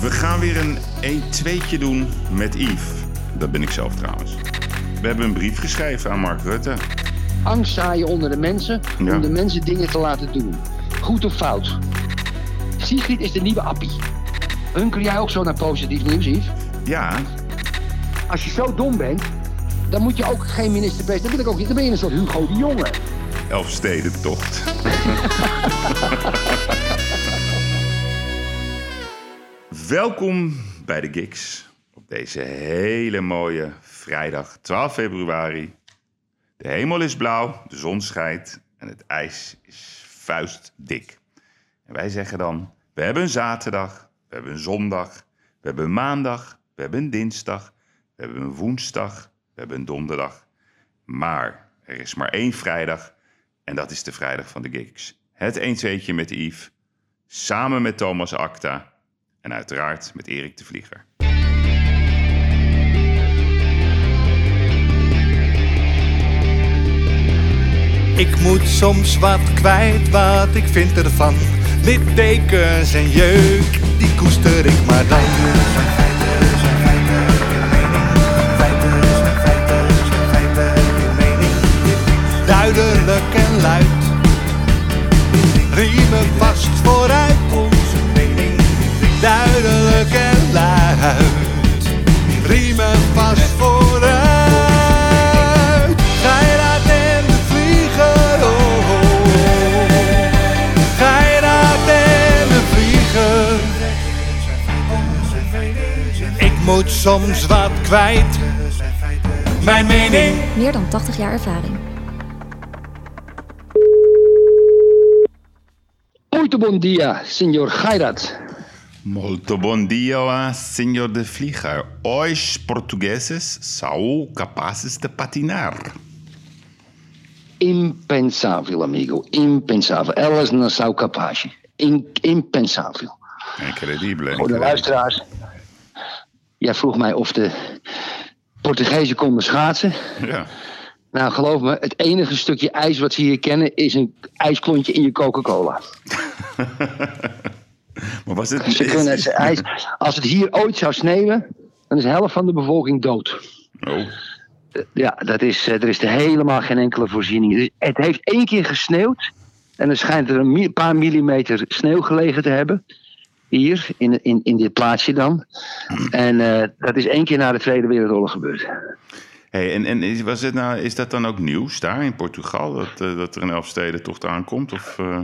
We gaan weer een 1-2'tje doen met Yves. Dat ben ik zelf trouwens. We hebben een brief geschreven aan Mark Rutte. Angst zaaien onder de mensen Ja. om de mensen dingen te laten doen. Goed of fout? Sigrid is de nieuwe appie. Hunker jij ook zo naar positief nieuws, Yves? Ja, Als je zo dom bent, dan moet je ook geen minister-president. Dan, wil ik ook niet. dan ben je een soort Hugo de Jonge. Elfstedentocht. Welkom bij de Gigs op deze hele mooie vrijdag 12 februari. De hemel is blauw, de zon schijnt en het ijs is vuistdik. En wij zeggen dan, we hebben een zaterdag, we hebben een zondag, we hebben een maandag, we hebben een dinsdag, we hebben een woensdag, we hebben een donderdag. Maar er is maar één vrijdag en dat is de vrijdag van de gigs. Het 1 2 met Yves, samen met Thomas Acta en uiteraard met Erik de Vlieger. Ik moet soms wat kwijt wat ik vind ervan. Littekens en jeuk, die koester ik maar dan. Duidelijk en luid. Riemen vast vooruit. Duidelijk en luid. Riemen vast vooruit. Geiraat en de vlieger. Oh, oh, oh. Geiraat en de vlieger. Ik moet soms wat kwijt. Mijn mening. Meer dan 80 jaar ervaring. Muito bom dia, senor Gairat. Molto bom dia, senhor de Vlieger. Os portugueses são capazes de patinar. Impensável, amigo. Impensável. Elas não são capazes. In, impensável. Incredibile. Voor de luisteraars. Jij vroeg mij of de Portugezen konden schaatsen. Ja. Nou, geloof me, het enige stukje ijs wat ze hier kennen is een ijsklontje in je Coca-Cola. Maar was het... Ze kunnen het ijs. Als het hier ooit zou sneeuwen, dan is de helft van de bevolking dood. Oh, Ja, dat is, eh, er is er helemaal geen enkele voorziening. Dus Het heeft één keer gesneeuwd. En er schijnt er een paar millimeter sneeuw gelegen te hebben. Hier, in, in, in dit plaatsje dan. En eh, dat is één keer na de Tweede Wereldoorlog gebeurd. Hey, en, en is, was het nou, is dat dan ook nieuws daar in Portugal? Dat, eh, dat er een Elfstedentocht aankomt? Of, eh,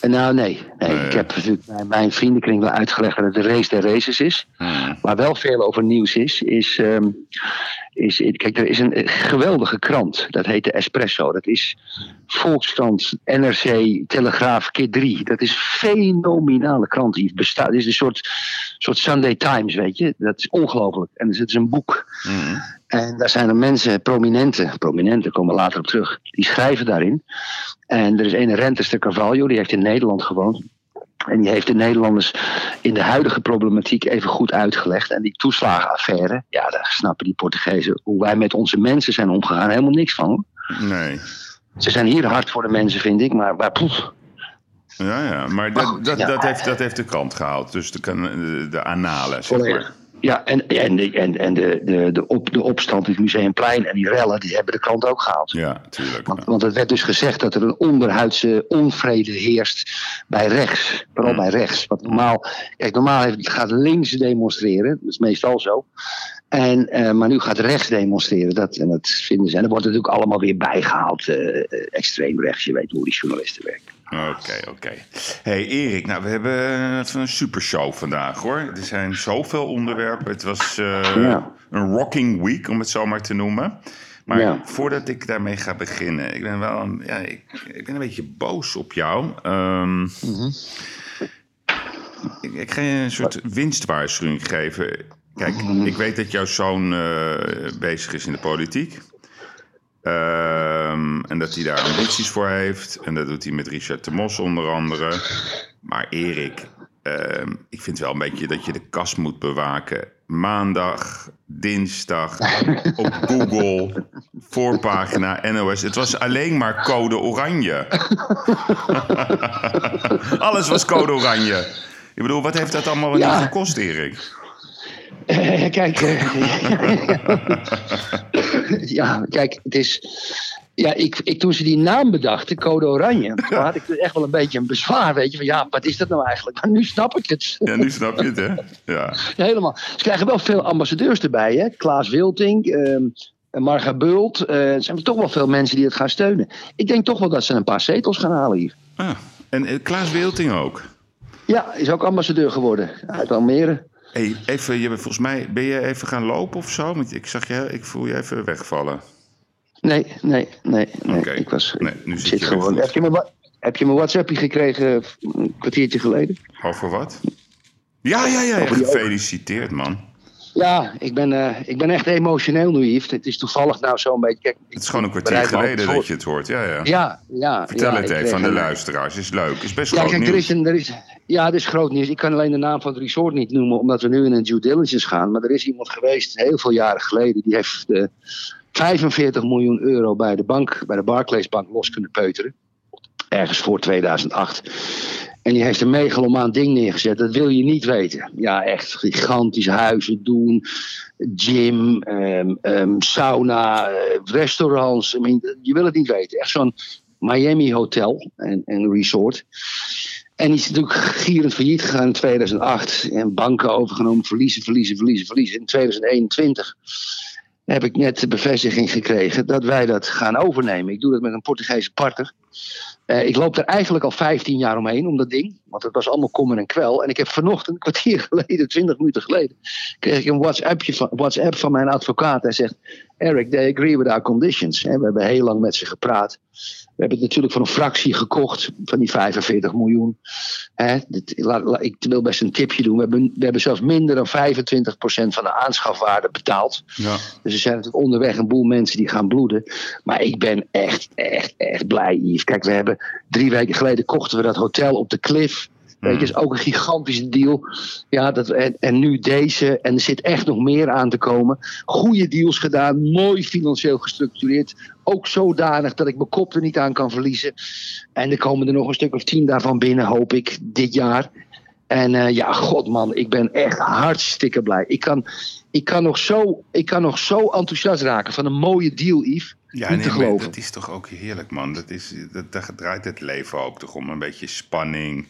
nou, nee. nee Nee. Ik heb natuurlijk bij mijn vriendenkring wel uitgelegd dat het de race der races is. hmm. Waar wel veel over nieuws is, is, ehm, is. Kijk, er is een eh, geweldige krant. Dat heet de Espresso. Dat is Volkskrant, NRC, Telegraaf, keer 3. Dat is een fenomenale krant. Die bestaat. Het is een soort, soort Sunday Times, weet je. Dat is ongelooflijk. En het is een boek. Hmm. En daar zijn er mensen, prominenten, prominenten komen later op terug, die schrijven daarin. En er is een Rentes de Carvalho, die heeft in Nederland gewoond. En die heeft de Nederlanders in de huidige problematiek even goed uitgelegd. En die toeslagenaffaire, ja, daar snappen die Portugezen hoe wij met onze mensen zijn omgegaan helemaal niks van. hoor. Nee. Ze zijn hier hard voor de mensen, vind ik, maar, maar poef. Ja, ja. Maar dat, dat, dat, heeft, dat heeft de krant gehaald. Dus de, kan- de, analen, zeg Volledig. maar. Ja, en, en, de, en, en de, de, de, op, de opstand in het Museumplein en die rellen, die hebben de krant ook gehaald. Ja, tuurlijk. Want, want het werd dus gezegd dat er een onderhuidse onvrede heerst bij rechts. Vooral Hmm. bij rechts. Want normaal, kijk, normaal heeft, gaat links demonstreren. Dat is meestal zo. En, eh, maar nu gaat rechts demonstreren. Dat, en dat vinden ze. En er wordt natuurlijk allemaal weer bijgehaald. eh, eh, extreem rechts. Je weet hoe die journalisten werken. Oké, oké. hey Erik, nou, we hebben eh, een supershow vandaag hoor. Er zijn zoveel onderwerpen. Het was eh, Ja. een rocking week, om het zo maar te noemen. Maar Ja. voordat ik daarmee ga beginnen, ik ben wel een, ja, ik, ik ben een beetje boos op jou. Ehm, ik, ik ga je een soort winstwaarschuwing geven. Kijk, ik weet dat jouw zoon eh, bezig is in de politiek. Ehm, en dat hij daar ambities voor heeft. En dat doet hij met Richard de Mos onder andere. Maar Erik, ehm, ik vind wel een beetje dat je de kast moet bewaken. Maandag, dinsdag, op Google, voorpagina, NOS. Het was alleen maar code oranje. Alles was code oranje. Ik bedoel, wat heeft dat allemaal Ja. niet gekost, Erik? Kijk, eh, ja, kijk, het is. Ja, ik, ik, toen ze die naam bedachten, Code Oranje, toen had ik echt wel een beetje een bezwaar, weet je, van ja, wat is dat nou eigenlijk? Maar nu snap ik het. Ja, nu snap je het, hè? Ja. Helemaal. Ze krijgen wel veel ambassadeurs erbij, hè? Klaas Wilting, ehm Marga Bult. eh, er zijn toch wel veel mensen die het gaan steunen. Ik denk toch wel dat ze een paar zetels gaan halen hier. Ah, en eh, Klaas Wilting ook. Ja, is ook ambassadeur geworden uit Almere. Hey, even, je bent volgens mij, ben je even gaan lopen of zo? Want ik zag je, ik voel je even wegvallen. Nee, nee, nee. nee. Oké. Ik was. Nee, nu zit zit je gewoon. Heb je, mijn, heb je mijn WhatsAppje gekregen eh, een kwartiertje geleden? Over wat? Ja, ja, ja, ja. Gefeliciteerd, man. Ja, ik ben, eh, ik ben echt emotioneel nu, Yves. Het is toevallig nou zo'n beetje. Kijk, Het is gewoon een kwartier geleden dat je het hoort. Ja, ja. Ja, ja. Vertel ja, het even aan de luisteraars. Is leuk. Is best Ja, groot kijk, er is een, er is, ja, het is groot nieuws. Ik kan alleen de naam van het resort niet noemen, omdat we nu in een due diligence gaan. Maar er is iemand geweest, heel veel jaren geleden, die heeft eh 45 miljoen euro bij de bank, bij de Barclays Bank, los kunnen peuteren. Ergens voor 2008. En die heeft een megalomaan ding neergezet. Dat wil je niet weten. Ja, echt gigantisch huizen doen. Gym, ehm, ehm, sauna, eh, restaurants. I mean, je wil het niet weten. Echt zo'n Miami hotel en, en resort. En die is natuurlijk gierend failliet gegaan in 2008. En banken overgenomen, verliezen, verliezen, verliezen, verliezen. In 2021 heb ik net de bevestiging gekregen dat wij dat gaan overnemen. Ik doe dat met een Portugese partner. Eh, ik loop er eigenlijk al 15 jaar omheen om dat ding. Want het was allemaal kommer en kwel. En ik heb vanochtend, een kwartier geleden, 20 minuten geleden, kreeg ik een WhatsAppje van, WhatsApp van mijn advocaat. Hij zegt: Eric, they agree with our conditions. We hebben heel lang met ze gepraat. We hebben het natuurlijk voor een fractie gekocht van die 45 miljoen. Hè, dit, la- la- ik wil best een tipje doen. We hebben, we hebben zelfs minder dan 25% van de aanschafwaarde betaald. Ja. Dus er zijn natuurlijk onderweg een boel mensen die gaan bloeden. Maar ik ben echt, echt, echt blij, Yves. Kijk, we hebben drie weken geleden kochten we dat hotel op de Cliff. Weet je, is ook een gigantische deal. Ja, dat, en, en nu deze. En er zit echt nog meer aan te komen. Goede deals gedaan. Mooi financieel gestructureerd. Ook zodanig dat ik mijn kop er niet aan kan verliezen. En er komen er nog een stuk of tien daarvan binnen, hoop ik, dit jaar. En eh, ja, god man, ik ben echt hartstikke blij. Ik kan, ik, kan nog zo, ik kan nog zo enthousiast raken van een mooie deal, Yves. Ja, niet nee, te maar geloven. dat is toch ook heerlijk, man. Dat is, dat, daar draait het leven ook toch om. Een beetje spanning,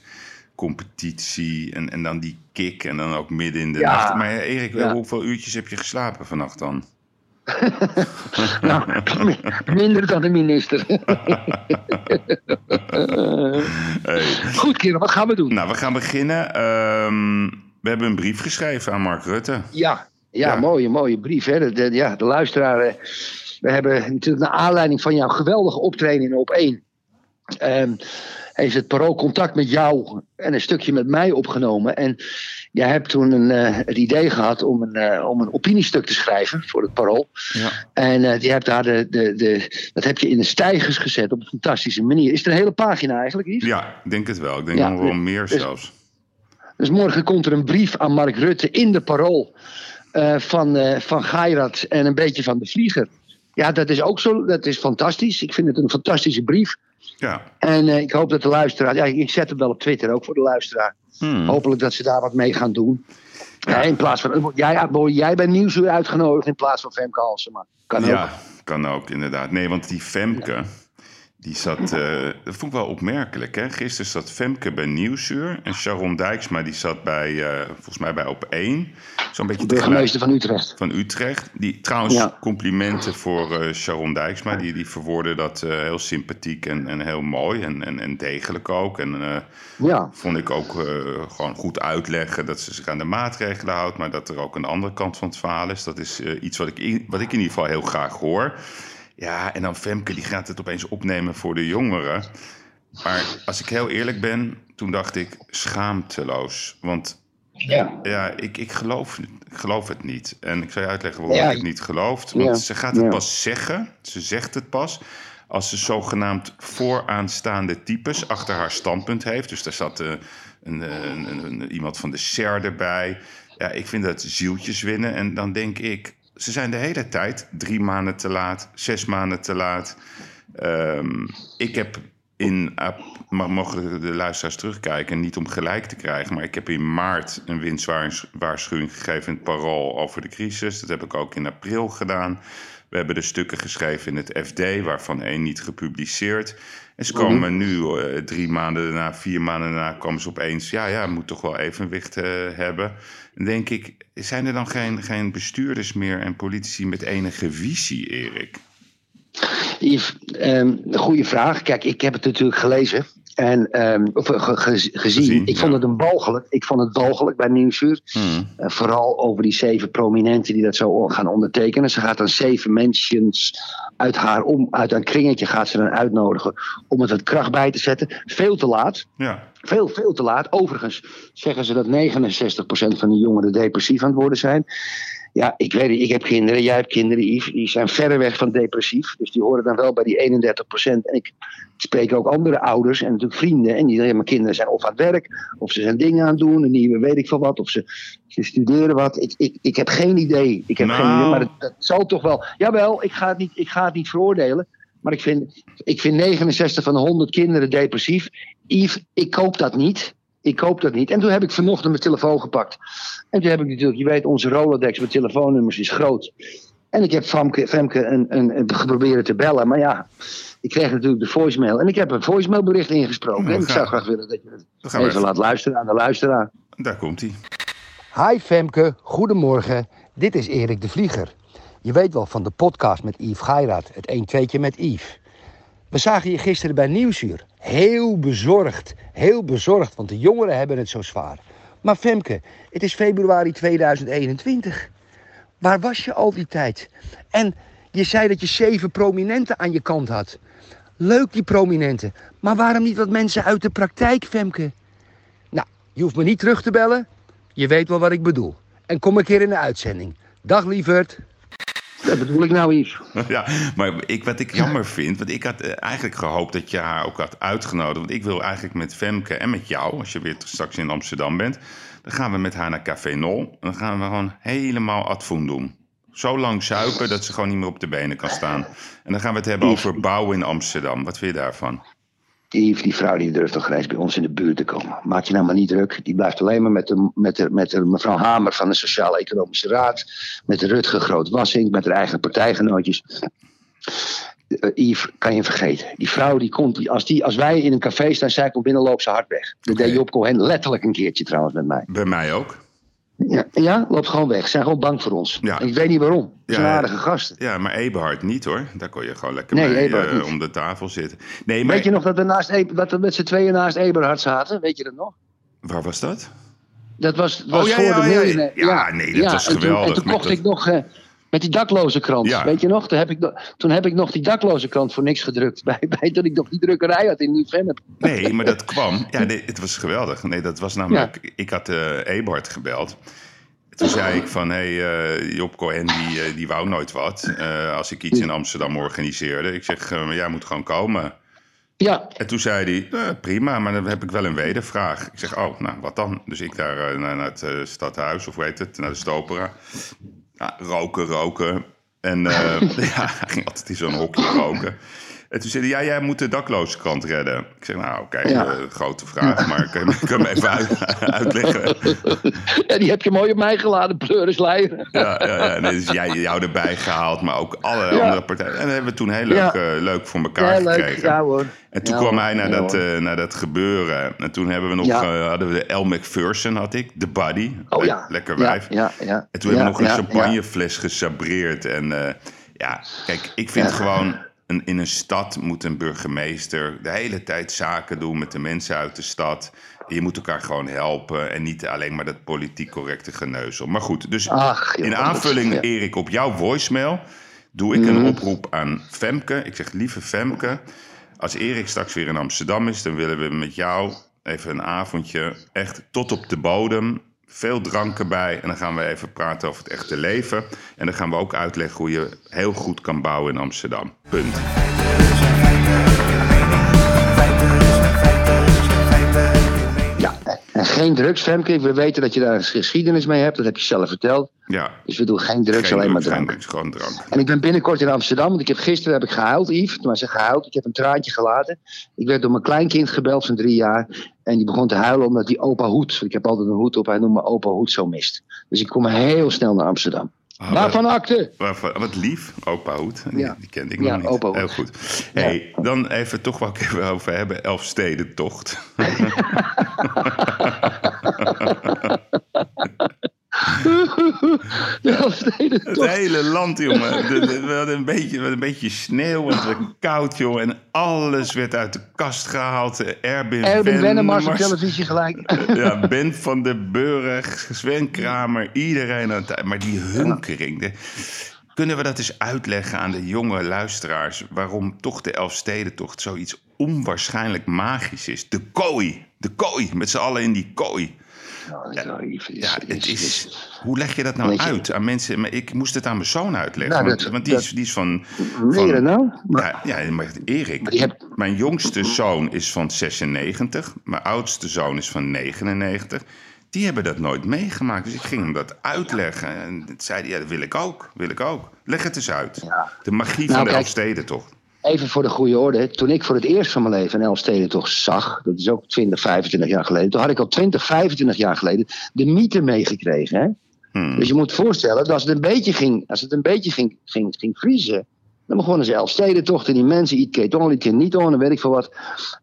competitie en, en dan die kick en dan ook midden in de Ja. nacht. Maar Erik, Ja. hoeveel uurtjes heb je geslapen vannacht dan? Nou, minder dan de minister. Hey. Goed, kerel, wat gaan we doen? Nou, we gaan beginnen. Ehm, we hebben een brief geschreven aan Mark Rutte. Ja, ja, Ja. mooie, mooie brief. Hè? De, ja, de luisteraar. eh, We hebben natuurlijk naar aanleiding van jouw geweldige optreden in op 1. heeft het parool contact met jou en een stukje met mij opgenomen. En jij hebt toen een, eh, het idee gehad om een, eh, om een opiniestuk te schrijven voor het parool. Ja. En die hebt daar de, de, de, dat heb je in de stijgers gezet op een fantastische manier. Is het een hele pagina eigenlijk, Yves? ja, ik denk het wel. Ik denk Ja, nog wel dus- meer dus- zelfs. Dus morgen komt er een brief aan Mark Rutte in de parool eh, van, eh van Gairat en een beetje van de vlieger. Ja, dat is ook zo. Dat is fantastisch. Ik vind het een fantastische brief. Ja. En eh, ik hoop dat de luisteraar. Ja, ik zet hem wel op Twitter ook voor de luisteraar. Hmm. Hopelijk dat ze daar wat mee gaan doen. Ja, in plaats van. Jij, jij bent nieuwsuur uitgenodigd in plaats van Femke Halsema. Kan ook. Ja, kan ook inderdaad. Nee, want die Femke, die zat, eh, dat vond ik wel opmerkelijk. Hè? Gisteren zat Femke bij Nieuwsuur en Sharon Dijksma die zat bij, eh, volgens mij bij Op 1. Zo'n beetje Burgemeester van Utrecht. van Utrecht. Die, trouwens, Ja. complimenten voor eh, Sharon Dijksma. Die, die verwoordde dat heel sympathiek en, en heel mooi en, en, en degelijk ook. En Ja. vond ik ook gewoon goed uitleggen dat ze zich aan de maatregelen houdt, maar dat er ook een andere kant van het verhaal is. Dat is iets wat ik, in, wat ik in ieder geval heel graag hoor. Ja, en dan Femke, die gaat het opeens opnemen voor de jongeren. Maar als ik heel eerlijk ben, toen dacht ik schaamteloos. Want Ja. ja, ik, ik, geloof, ik geloof het niet. En ik zal je uitleggen waarom Ja, ik het niet geloof. Want ja, ze gaat het pas zeggen, ze zegt het pas... als ze zogenaamd vooraanstaande types achter haar standpunt heeft. Dus daar zat eh, een, een- iemand van de SER erbij. Ja, ik vind dat zieltjes winnen. En dan denk ik, ze zijn de hele tijd drie maanden te laat, zes maanden te laat. Ehm, ik heb in, maar mogen de luisteraars terugkijken, niet om gelijk te krijgen. Maar ik heb in maart een winstwaarschuwing gegeven in het Parool over de crisis. Dat heb ik ook in april gedaan. We hebben de stukken geschreven in het FD, waarvan één niet gepubliceerd. En ze komen nu, eh, drie maanden daarna, vier maanden daarna, komen ze opeens... ja, ja, moet toch wel evenwicht eh, hebben. Denk ik, zijn er dan geen, geen bestuurders meer en politici met enige visie, Erik? Yves, ehm, goede vraag. Kijk, ik heb het natuurlijk gelezen. En, ehm, of eh, ge- ge- gezien. Gezien, Ik vond het een walgelijk. Ik vond het walgelijk bij Nieuwsuur. Hmm. Eh, vooral over die zeven prominenten die dat zo gaan ondertekenen. Ze gaat dan zeven mensen uit haar om, uit een kringetje gaat ze dan uitnodigen om het wat kracht bij te zetten. Veel te laat. Ja, Veel, veel te laat. Overigens zeggen ze dat 69% van de jongeren depressief aan het worden zijn. Ja, ik weet het, ik heb kinderen, jij hebt kinderen, Yves. Die zijn verre weg van depressief. Dus die horen dan wel bij die 31%. En ik spreek ook andere ouders en natuurlijk vrienden. En die zeggen, mijn kinderen zijn of aan het werk, of ze zijn dingen aan het doen. Een nieuwe weet ik veel wat, of ze, ze studeren wat. Ik, ik, ik heb geen idee. Ik heb Nou. geen idee, maar dat, dat zal toch wel. Jawel, ik ga het niet, ik ga het niet veroordelen. Maar ik vind, ik vind 69 van de 100 kinderen depressief. Yves, ik koop dat niet. Ik koop dat niet. En toen heb ik vanochtend mijn telefoon gepakt. En toen heb ik natuurlijk, je weet, onze Rolodex met telefoonnummers is groot. En ik heb Famke, Femke een, een, een geprobeerd te bellen. Maar ja, ik kreeg natuurlijk de voicemail. En ik heb een voicemailbericht ingesproken. Nou, en ik zou graag willen dat je het even even- laat luisteren aan de luisteraar. daar komt hij. Hi Femke, goedemorgen. Dit is Erik de Vlieger. Je weet wel van de podcast met Yves Geiraat, het 1 2 met Yves. We zagen je gisteren bij Nieuwsuur. Heel bezorgd, heel bezorgd, want de jongeren hebben het zo zwaar. Maar Femke, het is februari 2021. Waar was je al die tijd? En je zei dat je zeven prominenten aan je kant had. Leuk die prominenten, maar waarom niet wat mensen uit de praktijk, Femke? Nou, je hoeft me niet terug te bellen. Je weet wel wat ik bedoel. En kom een keer in de uitzending. Dag lieverd. Dat bedoel ik nou, Yves. Ja, maar ik, wat ik jammer vind, want ik had eh, eigenlijk gehoopt dat je haar ook had uitgenodigd. Want ik wil eigenlijk met Femke en met jou, als je weer straks in Amsterdam bent, dan gaan we met haar naar Café Nol. En dan gaan we gewoon helemaal advoen doen. Zo lang zuipen dat ze gewoon niet meer op de benen kan staan. En dan gaan we het hebben over bouwen in Amsterdam. Wat vind je daarvan? Yves, die vrouw die durft toch reeds bij ons in de buurt te komen. Maak je nou maar niet druk. Die blijft alleen maar met de, met de, met de mevrouw Hamer van de Sociaal-Economische Raad. Met de Rutger Groot-Wassink, met haar eigen partijgenootjes. Eh, Yves, kan je vergeten. Die vrouw, die komt, die- als, die, als wij in een café staan, zij komt binnen, loopt ze hard weg. Dat Oké. deed Job Cohen letterlijk een keertje trouwens met mij. Bij mij ook. Ja, ja loopt gewoon weg. Ze zijn gewoon bang voor ons. Ja. Ik weet niet waarom. Ze Ja, aardige gasten. Ja, maar Eberhard niet hoor. Daar kon je gewoon lekker Nee, mee eh, om de tafel zitten. Nee, maar Weet je nog dat we, naast, E- dat we met z'n tweeën naast Eberhard zaten? Weet je dat nog? waar was dat? Dat was, was Oh, ja, voor ja, de ja, miljonair. ja. Ja, nee, dat was en toen- geweldig En toen kocht dat- ik nog eh, met die dakloze krant. Ja. Weet je nog? Toen heb, ik, toen heb ik nog die dakloze krant voor niks gedrukt. Bij, bij toen ik nog die drukkerij had in Nieuw-Vennep. Nee, maar dat kwam. Ja, nee, het was geweldig. Nee, dat was namelijk. Ik had eh Eberhard gebeld. Toen zei ik van, hé, hey, eh, Job Cohen, die, eh, die wou nooit wat. als ik iets in Amsterdam organiseerde. Ik zeg, maar jij moet gewoon komen. Ja, En toen zei hij, eh, prima, maar dan heb ik wel een wedervraag. Ik zeg, oh, nou, wat dan? Dus ik daar naar, naar het stadhuis, of heet het, naar de Stopera. Ja, roken, roken. En eh, ja, hij ging altijd in zo'n hokje roken. En toen zei hij, ja, jij moet de daklozenkrant redden. Ik zeg, nou, oké, Ja. eh, grote vraag, maar je, me- kun je me even uit- uitleggen? ja, die heb je mooi op mij geladen, pleurisleier. Ja, ja, ja. Nee, dus jij jou erbij gehaald, maar ook alle Ja. andere partijen. En dat hebben we toen heel leuk, eh, leuk voor elkaar Ja, leuk. gekregen. Ja hoor. En toen kwam hij naar, dat, eh, naar dat gebeuren. En toen hebben we nog, hadden we de El McPherson, had ik, de buddy. Oh Le- ja. Lekker wijf. Ja, ja. En toen hebben we nog een champagnefles gesabreerd. En ja, kijk, ik vind gewoon... Een, in een stad moet een burgemeester de hele tijd zaken doen met de mensen uit de stad. Je moet elkaar gewoon helpen en niet alleen maar dat politiek correcte geneuzel. Maar goed, dus Ach, in aanvulling, ja. Erik, op jouw voicemail doe ik een oproep aan Femke. Ik zeg, lieve Femke, als Erik straks weer in Amsterdam is, dan willen we met jou even een avondje echt tot op de bodem. Veel drank erbij en dan gaan we even praten over het echte leven. En dan gaan we ook uitleggen hoe je heel goed kan bouwen in Amsterdam. Punt. En En geen drugs, Femke. We weten dat je daar een geschiedenis mee hebt. Dat heb je zelf verteld. Ja. Dus we doen geen drugs, Geen alleen maar drugs, geen drank. drugs, gewoon drank. En ik ben binnenkort in Amsterdam. Want ik heb, gisteren heb ik gehuild, Yves. Maar ze gehuild. Ik heb een traantje gelaten. Ik werd door mijn kleinkind gebeld van drie jaar. En die begon te huilen omdat die opa Hoed. Ik heb altijd een hoed op. Hij noemt me opa Hoed zo mist. Dus ik kom heel snel naar Amsterdam. Ah, Waarvan akte? Waarvan- wat lief, opa Hoed. Die, Ja. die kende ik Ja, nog niet. opa Hoed. Heel goed. Hey, dan even toch wel even over hebben. Elfstedentocht. De Elfsteden Het hele land, jongen. De- de- We hadden een beetje, een beetje sneeuw en het werd koud, jongen. En alles werd uit de kast gehaald. Erwin, Erwin Wennemars op televisie gelijk. Ja, Ben van den Burg, Sven Kramer, iedereen aan het... Maar die hunkering... de- kunnen we dat eens uitleggen aan de jonge luisteraars... waarom toch de Elfstedentocht zoiets onwaarschijnlijk magisch is? De kooi, de kooi, met z'n allen in die kooi. Nou, is- Ja, is- is, hoe leg je dat nou je- uit aan mensen? Maar ik moest het aan mijn zoon uitleggen. Nou, want, dat- want die, dat- is, die is van... Je dat nou? Maar, Ja, ja, maar Erik, Maar je hebt- mijn jongste zoon is van 96. Mijn oudste zoon is van 99. Die hebben dat nooit meegemaakt. Dus ik ging hem dat uitleggen. En zei hij, ja, dat wil ik ook. Wil ik ook. Leg het eens uit. Ja. De magie Nou, van de kijk. Elfsteden, toch? Even voor de goede orde. Toen ik voor het eerst van mijn leven een Elfsteden toch zag, dat is ook 20, 25 jaar geleden. Toen had ik al 20, 25 jaar geleden de mythe meegekregen. Hè? Hmm. Dus je moet voorstellen dat als het een beetje ging, als het een beetje ging, ging, ging vriezen. Dan begonnen ze Elfstedentocht en die mensen, iets keet on, iets keet niet on en weet ik veel wat.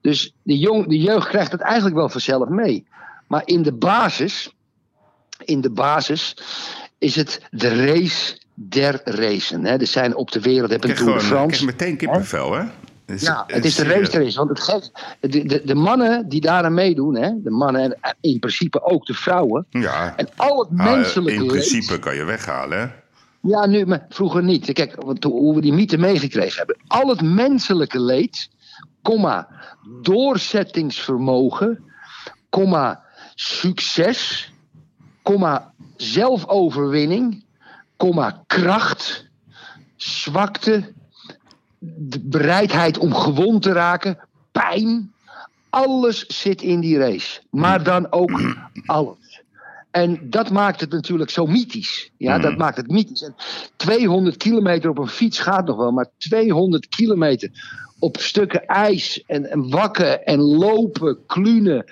Dus de, jong, de jeugd krijgt het eigenlijk wel vanzelf mee. Maar in de basis, in de basis is het de race der racen. Hè? Er zijn op de wereld, heb Ik een Tour de ik France. krijg meteen kippenvel, hè? Ja, het is de race der race. Want het geeft, de, de, de mannen die daaraan meedoen, hè? de mannen en in principe ook de vrouwen. Ja, En al het Nou, menselijke in leed- principe kan je weghalen, hè? Ja, nu, maar vroeger niet. Kijk, want hoe hoe we die mythe meegekregen hebben. Al het menselijke leed, comma, doorzettingsvermogen, comma, succes, comma, zelfoverwinning, comma, kracht, zwakte, de bereidheid om gewond te raken, pijn. Alles zit in die race. Maar dan ook alles. En dat maakt het natuurlijk zo mythisch. Ja, dat maakt het mythisch. En 200 kilometer op een fiets gaat nog wel, maar 200 kilometer op stukken ijs en, en wakken en lopen, klunen.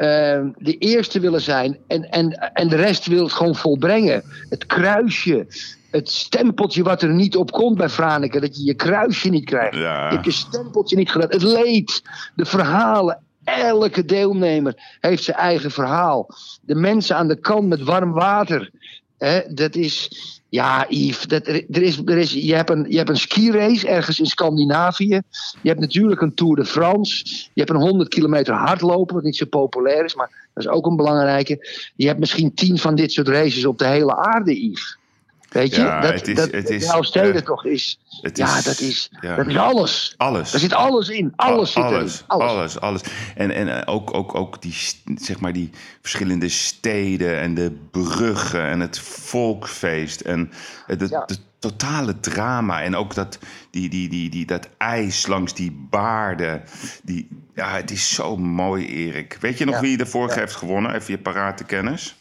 Eh, de eerste willen zijn en, en, en de rest wil het gewoon volbrengen. Het kruisje, het stempeltje wat er niet op komt bij Franeker, dat je je kruisje niet krijgt. Ja. Je hebt je stempeltje niet gedaan. Het leed, de verhalen. Elke deelnemer heeft zijn eigen verhaal. De mensen aan de kant met warm water. Hè, dat is. Ja, Yves, dat, er is, er is, je, hebt een, je hebt een skirace ergens in Scandinavië. Je hebt natuurlijk een Tour de France. Je hebt een 100 kilometer hardlopen, wat niet zo populair is, maar dat is ook een belangrijke. Je hebt misschien tien van dit soort races op de hele aarde, Yves. Weet je, Ja, dat, het is- dat, het is, de Elfsteden eh, toch is. het ja, is- dat is, ja. dat is alles. Alles. Daar zit alles in. Alles zit alles, erin. Alles. alles, alles. En, en eh, ook, ook, ook die, zeg maar die verschillende steden en de bruggen en het volkfeest en het, het, Ja. het totale drama. En ook dat, die, die, die, die, dat ijs langs die baarden. Die, ja, het is zo mooi, Erik. Weet je nog wie de vorige heeft gewonnen? Even je parate kennis?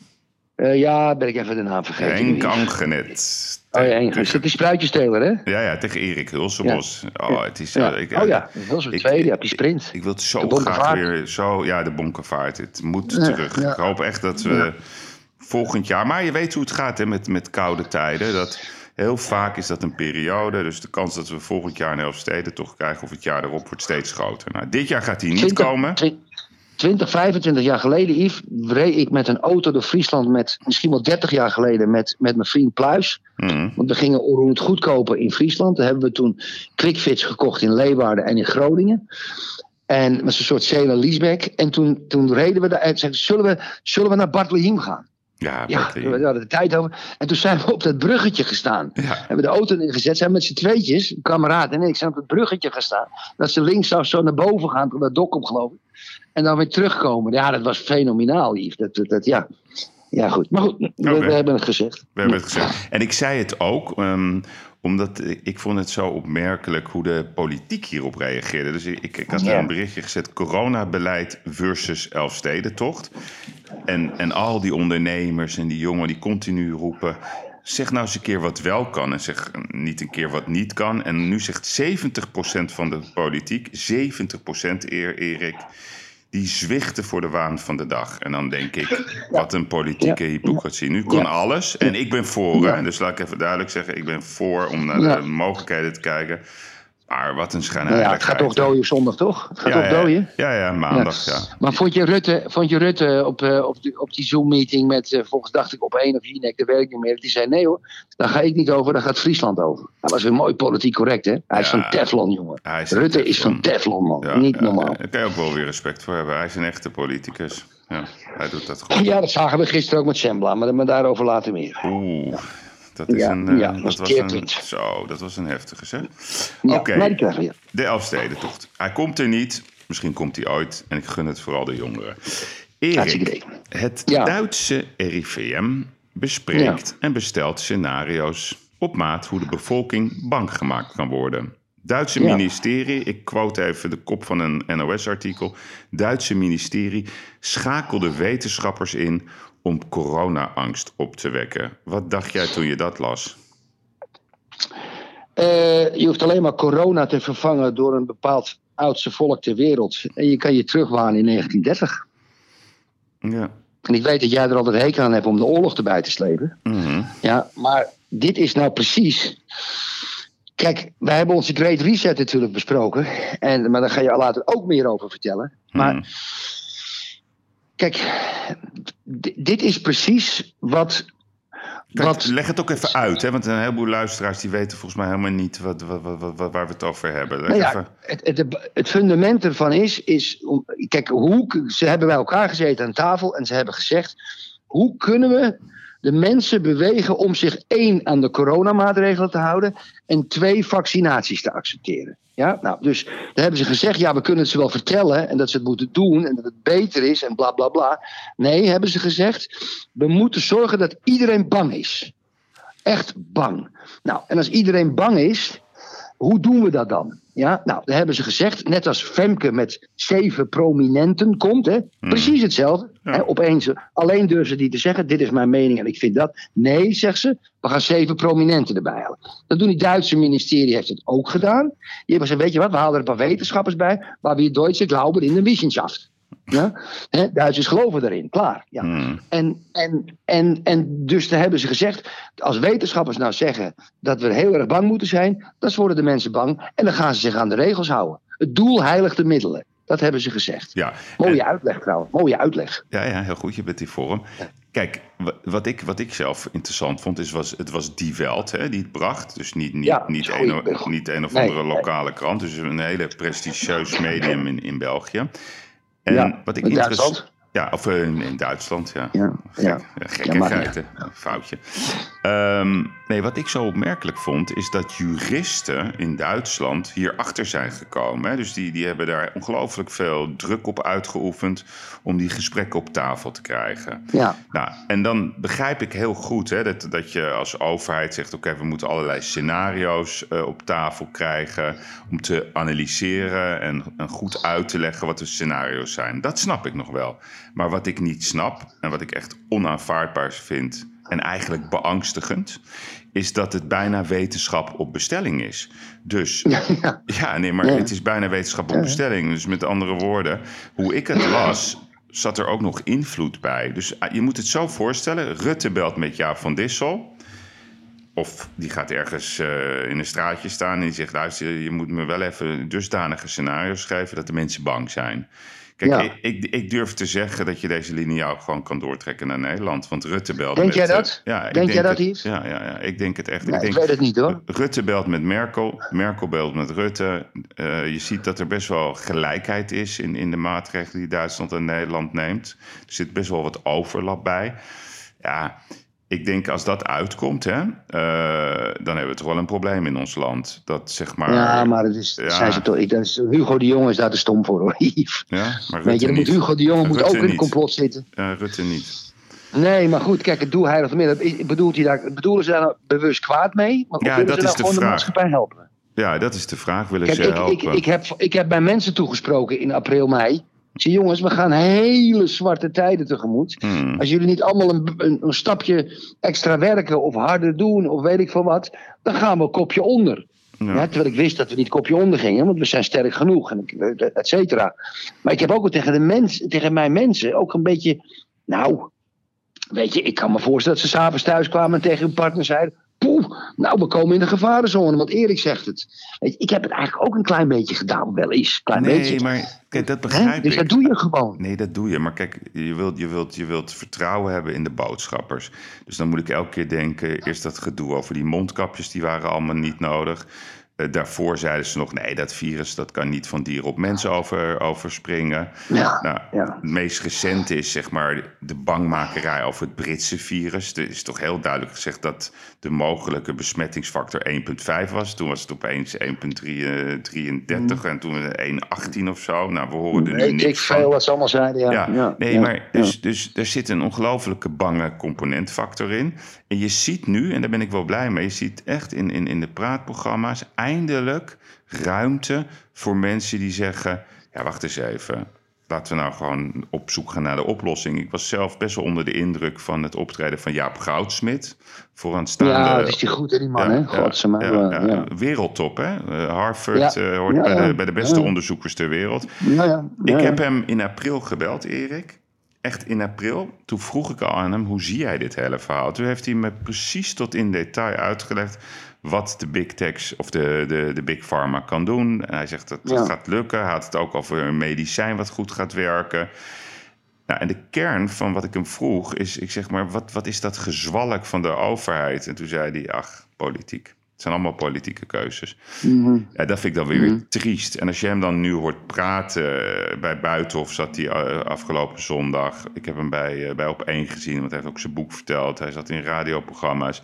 Eh, ja, ben ik even de naam vergeten. Henk Angenet. Oh ja, Henk. Is dat die spruitjesteler, hè? Ja, ja, tegen Erik Hulsenbos. Oh, het is... Ja. eh, ik- oh ja, dat was een ik- tweede, ja, die sprint. Ik wil het zo graag weer zo... Ja, de bonkenvaart. Het moet Ja, terug. ja. Ik hoop echt dat we volgend jaar... Maar je weet hoe het gaat hè, met, met koude tijden. Dat heel vaak is dat een periode. Dus de kans dat we volgend jaar een Elfsteden toch krijgen... of het jaar erop wordt steeds groter. Nou, dit jaar gaat hij niet 20, komen. 20, 25 jaar geleden, Yves, reed ik met een auto door Friesland met, misschien wel 30 jaar geleden, met, met mijn vriend Pluis. Mhm. Want we gingen Oroend goed kopen in Friesland. Daar hebben we toen Quickfits gekocht in Leeuwarden en in Groningen. En dat was een soort Cela Liesbeck. En toen, toen reden we daar en zeiden, zullen we, zullen we naar Bartlehem gaan? Ja, Ja, we hadden de tijd over. En toen zijn we op dat bruggetje gestaan. Ja. Hebben we de auto neergezet, zijn met z'n tweetjes, een kameraad en ik, zijn op het bruggetje gestaan. Dat ze linksaf zo naar boven gaan, tot dat dok op geloof ik. En dan weer terugkomen. Ja, dat was fenomenaal, Yves. Dat, dat, dat- ja. ja, goed. Maar goed, we, hebben het gezegd. We hebben het gezegd. En ik zei het ook, ehm, omdat ik, vond het zo opmerkelijk hoe de politiek hierop reageerde. Dus ik, ik had Ja. er een berichtje gezet: coronabeleid versus Elfstedentocht. En, en al die ondernemers en die jongen die continu roepen. Zeg nou eens een keer wat wel kan en zeg niet een keer wat niet kan. En nu zegt 70% van de politiek, 70% eer Erik, die zwichten voor de waan van de dag. En dan denk ik, wat een politieke hypocrisie. Nu kan Ja. alles en ik ben voor. Hè? Dus laat ik even duidelijk zeggen, ik ben voor om naar de mogelijkheden te kijken. Maar wat een Nou ja, het gaat toch dooien zondag, toch? Het gaat ja, toch dooien? ja, ja, maandag, ja. Maar vond je Rutte, vond je Rutte op, eh, op, die, op die Zoom-meeting met, eh, volgens dacht ik op één of Jinek, dat ik niet meer. Die zei: nee hoor, daar ga ik niet over, daar gaat Friesland over. Dat was weer mooi politiek correct, hè? Hij is van Teflon, jongen. Is Rutte is van Teflon, man. Niet normaal. Daar kan je ook wel weer respect voor hebben. Hij is een echte politicus. Ja, hij doet dat goed. Ja, dat zagen we gisteren ook met Sembla, maar, maar daarover later meer. Oeh, dat is Ja, een... eh, ja, dat dat was een zo, dat was een heftige zeg. Ja, Oké. ja. De Elfstedentocht. Hij komt er niet. Misschien komt hij ooit. En ik gun het vooral de jongeren. Erik, het. Duitse RIVM bespreekt en bestelt scenario's op maat hoe de bevolking bang gemaakt kan worden. Duitse ministerie, ik quote even de kop van een NOS-artikel. Duitse ministerie schakelde wetenschappers in om corona-angst op te wekken. Wat dacht jij toen je dat las? Eh, je hoeft alleen maar corona te vervangen door een bepaald oudste volk ter wereld. En je kan je terugwaaien in 1930. Ja. En ik weet dat jij er altijd hekel aan hebt om de oorlog erbij te slepen. Mhm. Ja, maar dit is nou precies. Kijk, wij hebben onze Great Reset natuurlijk besproken. En, maar daar ga je later ook meer over vertellen. Maar Mhm. Kijk, dit is precies wat. Kijk, wat leg het ook even uit, hè? want een heleboel luisteraars die weten volgens mij helemaal niet wat, wat, waar we het over hebben. Nou even. ja, het, het, het fundament ervan is, is om- kijk, hoe, ze hebben bij elkaar gezeten aan tafel en ze hebben gezegd, hoe kunnen we de mensen bewegen om zich één aan de coronamaatregelen te houden en twee vaccinaties te accepteren. Ja, nou, dus daar hebben ze gezegd, ja, we kunnen het ze wel vertellen en dat ze het moeten doen en dat het beter is en bla bla bla. Nee, hebben ze gezegd, we moeten zorgen dat iedereen bang is. Echt bang. Nou, en als iedereen bang is, hoe doen we dat dan? Ja, nou, daar hebben ze gezegd, net als Femke met zeven prominenten komt, hè, precies hetzelfde. Ja. Hè, opeens, alleen durven ze die te zeggen, dit is mijn mening en ik vind dat. Nee, zegt ze, we gaan zeven prominenten erbij halen. Dat doen die Duitse ministerie, heeft het ook gedaan. Die hebben gezegd, weet je wat, we halen er een paar wetenschappers bij, waar we Duitse glauben in de Wissenschaft. Ja? Hè, Duitsers geloven erin, klaar. Ja. Mhm. En, en, en, en dus daar hebben ze gezegd, als wetenschappers nou zeggen dat we heel erg bang moeten zijn, dan worden de mensen bang en dan gaan ze zich aan de regels houden. Het doel heiligt de middelen. Dat hebben ze gezegd. Ja. Mooie En- uitleg trouwens, mooie uitleg. ja, ja, heel goed. Je bent die vorm. Kijk, wa- wat ik, wat ik zelf interessant vond, is was, het was Die Welt hè, die het bracht. Dus niet, niet, Ja, niet, een, of- niet een of andere nee. lokale krant. Dus een hele prestigieus medium in, in België. En Ja, wat ik in interess- Duitsland. Ja, of eh, in, in Duitsland, ja. Ja, Gek, ja. ja, Ja, gekkigheid, hè. Foutje. Ehm, nee, wat ik zo opmerkelijk vond, is dat juristen in Duitsland hierachter zijn gekomen. Hè. Dus die, die hebben daar ongelooflijk veel druk op uitgeoefend om die gesprekken op tafel te krijgen. Ja, Nou, en dan begrijp ik heel goed hè, dat, dat je als overheid zegt: oké, we moeten allerlei scenario's eh, op tafel krijgen om te analyseren en, en goed uit te leggen wat de scenario's zijn. Dat snap ik nog wel. Maar wat ik niet snap en wat ik echt onaanvaardbaar vind en eigenlijk beangstigend, is dat het bijna wetenschap op bestelling is. Dus ja, ja. ja, nee, maar Ja. het is bijna wetenschap op bestelling. Dus met andere woorden, hoe ik het las, zat er ook nog invloed bij. Dus ah, je moet het zo voorstellen: Rutte belt met Jaap van Dissel. Of die gaat ergens eh, in een straatje staan en die zegt: luister, je moet me wel even dusdanige scenario's schrijven dat de mensen bang zijn. Kijk, Ja. ik, ik, durf te zeggen dat je deze lineaal gewoon kan doortrekken naar Nederland. Want Rutte belt Denk met... jij eh, dat? ja, ik Denk jij dat, het- Yves? Ja, ja, ja, ik denk het echt. Nee, ik ik denk, weet het niet hoor. Rutte belt met Merkel, Merkel belt met Rutte. Eh, je ziet dat er best wel gelijkheid is in, in de maatregelen die Duitsland en Nederland neemt. Er zit best wel wat overlap bij. Ja, ik denk als dat uitkomt, hè, eh, dan hebben we toch wel een probleem in ons land. Dat zeg maar. Ja, maar het is, Ja. zijn ze toch, ik, dat is, Hugo de Jonge is daar te stom voor hoor. Ja, maar Weet je, dan moet niet. Hugo de Jonge moet ook in het complot zitten. Ja, Rutte niet. Nee, maar goed, kijk, het doel heilig midden. Bedoelt hij daar, bedoelen ze daar nou bewust kwaad mee? Maar Ja, dat ze is de gewoon de vraag. maatschappij helpen? Ja, dat is de vraag. Willen Kijk, ze ik, ik, helpen? ik, heb, ik heb bij mensen toegesproken in april, mei. Zei, jongens, we gaan hele zwarte tijden tegemoet. Hmm. Als jullie niet allemaal een, een, een stapje extra werken of harder doen of weet ik veel wat, dan gaan we kopje onder. Ja. Ja, terwijl ik wist dat we niet kopje onder gingen, want we zijn sterk genoeg, en et cetera. Maar ik heb ook tegen, de mens, tegen mijn mensen ook een beetje, nou, weet je, ik kan me voorstellen dat ze s'avonds thuis kwamen en tegen hun partner zeiden, poeh, nou, we komen in de gevarenzone, want Erik zegt het. Weet je, ik heb het eigenlijk ook een klein beetje gedaan, wel eens, een klein Nee, beetje. maar kijk, dat begrijp Dus ik. dat doe je gewoon. Nee, dat doe je. Maar kijk, je wilt, je, wilt, je wilt vertrouwen hebben in de boodschappers. Dus dan moet ik elke keer denken... eerst dat gedoe over die mondkapjes, die waren allemaal niet nodig. Eh, daarvoor zeiden ze nog... nee, dat virus dat kan niet van dier op mensen over, overspringen. Ja, Nou, ja. Het meest recente is zeg maar de bangmakerij over het Britse virus. Er is toch heel duidelijk gezegd dat de mogelijke besmettingsfactor 1,5 was. Toen was het opeens 1,33 en toen 1,18 of zo. Nou, we horen er nu niks ik van. veel wat ze allemaal zeiden, ja. Ja, nee, maar dus, dus er zit een ongelofelijke bange componentfactor in. En je ziet nu, en daar ben ik wel blij mee, je ziet echt in, in, in de praatprogramma's eindelijk ruimte voor mensen die zeggen: ja, wacht eens even. Laten we nou gewoon op zoek gaan naar de oplossing. Ik was zelf best wel onder de indruk van het optreden van Jaap Goudsmit. Vooraanstaande. Ja, dat is die goed, hè, die man, hè? Ja, wel, ja, ja. Wereldtop, hè? Eh, Harvard hoort ja, bij, de, bij de beste Ja. onderzoekers ter wereld. Ja, ja, Ik ja, heb hem in april gebeld, Erik. Echt in april. Toen vroeg ik al aan hem, hoe zie jij dit hele verhaal? Toen heeft hij me precies tot in detail uitgelegd... wat de big techs of de, de, de big pharma kan doen. En hij zegt dat het Ja. gaat lukken. Hij had het ook over een medicijn wat goed gaat werken. Nou, en de kern van wat ik hem vroeg is... ik zeg maar, wat, wat is dat gezwalk van de overheid? En toen zei hij, ach, politiek. Het zijn allemaal politieke keuzes. Mhm. Ja, dat vind ik dan weer, weer triest. En als je hem dan nu hoort praten eh, bij Buitenhof, zat hij eh, afgelopen zondag. Ik heb hem bij, eh, bij Op 1 gezien, want hij heeft ook zijn boek verteld. Hij zat in radioprogramma's.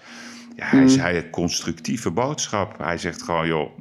Ja, hij zei een constructieve boodschap. Hij zegt gewoon, joh,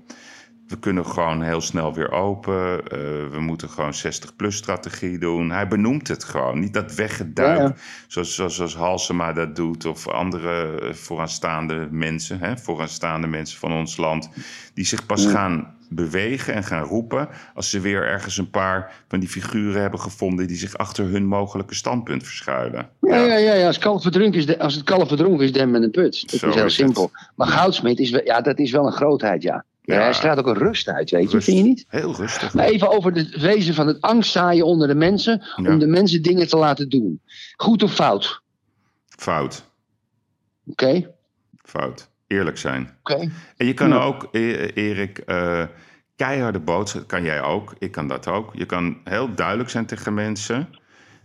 we kunnen gewoon heel snel weer open. Eh, we moeten gewoon 60-plus strategie doen. Hij benoemt het gewoon. Niet dat weggeduik, Ja, ja. Zoals, zoals, zoals Halsema dat doet. Of andere eh, vooraanstaande mensen, hè, vooraanstaande mensen van ons land. Die zich pas gaan bewegen en gaan roepen. als ze weer ergens een paar van die figuren hebben gevonden. die zich achter hun mogelijke standpunt verschuilen. Ja, ja, ja, ja. Als, kalf verdronken is, de- als het kalf verdronken is, dem met een put. Dat Zo is heel is het. simpel. Maar Goudsmit is, wel- ja, dat is wel een grootheid, ja. Ja. Hij straalt ook een rust uit, weet je. Vind je niet? Heel rustig. Maar even over het wezen van het angstzaaien onder de mensen. Ja. Om de mensen dingen te laten doen. Goed of fout? Fout. Oké? Fout. Eerlijk zijn. Oké. En je kan Ja. ook, eh, Erik, eh, keiharde boodschap, kan jij ook. Ik kan dat ook. Je kan heel duidelijk zijn tegen mensen.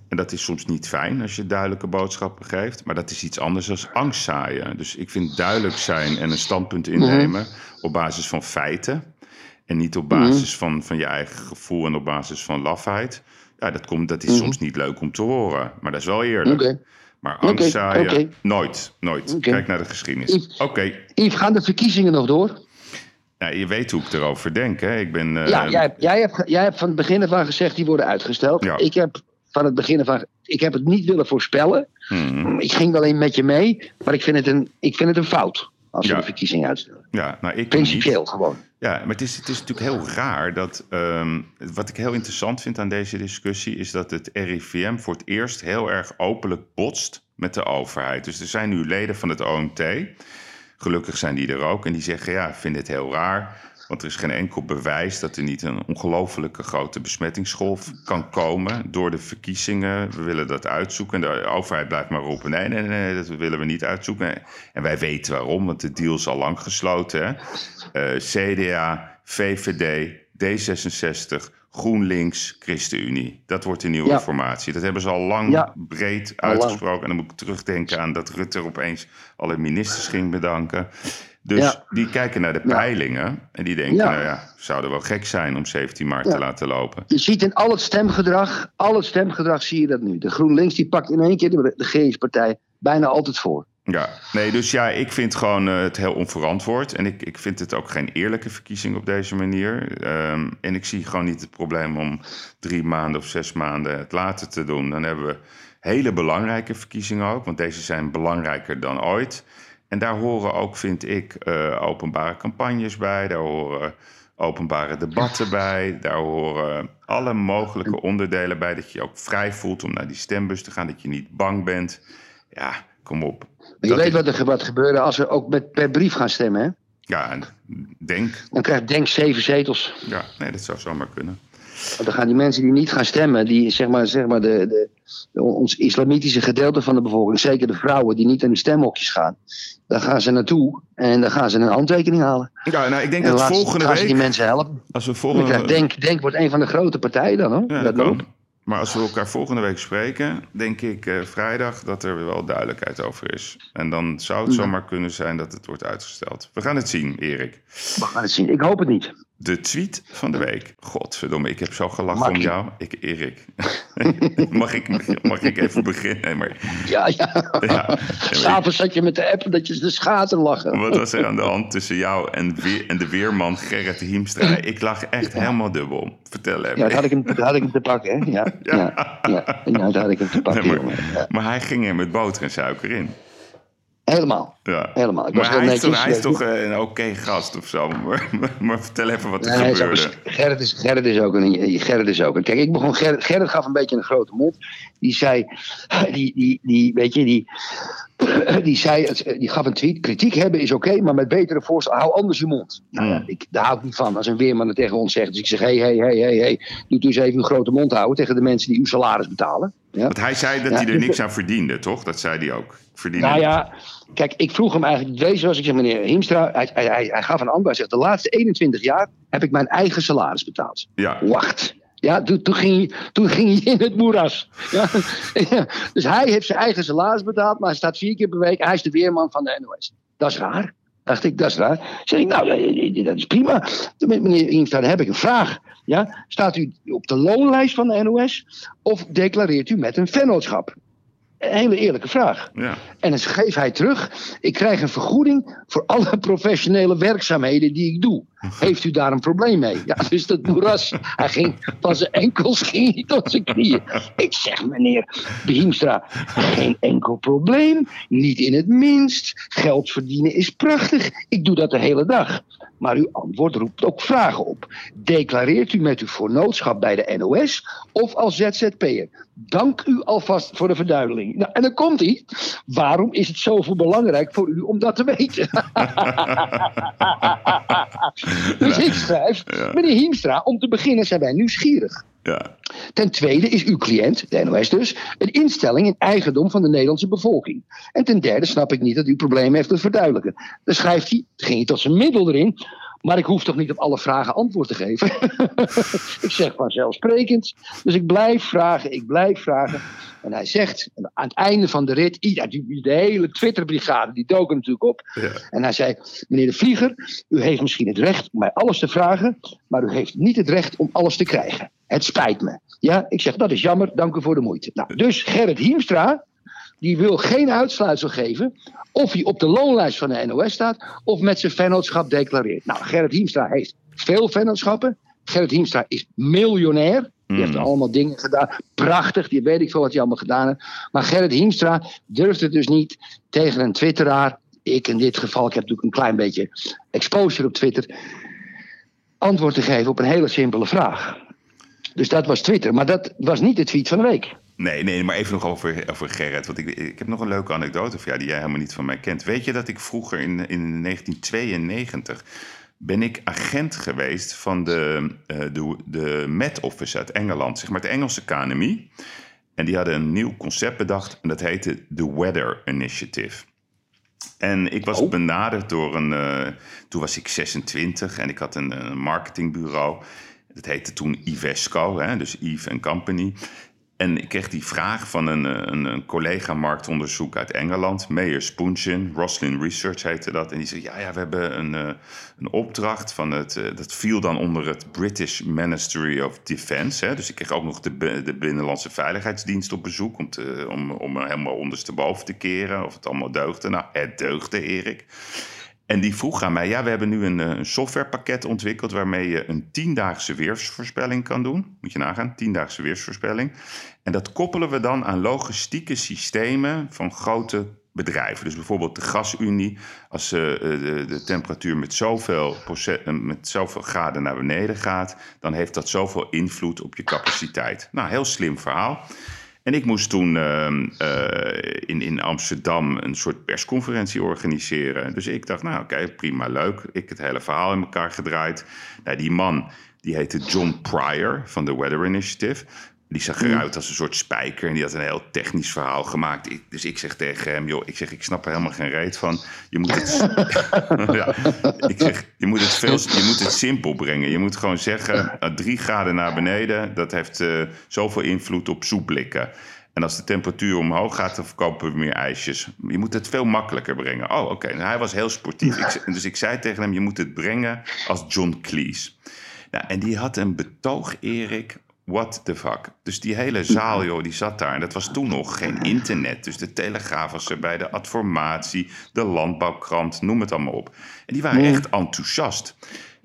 En dat is soms niet fijn als je duidelijke boodschappen geeft. Maar dat is iets anders dan angst zaaien. Dus ik vind duidelijk zijn en een standpunt innemen op basis van feiten. En niet op basis van, van je eigen gevoel en op basis van lafheid. Ja, dat, komt, dat is soms niet leuk om te horen. Maar dat is wel eerlijk. Maar angst Oké, zaaien, oké. nooit. Nooit. Kijk naar de geschiedenis. Oké, Yves, gaan de verkiezingen nog door? nou, je weet hoe ik erover denk, hè? Ik ben... eh, ja, jij, hebt- jij, hebt, jij hebt van het begin af aan gezegd die worden uitgesteld. Ja. Ik heb van het begin aan, ik heb het niet willen voorspellen. hmm, Ik ging wel in met je mee, maar ik vind het een, ik vind het een fout als ze Ja. de verkiezingen uitstellen. ja, nou, ik Principieel niet. gewoon. Ja, maar het is, het is natuurlijk heel raar dat... ehm, wat ik heel interessant vind aan deze discussie... is dat het RIVM voor het eerst heel erg openlijk botst met de overheid. Dus er zijn nu leden van het OMT... Gelukkig zijn die er ook. En die zeggen, ja, ik vind het heel raar. Want er is geen enkel bewijs dat er niet een ongelofelijke grote besmettingsgolf kan komen door de verkiezingen. We willen dat uitzoeken. En de overheid blijft maar roepen, nee, nee, nee, dat willen we niet uitzoeken. En wij weten waarom, want de deal is al lang gesloten. Hè? CDA, VVD, D66, GroenLinks, ChristenUnie. Dat wordt de nieuwe Ja. formatie. Dat hebben ze al lang Ja. breed uitgesproken. En dan moet ik terugdenken aan dat Rutte opeens alle ministers ging bedanken. Dus Ja. die kijken naar de Ja. peilingen en die denken, Ja. nou ja, zouden wel gek zijn om 17 maart te laten lopen. Je ziet in al het stemgedrag, al het stemgedrag zie je dat nu. De GroenLinks die pakt in één keer de, de regeringspartij bijna altijd voor. Ja, nee, dus ja, ik vind gewoon eh, het heel onverantwoord. En ik, ik vind het ook geen eerlijke verkiezing op deze manier. Ehm, en ik zie gewoon niet het probleem om drie maanden of zes maanden het later te doen. Dan hebben we Hele belangrijke verkiezingen ook, want deze zijn belangrijker dan ooit. En daar horen ook, vind ik, eh, openbare campagnes bij. Daar horen openbare debatten bij. Daar horen alle mogelijke onderdelen bij. Dat je je ook vrij voelt om naar die stembus te gaan. Dat je niet bang bent. Ja, kom op. Maar je Dat weet wat er gaat gebeuren als we ook met, per brief gaan stemmen. Hè? Ja, en denk. Dan krijgt Denk zeven zetels. Ja, nee, dat zou zomaar kunnen. Want dan gaan die mensen die niet gaan stemmen, die zeg maar, zeg maar de, de, de- ons islamitische gedeelte van de bevolking, zeker de vrouwen die niet in de stemhokjes gaan, daar gaan ze naartoe en dan gaan ze een handtekening halen. Ja, nou, ik denk En dat volgende gaan ze die week... mensen helpen. Als we Dan volgende... krijgt Denk, Denk wordt een van de grote partijen dan hoor. Ja, dat kan. Maar als we elkaar volgende week spreken, denk ik eh, vrijdag dat er wel duidelijkheid over is. En dan zou het Ja. zomaar kunnen zijn dat het wordt uitgesteld. We gaan het zien, Erik. We gaan het zien. Ik hoop het niet. De tweet van de week. Godverdomme, ik heb zo gelachen Mag om jou. Ik, Erik. mag, ik, mag ik even beginnen? Nee, maar, Ja, ja. ja, S'avonds zat je met de app dat je de schaten lachen. wat was er aan de hand tussen jou en, weer, en de weerman Gerrit Hiemstra? Ik lag echt helemaal dubbel. Vertel even. Ja, dat had ik hem, dat had ik hem te pakken, hè? Ja, ja. ja, ja. dat had ik hem te pakken, Nee, maar, maar hij ging er met boter en suiker in. Helemaal. Ja. Helemaal. Ik was maar heel hij is toch, hij is toch eh, een oké gast of zo. Maar, maar, maar vertel even wat er Nee, ook gebeurde. een- Gerrit, is, Gerrit is ook een. Gerrit is ook een. Kijk, ik begon. Gerrit, Gerrit gaf een beetje een grote mond. Die zei. Die, die, die, weet je, die. Die, zei, die gaf een tweet. Kritiek hebben is oké, maar met betere voorstellen. Hou anders je mond. Nou ja, ik, daar hou ik niet van als een weerman het tegen ons zegt. Dus ik zeg: hé, hé, hé, hé, hé. Doe eens even uw grote mond houden tegen de mensen die uw salaris betalen. Ja? Want hij zei dat Ja, hij er dus- niks aan verdiende, toch? Dat zei hij ook. Ik verdien Nou ja, kijk, ik vroeg hem eigenlijk, deze was, ik zeg meneer Hiemstra, hij, hij, hij, hij gaf een antwoord. Hij zegt, de laatste 21 jaar heb ik mijn eigen salaris betaald. Ja, Wacht. Ja, toen, toen, ging hij, toen ging hij in het moeras. Ja. Dus hij heeft zijn eigen salaris betaald, maar hij staat vier keer per week. Hij is de weerman van de NOS. Dat is raar. Dacht ik, dat is raar. Zeg ik, nou, dat- is prima. Meneer dan heb ik een vraag. Ja, staat u op de loonlijst van de NOS of declareert u met een vennootschap? Een hele eerlijke vraag. ja. En dan schreef hij terug: Ik krijg een vergoeding voor alle professionele werkzaamheden die ik doe. Heeft u daar een probleem mee? Ja, dus dat moeras. Hij ging van zijn enkels ging hij tot zijn knieën. Ik zeg, meneer Behiemstra, geen enkel probleem. Niet in het minst. Geld verdienen is prachtig. Ik doe dat de hele dag. Maar uw antwoord roept ook vragen op. Declareert u met uw voornootschap bij de NOS of als ZZP'er? Dank u alvast voor de verduidelijking. Nou, en dan komt hij. Waarom is het zoveel belangrijk voor u om dat te weten? dus ik schrijf, meneer Hiemstra, om te beginnen zijn wij nieuwsgierig. Ja. Ten tweede is uw cliënt, de NOS dus, een instelling in eigendom van de Nederlandse bevolking. En ten derde snap ik niet dat u problemen heeft te verduidelijken. Dan schrijft hij, ging hij tot zijn middel erin, maar ik hoef toch niet op alle vragen antwoord te geven. ik zeg vanzelfsprekend. Dus ik blijf vragen, ik blijf vragen. En hij zegt, en aan het einde van de rit, de hele Twitterbrigade, die doken natuurlijk op. ja. En hij zei: Meneer de Vlieger, u heeft misschien het recht om mij alles te vragen, maar u heeft niet het recht om alles te krijgen. Het spijt me. Ja, ik zeg: Dat is jammer, dank u voor de moeite. Nou, dus Gerrit Hiemstra, die wil geen uitsluitsel geven of hij op de loonlijst van de NOS staat of met zijn vennootschap declareert. Nou, Gerrit Hiemstra heeft veel vennootschappen. Gerrit Hiemstra is miljonair. Die heeft Mm. allemaal dingen gedaan. Prachtig, die weet ik veel wat hij allemaal gedaan heeft. Maar Gerrit Hiemstra durft het dus niet tegen een twitteraar. Ik in dit geval, ik heb natuurlijk een klein beetje exposure op Twitter. Antwoord te geven op een hele simpele vraag. Dus dat was Twitter. Maar dat was niet de tweet van de week. Nee, nee, maar even nog over, over Gerrit. Want ik, ik heb nog een leuke anekdote voor jou die jij helemaal niet van mij kent. Weet je dat ik vroeger in, in 1992 ben ik agent geweest van de, eh, de, de Met Office uit Engeland, zeg maar het Engelse KNMI. En die hadden een nieuw concept bedacht en dat heette The Weather Initiative. En ik was Oh. benaderd door een. eh, toen was ik 26 en ik had een, een marketingbureau. Dat heette toen Ivesco, hè, dus Eve Company. En ik kreeg die vraag van een, eh, een, een collega marktonderzoek uit Engeland, Meyer Spoonchen, Roslin Research heette dat. En die zei: Ja, ja we hebben een, eh, een opdracht van het. eh, dat viel dan onder het British Ministry of Defence. Hè. Dus ik kreeg ook nog de, de Binnenlandse Veiligheidsdienst op bezoek om, om, om helemaal ondersteboven te keren of het allemaal deugde. Nou, het deugde, Erik. En die vroeg aan mij, ja, we hebben nu een, een softwarepakket ontwikkeld waarmee je een tiendaagse weersvoorspelling kan doen. Moet je nagaan, tiendaagse weersvoorspelling. En dat koppelen we dan aan logistieke systemen van grote bedrijven. Dus bijvoorbeeld de gasunie, als uh, de, de, temperatuur met zoveel, met zoveel graden naar beneden gaat, dan heeft dat zoveel invloed op je capaciteit. Nou, heel slim verhaal. En ik moest toen uh, uh, in, in Amsterdam een soort persconferentie organiseren. Dus ik dacht, nou oké, prima, leuk. Ik het hele verhaal in elkaar gedraaid. Nou, die man, die heette John Pryor van de Weather Initiative. Die zag eruit als een soort spijker en die had een heel technisch verhaal gemaakt. dus ik zeg tegen hem, joh, ik zeg, ik snap er helemaal geen reet van. Je moet het, ja, ik zeg, je moet het, veel, je moet het simpel brengen. Je moet gewoon zeggen, uh, drie graden naar beneden, dat heeft uh, zoveel invloed op soepblikken. En als de temperatuur omhoog gaat, dan verkopen we meer ijsjes. Je moet het veel makkelijker brengen. Oh, oké. Okay. Nou, hij was heel sportief. Ik, dus ik zei tegen hem, je moet het brengen als John Cleese. Nou, en die had een betoog, Erik, what the fuck. Dus die hele zaal, joh, die zat daar. En dat was toen nog geen internet. Dus de Telegraaf was erbij, de Adformatie, de Landbouwkrant, noem het allemaal op. En die waren echt enthousiast.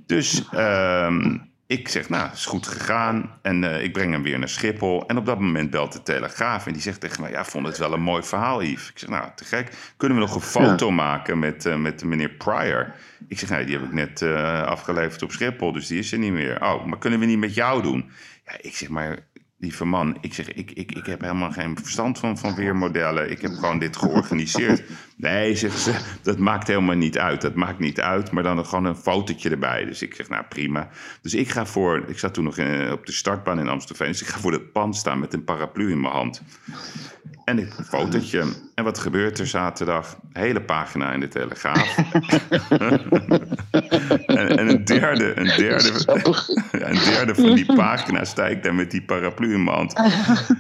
Dus um, ik zeg, nou, is goed gegaan. En uh, ik breng hem weer naar Schiphol. En op dat moment belt de Telegraaf. En die zegt tegen mij, ja, vond het wel een mooi verhaal, Yves. Ik zeg, nou, te gek. Kunnen we nog een foto ja. maken met, uh, met meneer Pryor? Ik zeg, nee, die heb ik net uh, afgeleverd op Schiphol. Dus die is er niet meer. Oh, maar kunnen we niet met jou doen? Ja, ik zeg maar, lieve man, ik zeg, ik, ik, ik heb helemaal geen verstand van, van weermodellen. Ik heb gewoon dit georganiseerd. Nee, zegt ze, dat maakt helemaal niet uit. Dat maakt niet uit, maar dan gewoon een fotootje erbij. Dus ik zeg, nou prima. Dus ik ga voor, ik zat toen nog in, op de startbaan in Amsterdam. Dus ik ga voor het pand staan met een paraplu in mijn hand. En een fotootje. En wat gebeurt er zaterdag? Hele pagina in de Telegraaf. en, en, een derde, een derde, een derde van die pagina sta ik daar met die paraplu in mijn hand.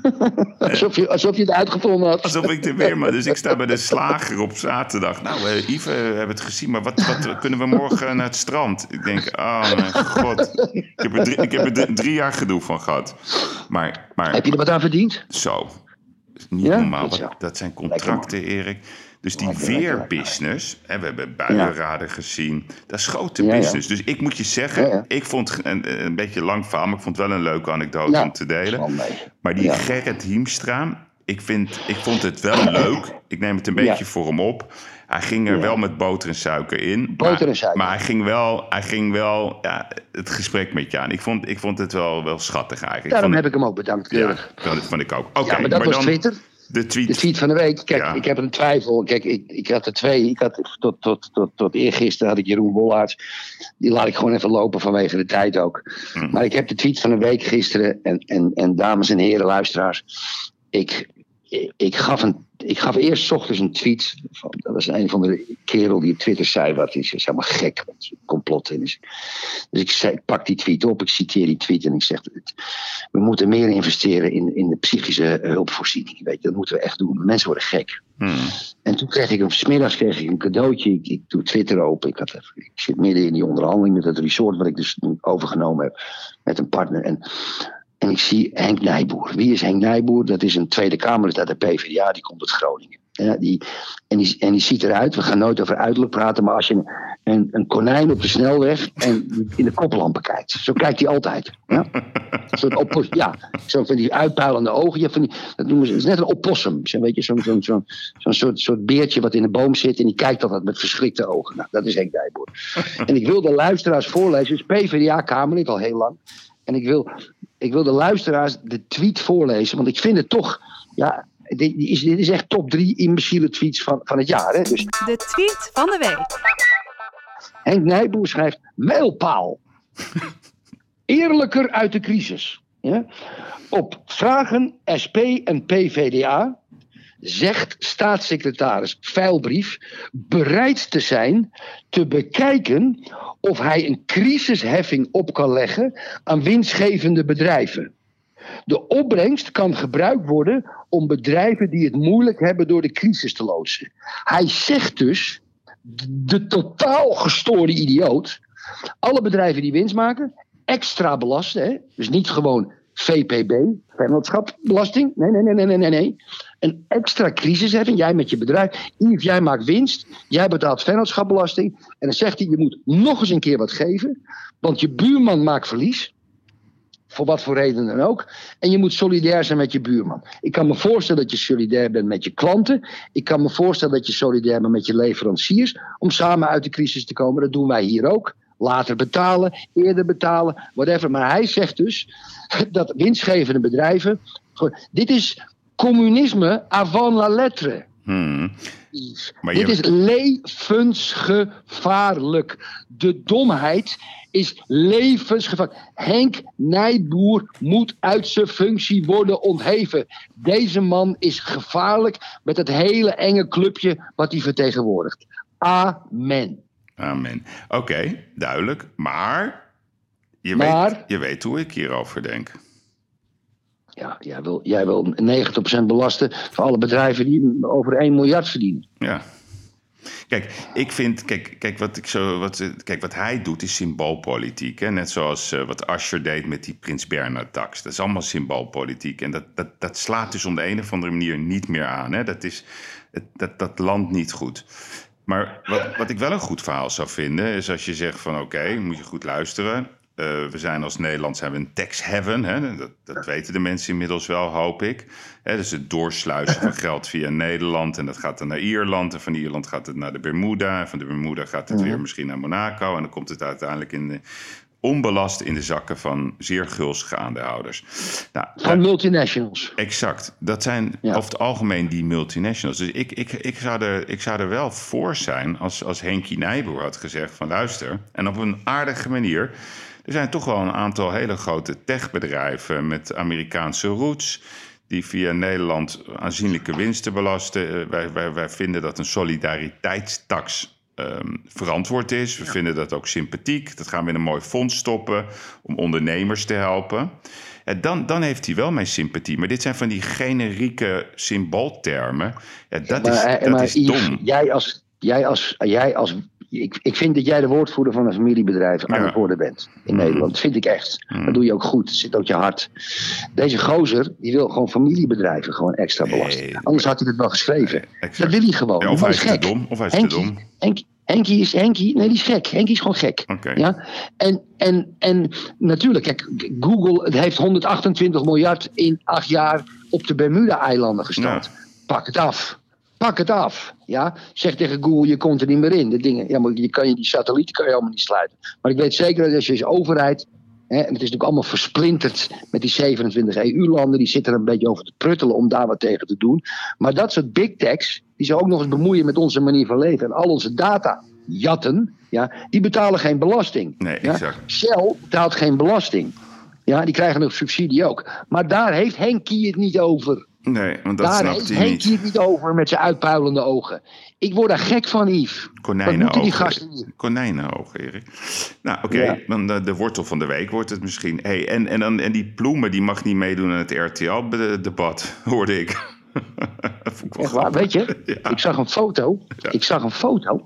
alsof, je, alsof je het uitgevonden had. Alsof ik er weer, maar dus ik sta bij de slager op zaterdag. Nou, uh, Yves, we hebben het gezien, maar wat, wat kunnen we morgen naar het strand? Ik denk, oh mijn god. Ik heb er drie, ik heb er drie jaar gedoe van gehad. Maar, maar, heb je er wat aan verdiend? Zo. Niet ja? normaal. Dat zijn contracten, Erik. Dus die weerbusiness, we hebben buienraden ja. gezien, dat is grote business. Dus ik moet je zeggen, ik vond een, een beetje lang verhaal, maar ik vond het wel een leuke anekdote om te delen. Maar die Gerrit Hiemstra, ik, vind, ik vond het wel leuk. Ik neem het een beetje voor hem op. Hij ging er wel met boter en suiker in. Boter maar, en suiker. Maar hij ging wel, hij ging wel ja, het gesprek met je aan. Ik vond, ik vond het wel, wel schattig eigenlijk. Daarom ik heb ik hem ook bedankt. Keurig. Ja, dat vond ik ook. Oké, okay, maar dat maar was dan, Twitter. De tweet. De tweet van de week. Kijk, ja. ik heb een twijfel. Kijk, ik, ik had er twee. Ik had, tot, tot, tot, tot eergisteren had ik Jeroen Wollaerts. Die laat ik gewoon even lopen vanwege de tijd ook. Mm. Maar ik heb de tweet van de week gisteren. En, en, en dames en heren luisteraars. Ik, ik, gaf een, ik gaf eerst 's ochtends een tweet. Van, dat was een van de kerel die op Twitter zei wat. Die is helemaal gek. Wat is complot in is. Dus ik, zei, ik pak die tweet op. Ik citeer die tweet. En ik zeg. We moeten meer investeren in, in de psychische hulpvoorziening. Weet je, dat moeten we echt doen. Mensen worden gek. Hmm. En toen kreeg ik een, smiddags kreeg ik een cadeautje. Ik, ik doe Twitter open. Ik, had, ik zit midden in die onderhandeling met het resort. Wat ik dus overgenomen heb. Met een partner. En en ik zie Henk Nijboer. Wie is Henk Nijboer? Dat is een Tweede Kamerlid uit de PvdA, die komt uit Groningen. Die, en, die, en die ziet eruit, we gaan nooit over uiterlijk praten, maar als je een, een, een konijn op de snelweg en in de koplampen kijkt. Zo kijkt hij altijd. Ja, ja zo van die uitpuilende ogen. Ja, van die, dat noemen ze, het is net een opossum. Zo, weet je, zo'n zo, zo, zo soort, soort beertje wat in de boom zit en die kijkt altijd met verschrikte ogen. Nou, dat is Henk Nijboer. en ik wil de luisteraars voorlezen, dus PvdA-Kamerlid al heel lang. En ik wil, ik wil de luisteraars de tweet voorlezen, want ik vind het toch. Ja, dit is, dit is echt top drie imbeciele tweets van, van het jaar. Hè? Dus, De tweet van de week. Henk Nijboer schrijft: mijlpaal. Eerlijker uit de crisis. Ja? Op vragen SP en PVDA zegt staatssecretaris Veilbrief bereid te zijn te bekijken of hij een crisisheffing op kan leggen aan winstgevende bedrijven. De opbrengst kan gebruikt worden om bedrijven die het moeilijk hebben door de crisis te loodsen. Hij zegt dus, de totaal gestoorde idioot, alle bedrijven die winst maken, extra belasten. Hè? Dus niet gewoon VPB, vennootschapbelasting. Nee, nee, nee, nee, nee, nee, nee. Een extra crisisheffing. Jij met je bedrijf. Jij maakt winst. Jij betaalt vennootschapbelasting. En dan zegt hij, je moet nog eens een keer wat geven. Want je buurman maakt verlies. Voor wat voor reden dan ook. En je moet solidair zijn met je buurman. Ik kan me voorstellen dat je solidair bent met je klanten. Ik kan me voorstellen dat je solidair bent met je leveranciers. Om samen uit de crisis te komen. Dat doen wij hier ook. Later betalen, eerder betalen, whatever. Maar hij zegt dus dat winstgevende bedrijven. Dit is communisme avant la lettre. Hmm. Maar Dit is levensgevaarlijk. De domheid is levensgevaarlijk. Henk Nijboer moet uit zijn functie worden ontheven. Deze man is gevaarlijk met het hele enge clubje wat hij vertegenwoordigt. Amen. Amen. Oké, duidelijk. Maar, je, Maar? Weet, je weet hoe ik hierover denk. Ja, jij wil, jij wil 90% belasten voor alle bedrijven die over 1 miljard verdienen. Ja. Kijk, ik vind, kijk, kijk, wat, ik zo, wat, kijk, wat hij doet is symboolpolitiek. Hè? Net zoals eh, wat Asscher deed met die Prins Bernhard-tax. Dat is allemaal symboolpolitiek. En dat, dat, dat slaat dus op de een of andere manier niet meer aan. Hè? Dat, is, dat, dat landt niet goed. Maar wat, wat ik wel een goed verhaal zou vinden, is als je zegt van oké, moet je goed luisteren. Eh, we zijn als Nederland zijn we een tax heaven. Hè? Dat, dat weten de mensen inmiddels wel, hoop ik. Hè, dus het doorsluizen van geld via Nederland. En dat gaat dan naar Ierland. En van Ierland gaat het naar de Bermuda. En van de Bermuda gaat het weer misschien naar Monaco. En dan komt het uiteindelijk in de, onbelast in de zakken van zeer gulzige aandeelhouders. Nou, Van multinationals. Exact. Dat zijn Ja. over het algemeen die multinationals. Dus ik, ik, ik, zou, er, ik zou er wel voor zijn als, als Henkie Nijboer had gezegd van luister... en op een aardige manier... er zijn toch wel een aantal hele grote techbedrijven met Amerikaanse roots... die via Nederland aanzienlijke winsten belasten. Eh, Wij, wij, wij vinden dat een solidariteitstax ehm, verantwoord is. We vinden dat ook sympathiek. Dat gaan we in een mooi fonds stoppen om ondernemers te helpen. Ja, dan, dan heeft hij wel mijn sympathie. Maar dit zijn van die generieke symbooltermen. Ja, dat maar, is, eh, dat maar is dom. Jij als, jij als, jij als ik, ik vind dat jij de woordvoerder van een familiebedrijf aan het worden bent in Mm. Nederland. Dat vind ik echt. Mm. Dat doe je ook goed. Dat zit ook je hart. Deze gozer, die wil gewoon familiebedrijven gewoon extra belasten. Nee, Anders had hij het wel geschreven. Exact. dat wil hij gewoon. Ja, of hij is te gek. dom, of hij is te Henkie, dom. Henkie, Henkie is Henkie, nee, die is gek. Henkie is gewoon gek. Ja? En, en, en natuurlijk, kijk, Google het heeft 128 miljard in acht jaar op de Bermuda-eilanden gestort. Pak het af. Pak het af. Ja? Zeg tegen Google, je komt er niet meer in. De dingen, ja, maar je kan je die satellieten kan je allemaal niet sluiten. Maar ik weet zeker dat als je als overheid. Hè, en het is natuurlijk allemaal versplinterd met die 27 EU-landen. Die zitten er een beetje over te pruttelen om daar wat tegen te doen. Maar dat soort big techs, die zich ook nog eens bemoeien met onze manier van leven. En al onze data jatten, ja, die betalen geen belasting. Nee, Ja? exact. Shell betaalt geen belasting. Ja, die krijgen nog subsidie ook. Maar daar heeft Henkie het niet over. Nee, want dat daar snapt hij niet. het niet over met zijn uitpuilende ogen. Ik word daar gek van, Yves. Konijnenogen. Konijnenogen, Erik. Nou, oké, Ja. dan de, de wortel van de week wordt het misschien. Hey, en, en, dan, en die ploemen, die mag niet meedoen aan het RTL-debat, hoorde ik. Dat vond ik wel Echt waar, weet je? Ja. Ik zag een foto. Ja. Ik zag een foto.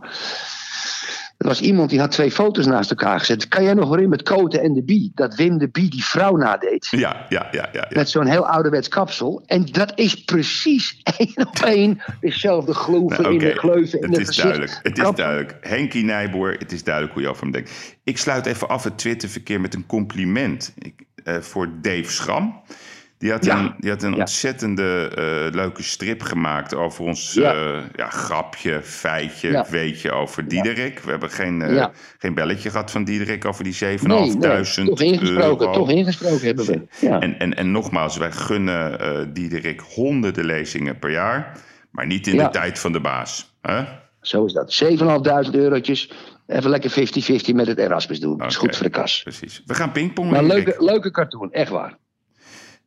Er was iemand die had twee foto's naast elkaar gezet. Kan jij nog herinneren met Cote en de Bie? Dat Wim de Bie die vrouw nadeed. Ja, ja, ja, ja. ja. Met zo'n heel ouderwets kapsel. En dat is precies één op één dezelfde gloeven Nou, in de gleuven. in Het de is gezicht. duidelijk. Het is duidelijk. Henkie Nijboer, het is duidelijk hoe je over hem denkt. Ik sluit even af het Twitterverkeer met een compliment ik, eh, voor Dave Schram. Die had Ja. een, die had een Ja. ontzettende eh, leuke strip gemaakt over ons Ja. ja, grapje, feitje, weetje over Diederik. We hebben geen, eh, geen belletje gehad van Diederik over die 7.500 Nee, nee, toch ingesproken, euro. toch ingesproken hebben we. En, en, en nogmaals, wij gunnen eh Diederik honderden lezingen per jaar. Maar niet in de tijd van de baas. Hè? Zo is dat. 7.500 eurotjes. Even lekker 50-50 met het Erasmus doen. Dat is goed voor de kas. Precies. We gaan pingpongen. Maar leuke, leuke cartoon, echt waar.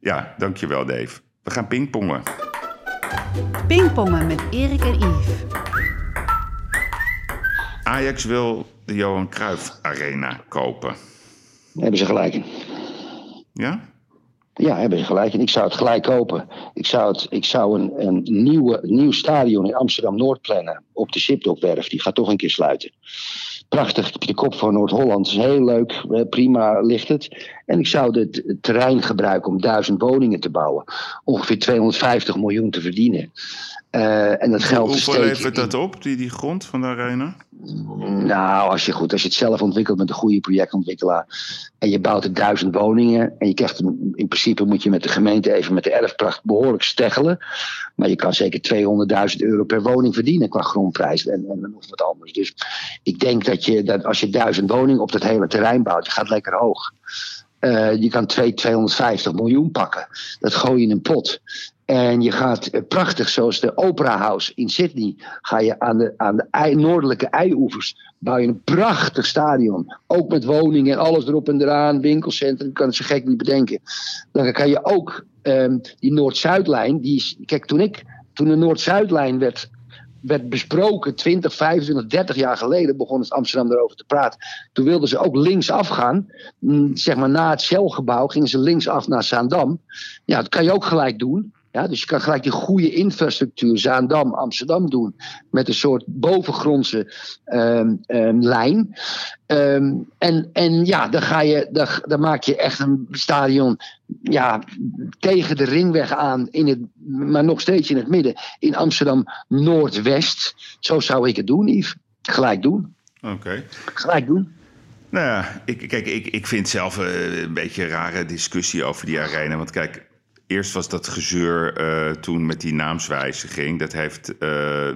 Ja, dankjewel Dave. We gaan pingpongen. Pingpongen met Erik en Yves. Ajax wil de Johan Cruijff Arena kopen. Daar hebben ze gelijk in. Ja? Ja, hebben ze gelijk in. Ik zou het gelijk kopen. Ik zou, het, ik zou een, een nieuwe, nieuw stadion in Amsterdam-Noord plannen. Op de Sipdokwerf. Die gaat toch een keer sluiten. Prachtig. De kop van Noord-Holland. is heel leuk. Prima ligt het. En ik zou het terrein gebruiken om duizend woningen te bouwen. Ongeveer 250 miljoen te verdienen. Eh, en dat geld Hoeveel levert dat op, die, die grond van de arena? Nou, als je, goed, als je het zelf ontwikkelt met een goede projectontwikkelaar. en je bouwt er duizend woningen. en je krijgt in principe moet je met de gemeente even met de erfpracht behoorlijk steggelen. Maar je kan zeker 200.000 euro per woning verdienen qua grondprijs en, en nog wat anders. Dus ik denk dat, je, dat als je duizend woningen op dat hele terrein bouwt, je gaat lekker hoog. Eh, je kan 2, 250 miljoen pakken. Dat gooi je in een pot. En je gaat eh, prachtig, zoals de Opera House in Sydney, ga je aan de, aan de noordelijke eioevers, bouw je een prachtig stadion. Ook met woningen en alles erop en eraan, winkelcentrum, kan het zo gek niet bedenken. Dan kan je ook ehm, die Noord-Zuidlijn, die is, kijk, toen ik, toen de Noord-Zuidlijn werd, werd besproken, 20, 25, 30 jaar geleden, begon het Amsterdam erover te praten. Toen wilden ze ook linksaf gaan, mm, zeg maar na het Shell-gebouw, gingen ze linksaf naar Zaandam. Ja, dat kan je ook gelijk doen. Ja, dus je kan gelijk die goede infrastructuur Zaandam, Amsterdam doen. Met een soort bovengrondse ehm, ehm, lijn. Ehm, en, en ja, dan, ga je, dan, dan maak je echt een stadion ja, tegen de ringweg aan. In het, maar nog steeds in het midden. In Amsterdam Noordwest. Zo zou ik het doen, Yves. Gelijk doen. Oké. Gelijk doen. Nou ja, ik, kijk, ik, ik vind zelf eh, een beetje een rare discussie over die arena. Want kijk, eerst was dat gezeur eh, toen met die naamswijziging. Dat heeft eh,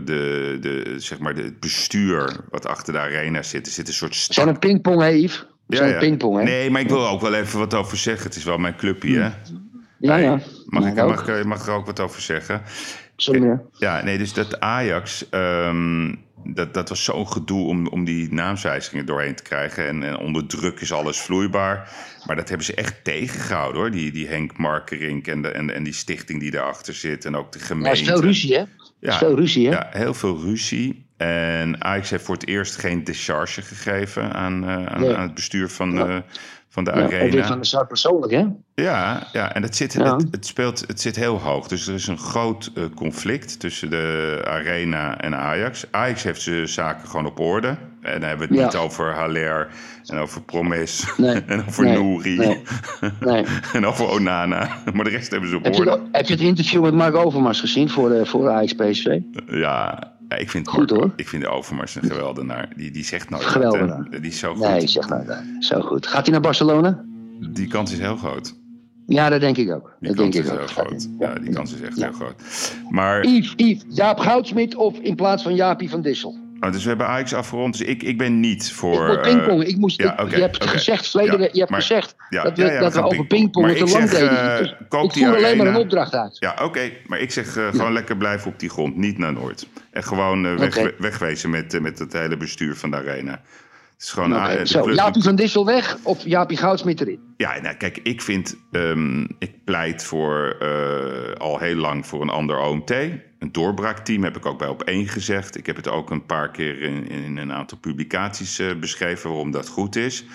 de, de, zeg maar de, het bestuur wat achter de arena zit. Er zit een soort zijn pingpong, hè, Yves? Zijn een pingpong, hè? Nee, maar ik wil ook wel even wat over zeggen. Het is wel mijn clubje, hè? ja, ja. Mag ik, mag, ik- mag er ook wat over zeggen? Ja, nee, dus dat Ajax, ehm, dat, dat was zo'n gedoe om, om die naamswijzigingen doorheen te krijgen. En, en onder druk is alles vloeibaar. Maar dat hebben ze echt tegengehouden hoor. Die, die Henk Markerink en, de, en, en die stichting die daarachter zit. En ook de Ja, gemeente. is veel ruzie, hè? Is Ja, veel ruzie, hè? Ja, heel veel ruzie. En Ajax heeft voor het eerst geen decharge gegeven aan, eh, aan, Nee. aan het bestuur van, Ja. eh, van de Ja, arena. van Sar persoonlijk, hè? Ja, ja en het zit, Ja. Het, het, speelt, het zit heel hoog. Dus er is een groot eh, conflict tussen de Arena en Ajax. Ajax heeft zijn zaken gewoon op orde. En dan hebben we het Ja. niet over Haller en over Promes Nee, en over nee, Nouri nee. Nee. en over Onana. Maar de rest hebben ze op Heb orde. heb je het interview met Mark Overmars gezien voor, de, voor Ajax PSV? Ja, ja, ik vind, Goed, Marco- hoor. ik vind de Overmars een geweldenaar. Die, die zegt nooit Geweldenaar. hè. Die is zo goed. Nee, zeg nou, nee, zo goed. Gaat hij naar Barcelona? Die kans is heel groot. Ja, dat denk ik ook. Die Dat denk kans ik is ook. heel groot. Ja, die kans is echt Ja. heel groot. Maar Yves, Yves, Jaap Goudsmit of in plaats van Jaapie van Dissel? Oh, dus we hebben Ajax afgerond. Dus ik, ik ben niet voor... ik eh, pingpongen. Ik moest, ja, ik- oké, je hebt gezegd, verleden, Ja, je hebt maar- gezegd ja, dat we, ja, dat we, over pingpongen. te lang deden. eh, Dus ik die voer alleen maar een opdracht uit. Ja, oké. Maar ik zeg eh, gewoon lekker blijven op die grond. Niet naar Noord. En gewoon weg, wegwezen met, met het hele bestuur van de arena. Het is gewoon... Ah, de Zo, Jaapie van Dissel weg of Jaapie Goudsmit erin? Ja, nou, kijk, ik vind... ehm, ik pleit voor al heel lang voor een ander OMT. Een doorbraakteam heb ik ook bij op één gezegd. Ik heb het ook een paar keer in, in een aantal publicaties eh, beschreven waarom dat goed is.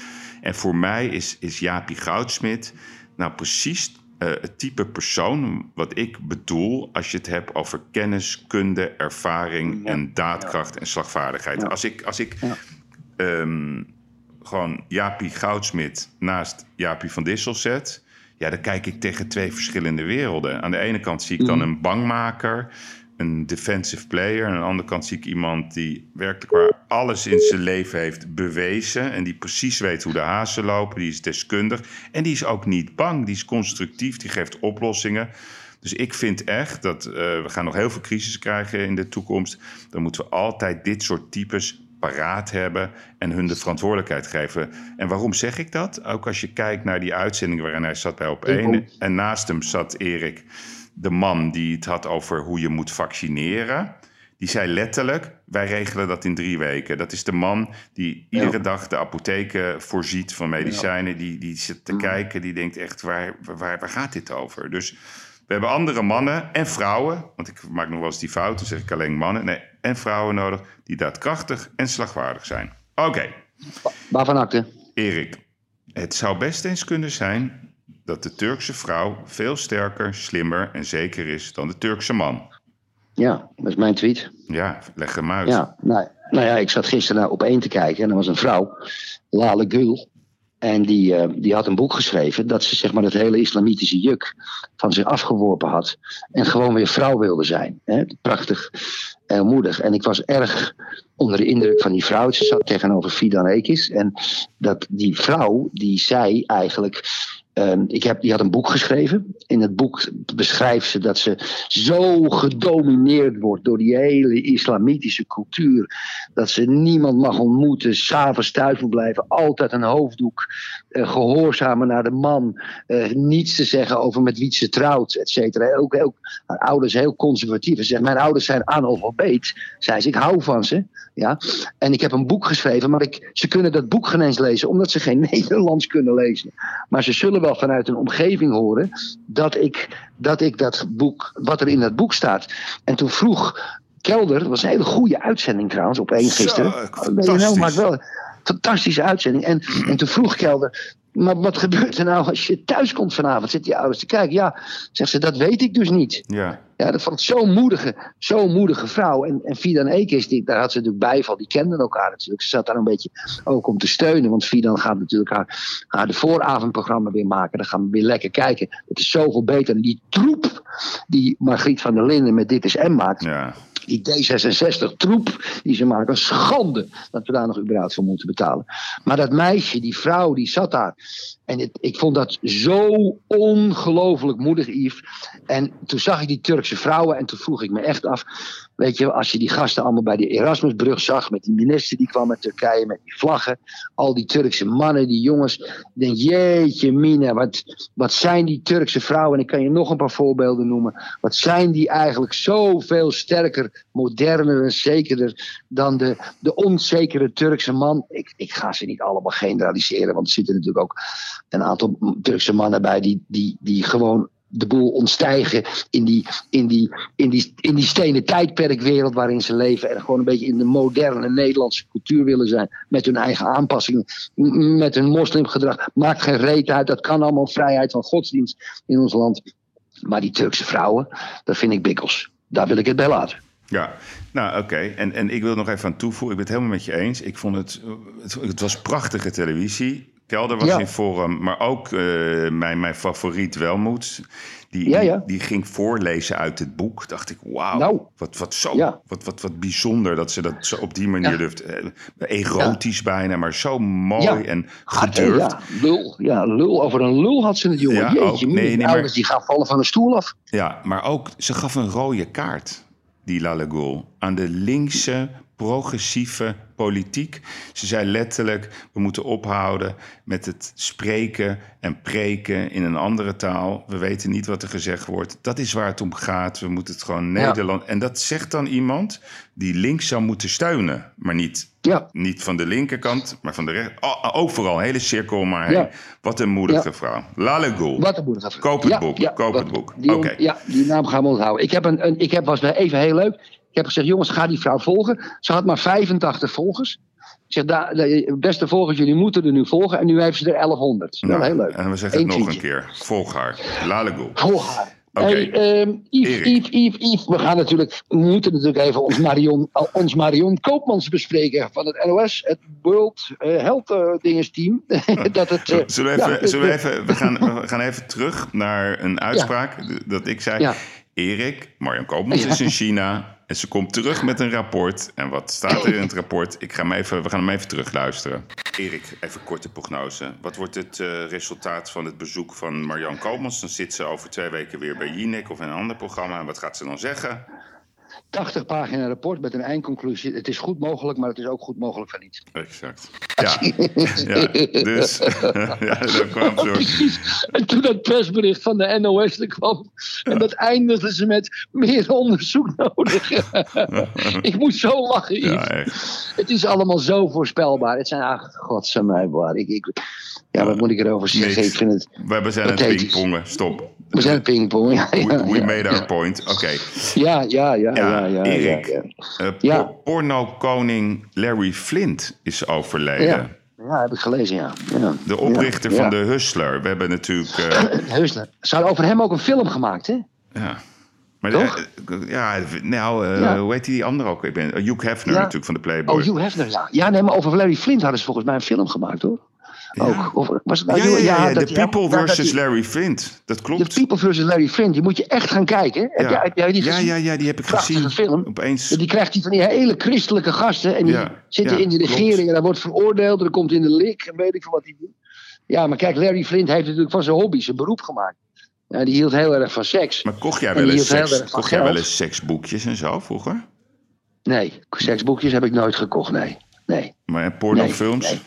En voor mij is, is Jaapie Goudsmit nou precies eh, het type persoon wat ik bedoel als je het hebt over kennis, kunde, ervaring en daadkracht en slagvaardigheid. Ja. Als ik, als ik ehm, gewoon Jaapie Goudsmit naast Jaapie van Dissel zet, ja, dan kijk ik tegen twee verschillende werelden. Aan de ene kant zie ik dan een bangmaker, een defensive player. En aan de andere kant zie ik iemand die werkelijk waar alles in zijn leven heeft bewezen. En die precies weet hoe de hazen lopen. Die is deskundig. En die is ook niet bang. Die is constructief. Die geeft oplossingen. Dus ik vind echt dat eh, we gaan nog heel veel crisis krijgen in de toekomst. Dan moeten we altijd dit soort types paraat hebben en hun de verantwoordelijkheid geven. En waarom zeg ik dat? Ook als je kijkt naar die uitzending waarin hij zat bij op één. En naast hem zat Erik, de man die het had over hoe je moet vaccineren. Die zei letterlijk, wij regelen dat in drie weken. Dat is de man die iedere Ja. dag de apotheken voorziet van medicijnen. Die, die zit Mm. te kijken, die denkt echt, waar, waar, waar gaat dit over? Dus we hebben andere mannen en vrouwen, want ik maak nog wel eens die fout, dan zeg ik alleen mannen. Nee, en vrouwen nodig die daadkrachtig en slagvaardig zijn. Oké, Waarvan akte? Erik. Het zou best eens kunnen zijn dat de Turkse vrouw veel sterker, slimmer en zeker is dan de Turkse man. Ja, dat is mijn tweet. Ja, leg hem uit. Ja, nou, nou ja, ik zat gisteren naar op één te kijken en er was een vrouw, Lale Gül. En die, eh, die had een boek geschreven dat ze zeg maar het hele islamitische juk van zich afgeworpen had. En gewoon weer vrouw wilde zijn. Hè? Prachtig en moedig. En ik was erg onder de indruk van die vrouw. Ze zat tegenover Fidan Ekis. En dat die vrouw, die zei eigenlijk. Ehm, ik heb, die had een boek geschreven. In het boek beschrijft ze dat ze zo gedomineerd wordt door die hele islamitische cultuur. Dat ze niemand mag ontmoeten, s'avonds thuis moet blijven, altijd een hoofddoek, gehoorzamen naar de man, eh, niets te zeggen over met wie ze trouwt, et cetera. Ook, ook haar ouders heel conservatief. Ze zegt, mijn ouders zijn analfabeet. Zei ze, ik hou van ze. Ja? En ik heb een boek geschreven, maar ik, ze kunnen dat boek geen eens lezen, omdat ze geen Nederlands kunnen lezen. Maar ze zullen wel vanuit een omgeving horen dat ik, dat ik dat boek, wat er in dat boek staat. En toen vroeg Kelder, dat was een hele goede uitzending trouwens, op één gisteren. Zo, BNL fantastisch. maakt wel fantastische uitzending. En, en toen vroeg Kelder, maar wat gebeurt er nou als je thuis komt vanavond? Zitten je ouders te kijken? Ja, zegt ze, dat weet ik dus niet. Ja. Ja, dat vond ik zo'n moedige, zo'n moedige vrouw. En, en Fidan Ekis, die, daar had ze natuurlijk bijval. Die kenden elkaar natuurlijk. Ze zat daar een beetje ook om te steunen. Want Fidan gaat natuurlijk haar, haar de vooravondprogramma weer maken. Dan gaan we weer lekker kijken. Het is zoveel beter. En die troep die Margriet van der Linden met Dit is M maakt. Ja. Die D66-troep die ze maken. Schande dat we daar nog überhaupt voor moeten betalen. Maar dat meisje, die vrouw, die zat daar. En het, ik vond dat zo ongelooflijk moedig, Yves. En toen zag ik die Turkse vrouwen en toen vroeg ik me echt af. Weet je, als je die gasten allemaal bij de Erasmusbrug zag. Met die minister die kwam uit Turkije, met die vlaggen. Al die Turkse mannen, die jongens. Denk, jeetje mina, wat, wat zijn die Turkse vrouwen? En ik kan je nog een paar voorbeelden noemen. Wat zijn die eigenlijk zoveel sterker, moderner en zekerder dan de, de onzekere Turkse man. Ik, ik ga ze niet allemaal generaliseren, want er zitten natuurlijk ook een aantal Turkse mannen bij die, die, die gewoon de boel ontstijgen in die, in die, in die, in die stenen tijdperkwereld waarin ze leven. En gewoon een beetje in de moderne Nederlandse cultuur willen zijn. Met hun eigen aanpassingen, met hun moslimgedrag. Maakt geen reet uit. Dat kan allemaal vrijheid van godsdienst in ons land. Maar die Turkse vrouwen, dat vind ik bikkels. Daar wil ik het bij laten. Ja, nou oké. En, en ik wil nog even aan toevoegen. Ik ben het helemaal met je eens. Ik vond het, het, het was prachtige televisie. Kelder was Ja. in vorm, maar ook eh, mijn, mijn favoriet Welmoed. Die, Ja, die- ja. Die, ging voorlezen uit het boek. Dacht ik, wauw, Nou. wat, wat, zo, wat, wat, wat bijzonder dat ze dat zo op die manier durft. Eh, erotisch bijna, maar zo mooi en gedurfd. Ja, lul. Ja, lul. Over een lul had ze het, jongen. Ja, Jeetje, ook. Nee, nee, die maar- die gaan vallen van een stoel af. Ja, maar ook, ze gaf een rode kaart, die Lalagoul, aan de linkse, progressieve politiek. Ze zei letterlijk, we moeten ophouden met het spreken en preken in een andere taal. We weten niet wat er gezegd wordt. Dat is waar het om gaat. We moeten het gewoon Ja. Nederland... En dat zegt dan iemand die links zou moeten steunen, maar niet... Ja. Niet van de linkerkant, maar van de rechter. Oh, ook vooral hele cirkel om haar heen. Ja. Wat een moedige vrouw. Lalagoul. Wat een moeder. Koop het boek, koop het boek. Die. Ja, die naam gaan we onthouden. Ik, heb een, een, ik heb, was even heel leuk. Ik heb gezegd, jongens, ga die vrouw volgen. Ze had maar 85 volgers. Ik zeg, beste volgers, jullie moeten er nu volgen. En nu heeft ze er 1100. Wel Nou, heel leuk. En we zeggen het nog een keer. Volg haar. Lalagoul. Volg haar. Oké. Hey, ehm, Yves. Yves, Yves, Yves, we gaan natuurlijk, we moeten natuurlijk even ons Marion, ons Marion Koopmans bespreken van het NOS, het World eh, Health eh, Dinges team. dat het, eh, Zullen we, even, ja, zullen we, eh, even, we, gaan, we gaan even terug naar een uitspraak dat ik zei. Erik, Marjan Koopmans is in China en ze komt terug met een rapport. En wat staat er in het rapport? Ik ga hem even, we gaan hem even terugluisteren. Erik, even korte prognose. Wat wordt het eh, resultaat van het bezoek van Marjan Koopmans? Dan zit ze over twee weken weer bij Jinek of in een ander programma. En wat gaat ze dan zeggen? 80 pagina rapport met een eindconclusie. Het is goed mogelijk, maar het is ook goed mogelijk van niet. Exact. Ja, ja dus ja, daar kwam zo. Precies. En toen dat persbericht van de NOS er kwam. En dat eindigden ze met meer onderzoek nodig. ik moet zo lachen. Ja. Het is allemaal zo voorspelbaar. Het zijn, ach, godzijdank. Ik, ik, ja, wat moet ik erover zeggen? Ik vind het... We zijn het pingpongen. Stop. We zijn pingpong. Ja, ja, We, we ja, made our point. Oké. Ja, ja, ja, ja, ja. ja, Erik. Eh, por- Porno-koning Larry Flint is overleden. Ja. Heb ik gelezen, ja. ja. De oprichter Ja, van de Hustler. We hebben natuurlijk... eh, Heusler. Ze hadden over hem ook een film gemaakt, hè? ja. Maar Toch? de- ja, nou, eh, hoe heet die andere ook? Ik ben, eh, Hugh Hefner natuurlijk van de Playboy. Oh, Hugh Hefner, ja. Ja, nee, maar over Larry Flint hadden ze volgens mij een film gemaakt, hoor. Ook. Of was het nou Ja, ja, ja, ja, dat de hij- People ja, dat versus hij- Larry Flint. Dat The klopt. People versus Larry Flint. Die moet je echt gaan kijken. Heb, Ja. jij, heb jij die ja, gezien? ja, ja, die heb ik Prachtige gezien. film. Opeens. Die krijgt die van die hele christelijke gasten. En die Ja, zitten ja, in de klopt. regering. En daar wordt veroordeeld. En dan komt in de lik. En weet ik veel wat hij doet. Ja, maar kijk, Larry Flint heeft natuurlijk van zijn hobby zijn beroep gemaakt. Ja, die hield heel erg van seks. Maar kocht jij wel eens, seks, kocht jij wel eens seksboekjes en zo vroeger? Nee, seksboekjes heb ik nooit gekocht. Nee. nee. Maar pornofilms? Nee,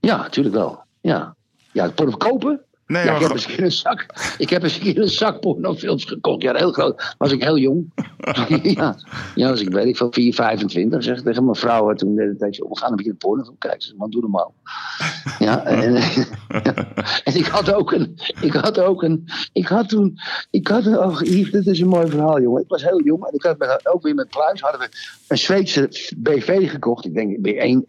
Ja, natuurlijk wel. Ja. Ja, porno kopen? Nee, ja, ik heb eens een keer een zak. Ik heb eens een keer een zak pornofilms gekocht. Ja, heel groot. Was ik heel jong. ja. ja, was ik weet ik van 4, 25. Zeg ik tegen mijn vrouw eh, toen de tijd. We gaan een beetje een pornofilm kijken. Ze man, doe normaal. ja, en, en ik had ook een. Ik had ook een. Ik had toen. Ik had een. Oh, Yves, dit is een mooi verhaal, jongen. Ik was heel jong. En ik had met, ook weer met Pluis. hadden we een Zweedse BV gekocht. Ik denk bij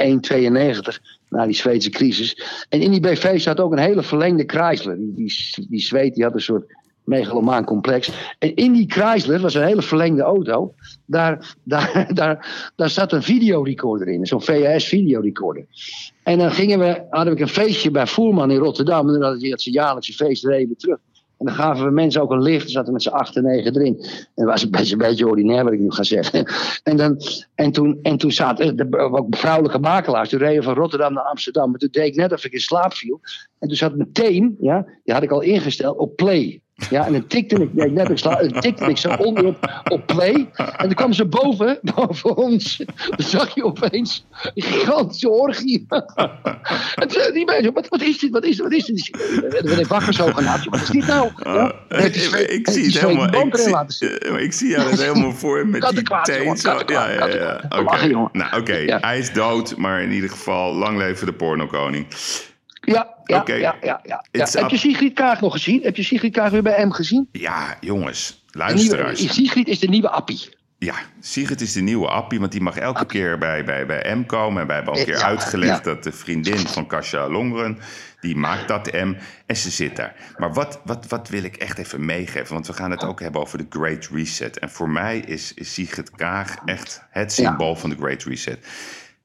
1,92 na die Zweedse crisis. En in die BV zat ook een hele verlengde Chrysler. Die, die, die Zweed die had een soort megalomaan complex. En in die Chrysler was een hele verlengde auto. Daar, daar, daar, daar zat een videorecorder in. Zo'n VHS-videorecorder. En dan gingen we, hadden we een feestje bij Voerman in Rotterdam. En dan had ze jaarlijkse feest reden terug. En dan gaven we mensen ook een lift. Dan zaten we met z'n acht en negen erin. En dat was een beetje, een beetje ordinair wat ik nu ga zeggen. En, dan, en, toen, en toen zaten de vrouwelijke makelaars. Die reden van Rotterdam naar Amsterdam. Maar toen deed ik net of ik in slaap viel. En toen zat meteen, ja, die had ik al ingesteld, op play. Ja, en dan tikte ik, ik net slaap, dan tikte ik zo onder op, op play. En dan kwam ze boven, boven ons. Dan zag je opeens een gigantische orgie. En toen- die mensen, wat, wat is dit, wat is dit, wat is dit? En dan werd ik wakker zo. Wat is dit nou? Ja, Ah, die ik, Zweed- ik zie het helemaal. Ik zie, eh, ik zie jou het helemaal voor met die teen. Ja, ja, ja. Oké. Nou. Ja. Hij is dood, maar in ieder geval lang leven de pornokoning. Ja, ja, ja, ja, ja, Heb je Sigrid Kaag nog gezien? Heb je Sigrid Kaag weer bij M gezien? Ja, jongens, De nieuwe, luisteraars. Sigrid is de nieuwe appie. Ja, Sigrid is de nieuwe appie, want die mag elke keer bij, bij, bij M komen. En wij hebben al een keer Ja, uitgelegd dat de vriendin van Kasia Longren, die maakt dat M. En ze zit daar. Maar wat, wat, wat wil ik echt even meegeven? Want we gaan het ook hebben over de Great Reset. En voor mij is, is Sigrid Kaag echt het symbool van de Great Reset.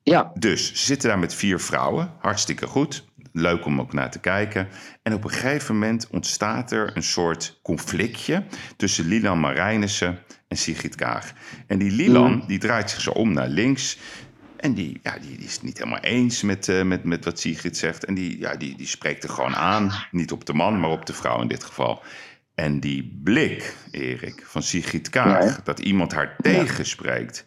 Ja, Dus ze zitten daar met vier vrouwen. Hartstikke goed. Leuk om ook naar te kijken. En op een gegeven moment ontstaat er een soort conflictje tussen Lilan Marijnissen en Sigrid Kaag. En die Lilan die draait zich zo om naar links. En die, ja, die, die is het niet helemaal eens met, eh, met, met wat Sigrid zegt. En die, ja, die, die spreekt er gewoon aan. Niet op de man, maar op de vrouw in dit geval. En die blik, Erik, van Sigrid Kaag, ja. dat iemand haar tegenspreekt.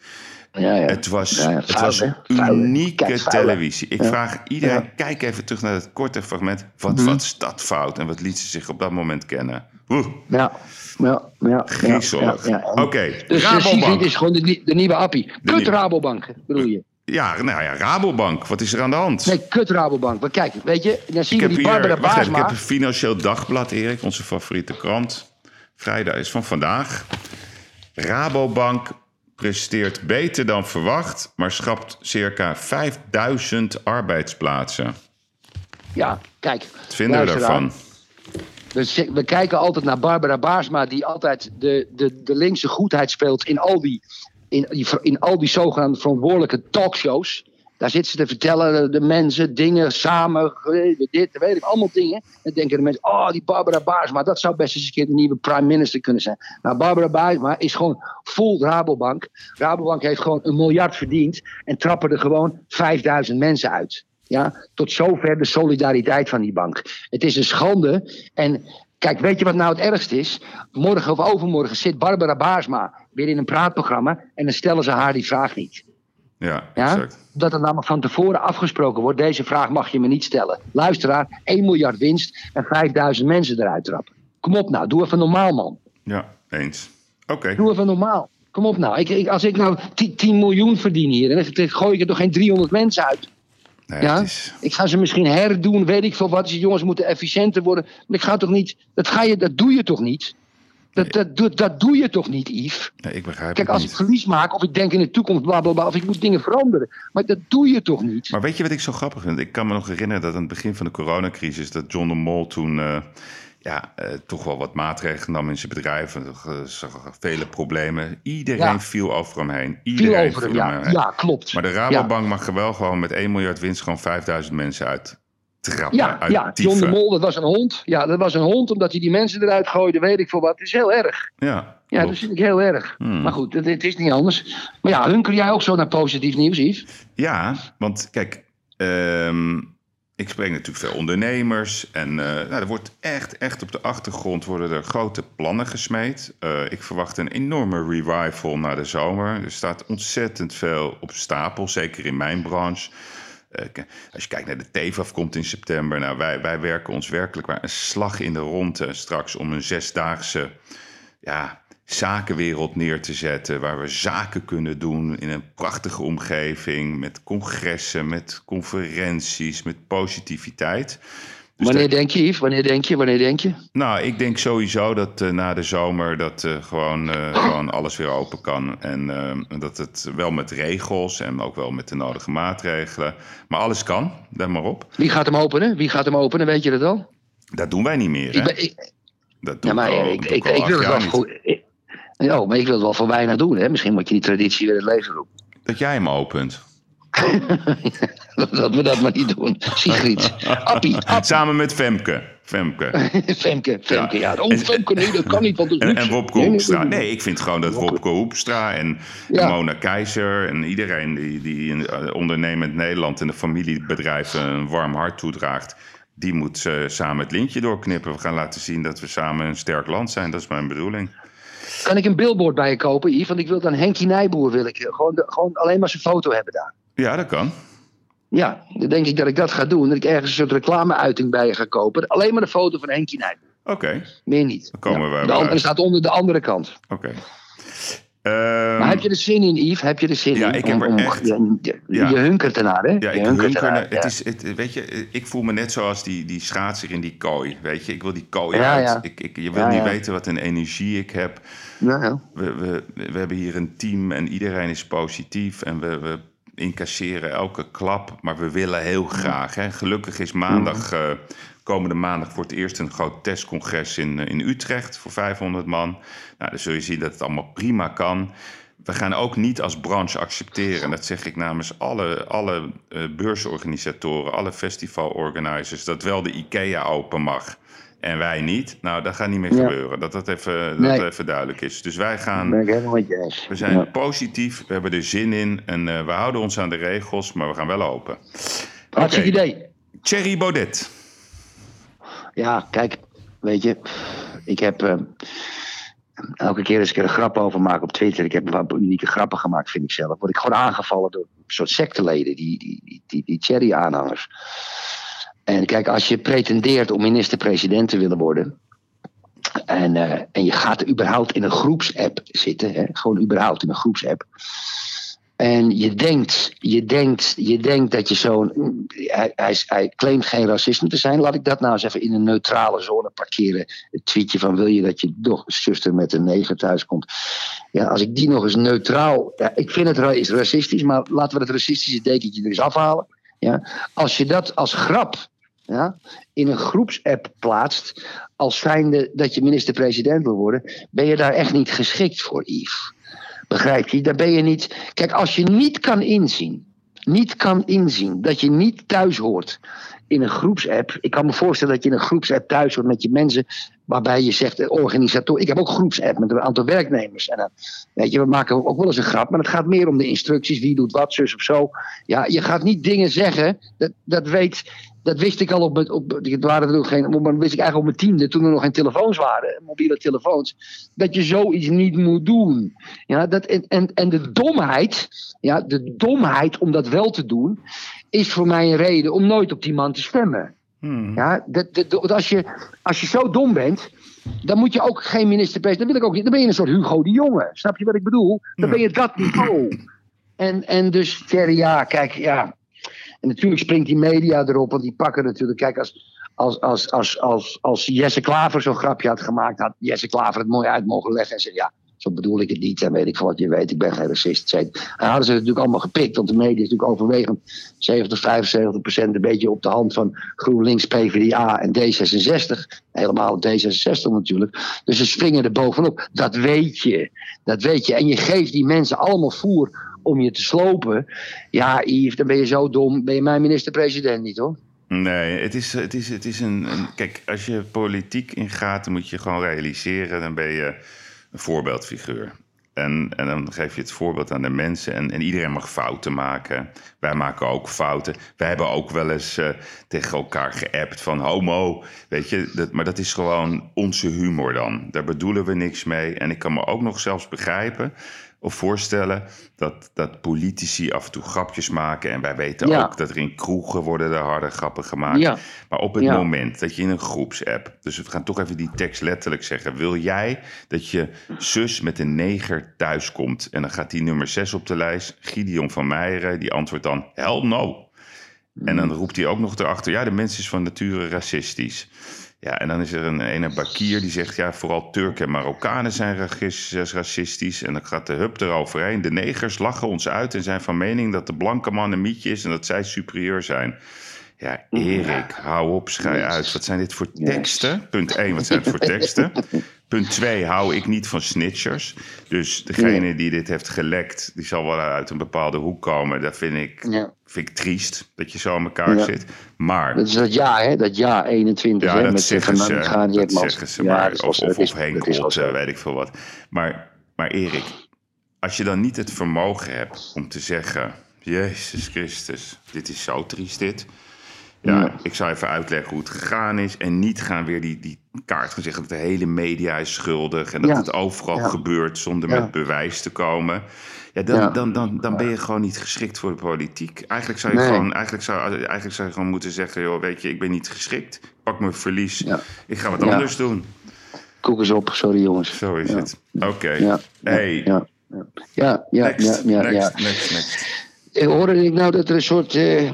Ja, ja. Het was, Ja, het was unieke Kijk, televisie. Ik vraag iedereen. Mhm. kijk even terug naar het korte fragment. Wat was dat fout en wat liet ze zich op dat moment kennen? Oeh, Ja, ja, ja. Ja, ja, ja. Oké, Dus de Rabobank. Sigrid is gewoon de, de nieuwe appie. Kut nieuwe- Rabobank, bedoel je? Ja, nou ja, Rabobank. Wat is er aan de hand? Nee, kut Rabobank. Maar kijk, weet je, dan zien ik we die hier, Barbara even, ik heb een Financieel Dagblad, Erik, onze favoriete krant. Vrijdag is van vandaag. Rabobank presteert beter dan verwacht, maar schrapt circa 5000 arbeidsplaatsen. Ja, kijk. Wat vinden we daarvan? We, kijken altijd naar Barbara Baarsma, die altijd de, de, de linkse goedheid speelt in al die, in, in al die zogenaamde verantwoordelijke talkshows. Daar zit ze te vertellen, de, mensen, dingen, samen, dit, weet ik, allemaal dingen. En denken de mensen, oh, die Barbara Baarsma, dat zou best eens een keer de nieuwe prime minister kunnen zijn. Nou, Barbara Baarsma is gewoon vol Rabobank. Rabobank heeft gewoon een miljard verdiend en trappen er gewoon 5000 mensen uit. Ja, tot zover de solidariteit van die bank. Het is een schande. En kijk, weet je wat nou het ergste is? Morgen of overmorgen zit Barbara Baarsma weer in een praatprogramma. En dan stellen ze haar die vraag niet. Ja, Ja? exact. Dat er namelijk van tevoren afgesproken wordt: deze vraag mag je me niet stellen. Luisteraar, 1 miljard winst en 5000 mensen eruit trappen. Kom op nou, doe even normaal, man. Ja, eens. Oké. Doe even normaal. Kom op nou. Ik, ik, als ik nou 10, 10 miljoen verdien hier, dan gooi ik er toch geen 300 mensen uit. Nee, Ja? is, Ik ga ze misschien herdoen, weet ik veel wat. Die jongens moeten efficiënter worden. Maar ik ga toch niet. Dat, ga je, dat doe je toch niet? Dat, dat, doe- dat doe je toch niet, Yves? nee, ik begrijp Kijk, als ik verlies maak, of ik denk in de toekomst, bla bla bla, of ik moet dingen veranderen. Maar dat doe je toch niet? Maar weet je wat ik zo grappig vind? Ik kan me nog herinneren dat aan het begin van de coronacrisis... dat John de Mol toen eh, ja, eh, toch wel wat maatregelen nam in zijn bedrijf. En eh, zag vele problemen. Iedereen Ja. viel over hem heen. Viel Iedereen over hem, viel ja. heen. Ja, klopt. Maar de Rabobank mag er wel gewoon met 1 miljard winst gewoon 5000 mensen uit trappen Ja, uit ja, John de. Mol, dat was een hond. Ja, dat was een hond omdat hij die mensen eruit gooide, weet ik veel wat. Het is heel erg. Ja, Ja, dat vind ik heel erg. Hmm. Maar goed, het, het is niet anders. Maar ja, hunker jij ook zo naar positief nieuws, Yves? Ja, want kijk, ehm, ik spreek natuurlijk veel ondernemers. En eh, nou, er wordt echt, echt op de achtergrond worden er grote plannen gesmeed. Eh, ik verwacht een enorme revival na de zomer. Er staat ontzettend veel op stapel, zeker in mijn branche. Eh, als je kijkt naar de TEVAF komt in september. Nou, wij, wij werken ons werkelijk waar een slag in de ronde straks om een zesdaagse ja, zakenwereld neer te zetten. Waar we zaken kunnen doen in een prachtige omgeving. Met congressen, met conferenties, met positiviteit. Dus Wanneer dat- denk je, Yves? Wanneer denk je? Wanneer denk je? nou, ik denk sowieso dat eh, na de zomer dat eh, gewoon, eh, gewoon alles weer open kan. En dat het wel met regels en ook wel met de nodige maatregelen. Maar alles kan, let maar op. Wie gaat hem openen? Wie gaat hem openen? Weet je dat al? Dat doen wij niet meer. Hè? Ik, ben, ik, Dat doe ja, maar ik al, ik, ik, wil het wel goed. ik- Ja, maar ik wil het wel voor weinig doen. Hè? Misschien moet je die traditie weer het leven roepen. Dat jij hem opent. dat we dat maar niet doen. Sigrid. Appie. Appie. Samen met Femke. Femke. Femke. Femke. Ja. En- Oh, Femke. Nee, dat kan niet. Want En, en Wopke Hoepstra. nee, ik vind gewoon dat Wopke Hoepstra en Ja. Mona Keizer en iedereen die, die in eh, ondernemend Nederland en de familiebedrijven een warm hart toedraagt, die moet eh, samen het lintje doorknippen. We gaan laten zien dat we samen een sterk land zijn. Dat is mijn bedoeling. Kan ik een billboard bij je kopen, Yves? Want ik wil dan Henkie Nijboer. Wil ik. Gewoon, de- gewoon alleen maar zijn foto hebben daar. Ja, dat kan. Ja, dan denk ik dat ik dat ga doen. Dat ik ergens een soort reclameuiting bij je ga kopen. Alleen maar de foto van Henkie. Oké, Meer niet. Dan komen we de andere staat onder de andere kant. oké. Ehm, Maar heb je er zin in, Yves? Heb je er zin Ja, in? ik heb er echt- Je, je, Ja. je hunkert ernaar, hè? Ja, ik hunkert hunker ernaar, naar- ja. het is, het, weet je, ik voel me net zoals die, die schaatser in die kooi. Weet je, ik wil die kooi Ja, uit. ja. Ik, ik, je wil Ja, niet ja. weten wat een energie ik heb. Ja, ja. We, we, we hebben hier een team en iedereen is positief. En we, we incasseren elke klap, maar we willen heel graag. Hè. Gelukkig is maandag, eh, komende maandag voor het eerst een groot testcongres in, eh, in Utrecht voor 500 man. Nou, dan zul je zien dat het allemaal prima kan. We gaan ook niet als branche accepteren, en dat zeg ik namens alle, alle eh, beursorganisatoren, alle festivalorganisers, dat wel de IKEA open mag. En wij niet. Nou, dat gaat niet meer Ja. gebeuren. Dat dat even, dat Nee. even duidelijk is. Dus wij gaan ben ik helemaal met je eens. we zijn Ja. positief, we hebben er zin in en eh, we houden ons aan de regels, maar we gaan wel open. Hartstikke Oké. idee. Thierry Baudet. Ja, kijk, weet je, ik heb eh, elke keer als ik er een grap over maak op Twitter, ik heb een paar unieke grappen gemaakt, vind ik zelf, word ik gewoon aangevallen door een soort secteleden, die, die, die, die, die Cherry-aanhangers. En kijk, als je pretendeert om minister-president te willen worden. En, eh, en je gaat überhaupt in een groepsapp zitten, hè, gewoon überhaupt in een groepsapp. En je denkt, je denkt, je denkt dat je zo'n. Hij, hij, hij claimt geen racisme te zijn. Laat ik dat nou eens even in een neutrale zone parkeren. Het tweetje van wil je dat je dochterzuster met een neger thuis komt. Ja, als ik die nog eens neutraal. Ja, ik vind het is racistisch, maar laten we het racistische dekentje er eens afhalen. Ja, als je dat als grap ja, in een groepsapp plaatst. als zijnde dat je minister-president wil worden. ben je daar echt niet geschikt voor, Yves. Begrijp je? Daar ben je niet. Kijk, als je niet kan inzien, niet kan inzien dat je niet thuis hoort in een groepsapp. Ik kan me voorstellen dat je in een groepsapp thuis hoort met je mensen. Waarbij je zegt, eh, organisator. Ik heb ook groepsapp met een aantal werknemers. En weet je, we maken ook wel eens een grap. Maar het gaat meer om de instructies. Wie doet wat, zus of zo. Ja, je gaat niet dingen zeggen. Dat, dat weet. Dat wist ik al op mijn. Op, het waren er ook geen. Maar wist ik eigenlijk op mijn tiende. Toen er nog geen telefoons waren. Mobiele telefoons. Dat je zoiets niet moet doen. Ja, dat, en, en, en de domheid. Ja, de domheid om dat wel te doen. Is voor mij een reden om nooit op die man te stemmen. Hmm. Ja, dat, dat, dat- als, je, als je zo dom bent, dan moet je ook geen minister-president. Dan wil ik ook niet. Dan ben je een soort Hugo de Jonge. Snap je wat ik bedoel? Dan ben je dat niveau. En, en dus, Thierry, ja, kijk, ja. En natuurlijk springt die media erop, want die pakken natuurlijk. Kijk, als, als, als, als, als, als Jesse Klaver zo'n grapje had gemaakt, had Jesse Klaver het mooi uit mogen leggen en zeggen: Ja, zo bedoel ik het niet. En weet ik van wat je weet, ik ben geen racist. En hadden ze het natuurlijk allemaal gepikt, want de media is natuurlijk overwegend 70, 75 procent een beetje op de hand van GroenLinks, PvdA en D66. Helemaal D66 natuurlijk. Dus ze springen er bovenop. Dat weet je. Dat weet je. En je geeft die mensen allemaal voer om je te slopen. Ja, Yves, dan ben je zo dom. Ben je mijn minister-president niet hoor. Nee, het is, het is, het is een, een- Kijk, als je politiek ingaat, dan moet je gewoon realiseren. Dan ben je een voorbeeldfiguur. En, en dan geef je het voorbeeld aan de mensen. En, en iedereen mag fouten maken. Wij maken ook fouten. Wij hebben ook wel eens eh, tegen elkaar geappt van homo. Weet je, dat, maar dat is gewoon onze humor dan. Daar bedoelen we niks mee. En ik kan me ook nog zelfs begrijpen of voorstellen dat, dat politici af en toe grapjes maken. En wij weten Ja. ook dat er in kroegen worden er harde grappen gemaakt. Ja. Maar op het Ja. moment dat je in een groepsapp, dus we gaan toch even die tekst letterlijk zeggen. Wil jij dat je zus met een neger thuiskomt? En dan gaat die nummer 6 op de lijst, Gideon van Meijeren, die antwoordt dan hell no. En dan roept hij ook nog erachter, ja, de mens is van nature racistisch. Ja, en dan is er een ene Bakir die zegt, ja, vooral Turken en Marokkanen zijn racistisch. En dan gaat de hub eroverheen. De negers lachen ons uit en zijn van mening dat de blanke man een mietje is en dat zij superieur zijn. Ja, Erik, hou op, schij uit. Wat zijn dit voor teksten? Punt 1, wat zijn het voor teksten? Punt 2, hou ik niet van snitchers. Dus degene die dit heeft gelekt, die zal wel uit een bepaalde hoek komen. Dat vind ik, Ja. vind ik triest, dat je zo aan elkaar Ja. zit. Maar Dat is dat ja, hè? Dat ja 21. ja, hè? dat met zeggen Van ze. Gaan, Dat zeggen ze Ja, maar. Of, of, of is eh, weet ik veel wat. Maar, maar Erik, als je dan niet het vermogen hebt om te zeggen... Jezus Christus, dit is zo triest dit. Ja, Ja. ik zal even uitleggen hoe het gegaan is. En niet gaan weer die, die kaart gaan zeggen dat de hele media is schuldig. En dat Ja. het overal Ja. gebeurt zonder met bewijs te komen. Ja, dan. Dan, dan, dan ben je gewoon niet geschikt voor de politiek. Eigenlijk zou je, Nee. gewoon, eigenlijk zou, eigenlijk zou je gewoon moeten zeggen... joh, weet je, ik ben niet geschikt. Ik pak mijn verlies. Ik ga wat anders doen. Koek eens op, sorry jongens. Zo is het. Oké. Hey, ja, ja. Ja, ja, next, ja, ja, next, next, next. Eh, Hoorde ik nou dat er een soort. eh,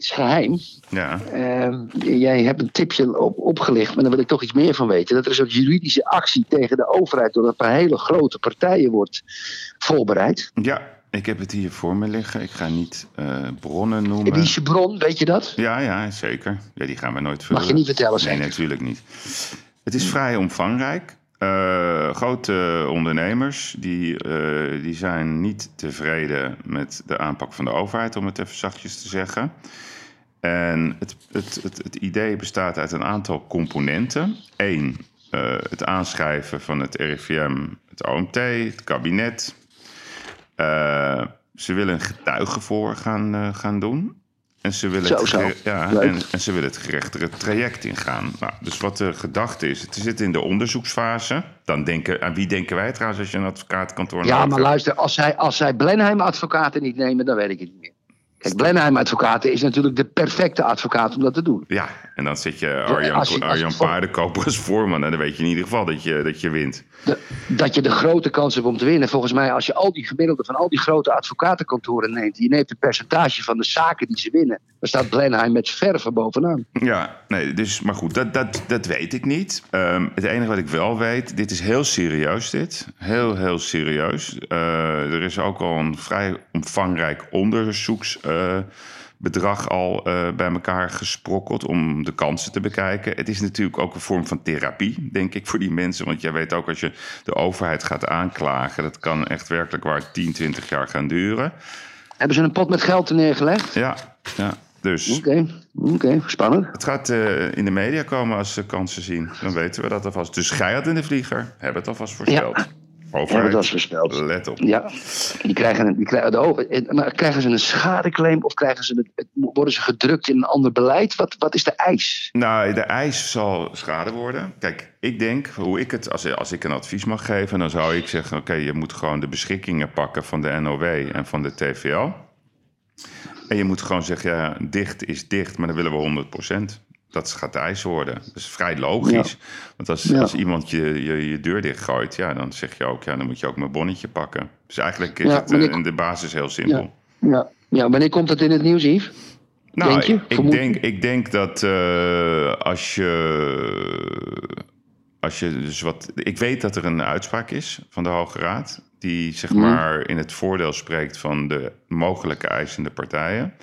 iets geheim. Ja, Eh, jij hebt een tipje op, opgelicht, maar daar wil ik toch iets meer van weten. Dat er een soort juridische actie tegen de overheid door een paar hele grote partijen wordt voorbereid. ja, ik heb het hier voor me liggen. Ik ga niet eh, bronnen En noemen. wie is je bron, weet je dat? Ja, ja, zeker. Ja, die gaan we nooit Mag vullen. je niet vertellen, Nee, zeker? natuurlijk niet. Het is vrij omvangrijk. Eh, grote ondernemers die, eh, die zijn niet tevreden met de aanpak van de overheid, om het even zachtjes te zeggen. En het, het, het, het idee bestaat uit een aantal componenten. Eén, eh, het aanschrijven van het RIVM, het OMT, het kabinet. Eh, ze willen een getuige voor gaan, eh, gaan doen. En ze willen, Zo, ja, en, en ze willen het gerechtere traject ingaan. Nou, dus wat de gedachte is, het zit in de onderzoeksfase. Dan denken, aan wie denken wij trouwens als je een advocaatkantoor Ja, maar hebt? luister, als zij, als zij Blenheim advocaten niet nemen, dan weet ik het niet meer. Kijk, Blenheim advocaten is natuurlijk de perfecte advocaat om dat te doen. Ja, en dan zit je Arjan, als je- als Arjan voor- Paardenkoper als voorman. En dan weet je in ieder geval dat je, dat je wint. De- dat je de grote kans hebt om te winnen. Volgens mij, als je al die gemiddelde van al die grote advocatenkantoren neemt, je neemt een percentage van de zaken die ze winnen, dan staat Blenheim met verve bovenaan. Ja, nee, dus, maar goed, dat, dat, dat weet ik niet. Ehm, het enige wat ik wel weet, dit is heel serieus dit. Heel, heel serieus. Eh, er is ook al een vrij omvangrijk onderzoeksbedrag al eh, bij elkaar gesprokkeld om de kansen te bekijken. Het is natuurlijk ook een vorm van therapie, denk ik, voor die mensen. Want jij weet ook, als je de overheid gaat aanklagen, dat kan echt werkelijk waar 10, 20 jaar gaan duren. Hebben ze een pot met geld neergelegd? Ja, ja. Dus Oké, oké, spannend. het gaat eh, in de media komen als ze kansen zien. Dan weten we dat alvast. Dus gij had in de vlieger. Hebben het alvast voorspeld. Ja. Overheid, dat let op. Ja, die krijgen, een, die krijgen, de over- eh, maar krijgen ze een schadeclaim of krijgen ze het, het- worden ze gedrukt in een ander beleid? Wat, wat is de eis? Nou, de eis zal schade worden. Kijk, ik denk, hoe ik het, als, als ik een advies mag geven, dan zou ik zeggen: oké, je moet gewoon de beschikkingen pakken van de NOW en van de TVL. En je moet gewoon zeggen: ja, dicht is dicht, maar dan willen we 100 Dat gaat de eis worden. Dat is vrij logisch. Want als, Ja. als iemand je, je, je deur dichtgooit, ja, dan zeg je ook: ja, dan moet je ook mijn bonnetje pakken. Dus eigenlijk is Ja, het eh, ik- in de basis heel simpel. Ja, ja wanneer komt dat in het nieuws, Yves? Nou, Denk je? ik, denk, ik denk dat eh, als je. Als je dus wat. Ik weet dat er een uitspraak is van de Hoge Raad. Die zeg Mhm. maar in het voordeel spreekt van de mogelijke eisende partijen.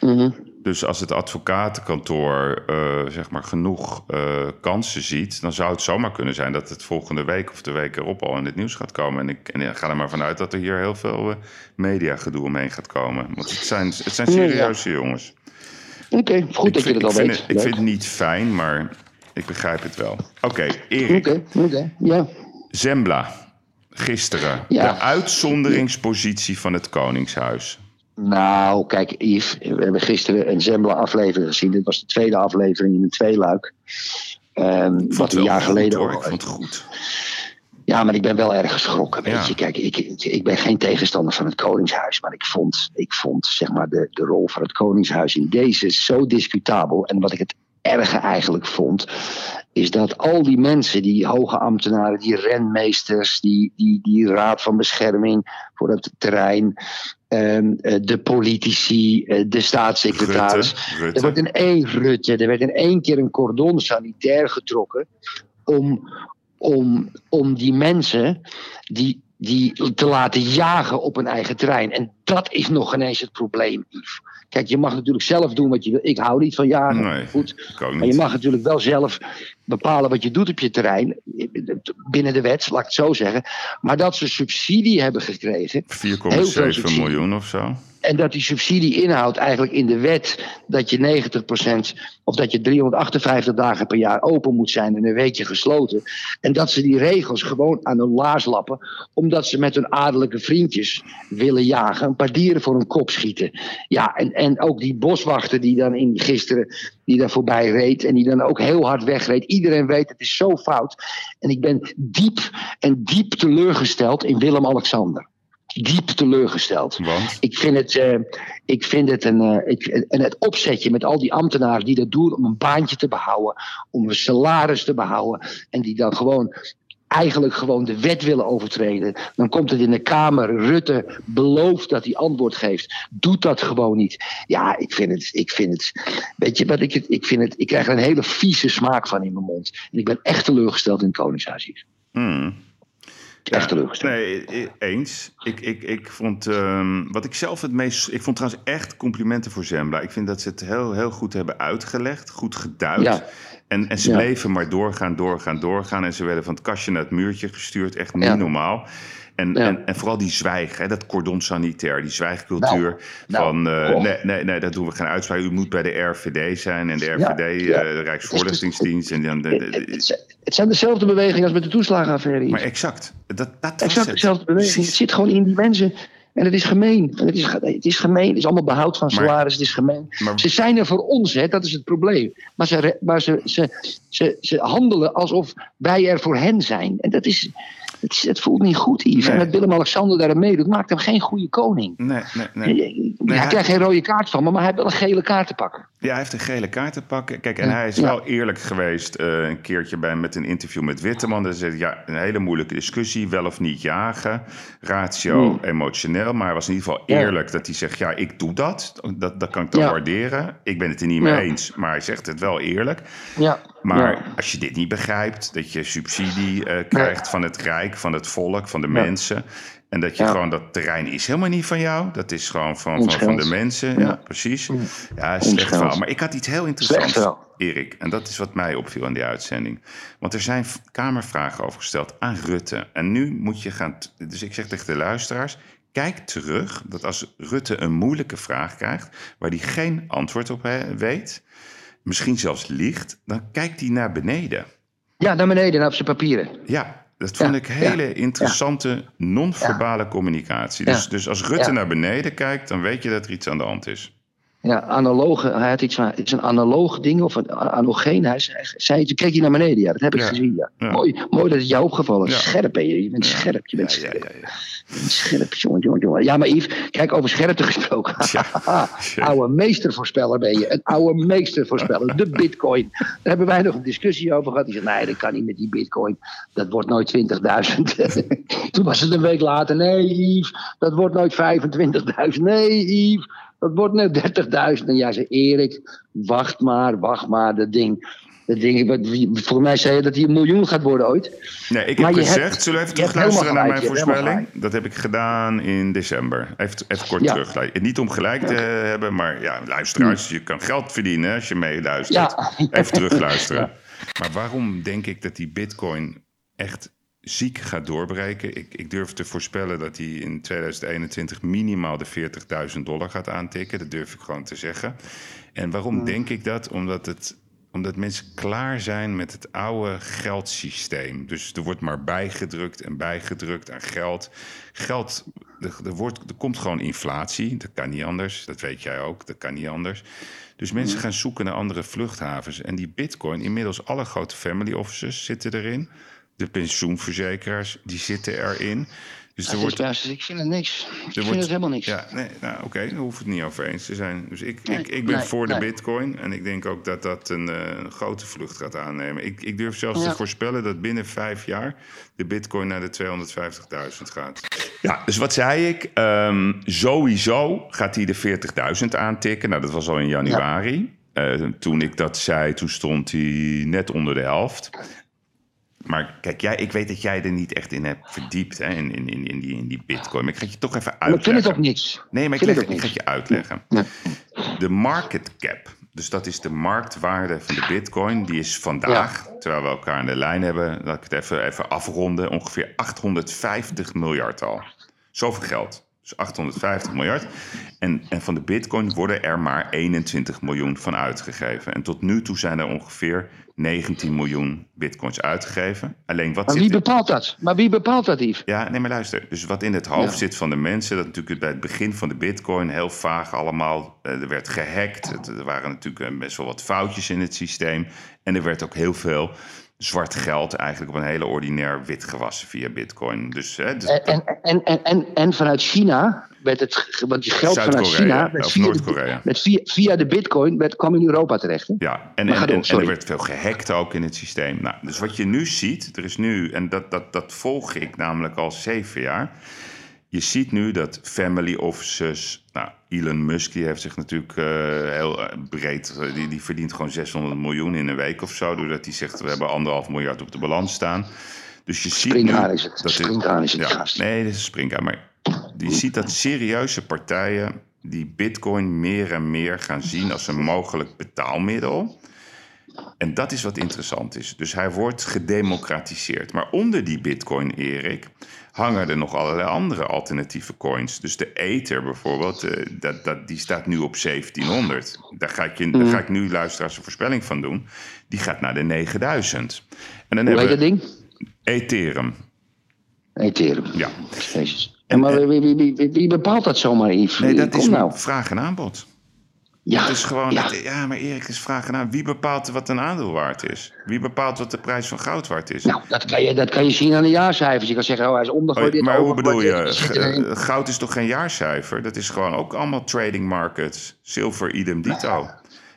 Mhm. Dus als het advocatenkantoor eh, zeg maar genoeg eh, kansen ziet, dan zou het zomaar kunnen zijn dat het volgende week of de week erop al in het nieuws gaat komen. En ik, en ik ga er maar vanuit dat er hier heel veel eh, mediagedoe omheen gaat komen. Want het zijn, het zijn Ja, ja. serieuze jongens. Oké, goed Ik dat je dat al weet. het, ik vind het niet fijn, maar ik begrijp het wel. Oké, Erik. Oké, oké, ja. Zembla. Gisteren. Ja. De uitzonderingspositie van het Koningshuis. Nou, kijk, Yves, we hebben gisteren een Zembla-aflevering gezien. Dit was de tweede aflevering in een tweeluik. Ehm, wat een jaar geleden hoor. ook. Ik vond het goed. Ja, maar ik ben wel erg geschrokken. Weet Ja. je, kijk, ik, ik, ben geen tegenstander van het Koningshuis. Maar ik vond, ik vond zeg maar, de, de rol van het Koningshuis in deze zo discutabel. En wat ik het erge eigenlijk vond, is dat al die mensen, die hoge ambtenaren, die renmeesters, die, die, die raad van bescherming voor het terrein, de politici, eh, de staatssecretaris. Rutte. Er wordt in één Rutte, er werd in één keer een cordon sanitair getrokken om, om, om die mensen die, die te laten jagen op hun eigen terrein. En dat is nog ineens het probleem, Yves. Kijk, je mag natuurlijk zelf doen wat je wil. Ik hou niet van jagen. Nee. Goed. Maar je mag natuurlijk wel zelf bepalen wat je doet op je terrein. Binnen de wet, laat ik het zo zeggen. Maar dat ze subsidie hebben gekregen. heel veel 4,7 subsidie. miljoen of zo. En dat die subsidie inhoudt eigenlijk in de wet dat je 90% of dat je 358 dagen per jaar open moet zijn en een weekje gesloten. En dat ze die regels gewoon aan hun laars lappen, omdat ze met hun adellijke vriendjes willen jagen, een paar dieren voor hun kop schieten. Ja, en, en ook die boswachter die dan in gisteren die daar voorbij reed en die dan ook heel hard wegreed. Iedereen weet het is zo fout. En ik ben diep en diep teleurgesteld in Willem-Alexander. Diep teleurgesteld. Want? Ik vind het, eh, ik vind het een, eh, ik, en het opzetje met al die ambtenaren die dat doen om een baantje te behouden, om een salaris te behouden. En die dan gewoon eigenlijk gewoon de wet willen overtreden. Dan komt het in de Kamer. Rutte belooft dat hij antwoord geeft. Doet dat gewoon niet. Ja, ik vind het. Ik vind het weet je wat ik het. Ik, vind het, ik krijg er een hele vieze smaak van in mijn mond. En ik ben echt teleurgesteld in het Koningshuis. Hmm. Echt Ja, teleurgesteld. Nee, eens. Ik, ik, ik vond, ehm, wat ik zelf het meest... Ik vond trouwens echt complimenten voor Zembla. Ik vind dat ze het heel, heel goed hebben uitgelegd. Goed geduid. Ja. En, en ze Ja. bleven maar doorgaan, doorgaan, doorgaan. En ze werden van het kastje naar het muurtje gestuurd. Echt niet Ja. normaal. En, Ja. en, en vooral die zwijg, hè, dat cordon sanitair, die zwijgcultuur. nou, van eh, nee, nee, nee, dat doen we geen uitspraak. U moet bij de RVD zijn. En de RVD, ja. eh, de Rijksvoorlichtingsdienst. En dan, de- de- Het, het- het zijn- dezelfde bewegingen als met de toeslagenaffaire. maar exact. Dat, dat Exact dezelfde beweging. Het zit gewoon in die mensen. En het is gemeen. En het, is, het is gemeen. Het is allemaal behoud van salaris. Het is gemeen. Maar- Ze zijn er voor ons, hè, dat is het probleem. Maar, ze, maar ze, ze, ze, ze handelen alsof wij er voor hen zijn. En dat is. Het, het voelt niet goed, Yves. Nee. En dat Willem-Alexander daar meedoet, maakt hem geen goede koning. Nee, nee, nee. hij hij- krijgt geen rode kaart van me, maar hij heeft wel een gele kaart te pakken. Ja, hij heeft een gele kaart te pakken. Kijk, en hij is Ja. wel eerlijk geweest eh, een keertje bij, met een interview met Witteman. Hij zei, ja, een hele moeilijke discussie, wel of niet jagen. Ratio, Hmm. emotioneel. Maar hij was in ieder geval Ja. eerlijk dat hij zegt, ja, ik doe dat. Dat, dat kan ik dan Ja. waarderen. Ik ben het er niet mee eens, maar hij zegt het wel eerlijk. Ja. Maar als je dit niet begrijpt, dat je subsidie eh, krijgt van het Rijk, van het volk, van de Ja. mensen. En dat je Ja. gewoon, dat terrein is helemaal niet van jou. Dat is gewoon van, van, van de mensen. Ja, Ja. precies. Ja, slecht verhaal. Maar ik had iets heel interessants. Erik. En dat is wat mij opviel aan die uitzending. Want er zijn kamervragen over gesteld aan Rutte. En nu moet je gaan... Dus ik zeg tegen de luisteraars... Kijk terug dat als Rutte een moeilijke vraag krijgt... waar hij geen antwoord op weet... misschien zelfs liegt... dan kijkt hij naar beneden. ja, naar beneden, naar op zijn papieren. Ja, dat vond ik hele interessante non-verbale communicatie. Dus, dus als Rutte naar beneden kijkt, dan weet je dat er iets aan de hand is. Ja, analoge, hij had iets van, het is een analoog ding of een anogeen. Hij zei, zei toen keek hij naar beneden, ja, dat heb ik Ja. gezien, ja. Ja. Mooi, mooi dat het jou opgevallen is. Ja. Scherp ben je, je bent scherp, je bent scherp. Je bent scherp, jongen, jongen, jongen. Ja, maar Yves, kijk, over scherpte gesproken. Oude meestervoorspeller ben je, een oude meestervoorspeller. De bitcoin. Daar hebben wij nog een discussie over gehad. Die zei, nee, dat kan niet met die bitcoin. Dat wordt nooit 20.000. Toen was het een week later, nee Yves, dat wordt nooit 25.000. Nee Yves, dat wordt net 30.000. En jij zei, Erik, wacht maar, wacht maar, dat ding. Dat ding volgens mij zei je dat hij een miljoen gaat worden ooit. Nee, ik heb gezegd, hebt- zullen we even terugluisteren naar mijn voorspelling? Dat heb ik gedaan in december. Even, even kort Ja. terug. Niet om gelijk te hebben, maar ja, luisteraars, je kan geld verdienen als je meeluistert. Ja. Even terugluisteren. Maar waarom denk ik dat die bitcoin echt ziek gaat doorbreken. Ik, ik durf te voorspellen dat hij in 2021 minimaal de 40.000 dollar gaat aantikken. Dat durf ik gewoon te zeggen. En waarom denk ik dat? Omdat, het, omdat mensen klaar zijn met het oude geldsysteem. Dus er wordt maar bijgedrukt en bijgedrukt aan geld. Geld, er, er, wordt, er komt gewoon inflatie. Dat kan niet anders. Dat weet jij ook. Dat kan niet anders. Dus mensen gaan zoeken naar andere vluchthavens. En die bitcoin, inmiddels alle grote family offices zitten erin. De pensioenverzekeraars, die zitten erin. Dus er wordt, juist- ik vind het niks. Ik vind wordt- het helemaal niks. ja, nee, nou oké, daar hoeven we het niet over eens te zijn. Dus ik, Nee, ik, ik ben nee, voor de nee. bitcoin en ik denk ook dat dat een, eh, een grote vlucht gaat aannemen. Ik, ik durf zelfs Ja. te voorspellen dat binnen vijf jaar de bitcoin naar de 250.000 gaat. Ja, dus wat zei ik? Ehm, sowieso gaat hij de 40.000 aantikken. Nou, dat was al in januari. Eh, toen ik dat zei, toen stond hij net onder de helft. Maar kijk, jij, ik weet dat jij er niet echt in hebt verdiept, hè, in, in, in, in, die, in die bitcoin. Maar ik ga het je toch even Maar ik vind uitleggen. het ook niks. Nee, maar ik, vind leg, ik ga het je uitleggen. De market cap, dus dat is de marktwaarde van de bitcoin, die is vandaag, terwijl we elkaar aan de lijn hebben, laat ik het even, even afronden, ongeveer 850 miljard al. Zoveel geld. Dus 850 miljard. En, en van de bitcoin worden er maar 21 miljoen van uitgegeven. En tot nu toe zijn er ongeveer 19 miljoen bitcoins uitgegeven. Alleen wat Maar zit wie bepaalt dat? Maar wie bepaalt dat, Yves? ja, nee, maar luister. Dus wat in het hoofd Ja. zit van de mensen, dat natuurlijk bij het begin van de Bitcoin heel vaag allemaal. eh, Er werd gehackt. Er waren natuurlijk eh, best wel wat foutjes in het systeem. En er werd ook heel veel zwart geld eigenlijk op een hele ordinair wit gewassen via Bitcoin. Dus, hè, dus En, en, en, en, en, vanuit China werd het, want je geld vanuit China, of via, Noord-Korea. de, via, via de bitcoin, werd, kwam in Europa terecht. Hè? Ja, en, en, door, en- er werd veel gehackt ook in het systeem. Nou, dus wat je nu ziet, er is nu, en dat, dat, dat volg ik namelijk al zeven jaar. Je ziet nu dat family offices. Nou, Elon Musk die heeft zich natuurlijk eh, heel eh, breed. eh, die, die verdient gewoon 600 miljoen in een week of zo. Doordat hij zegt: we hebben anderhalf miljard op de balans staan. Dus je ziet Springhaan nu is het. dat Springhaan is het, ja. Nee, dit is een springhaan. Maar je ziet dat serieuze partijen die bitcoin meer en meer gaan zien als een mogelijk betaalmiddel. En dat is wat interessant is. Dus hij wordt gedemocratiseerd. Maar onder die bitcoin, Erik, hangen er nog allerlei andere alternatieve coins. Dus de Ether bijvoorbeeld, eh, dat, dat, die staat nu op 1700. Daar ga ik, je, daar ga ik nu luisteraars een voorspelling van doen. Die gaat naar de 9000. En dan Hoe heet dat ding? Ethereum. Ethereum. Ja. Jezus. En maar wie, wie, wie, wie, wie bepaalt dat zomaar, Yves? Nee, dat Kom is nou. vraag en aanbod. Ja, Het is gewoon, ja. maar Erik is vraag en aan. Wie bepaalt wat een aandeel waard is? Wie bepaalt wat de prijs van goud waard is? Nou, dat kan, je, dat kan je zien aan de jaarcijfers. Je kan zeggen, oh, hij is Oh, ondergewaardeerd. maar hoe bedoel je? G- Goud is toch geen jaarcijfer? Dat is gewoon ook allemaal trading markets. Zilver, idem dito.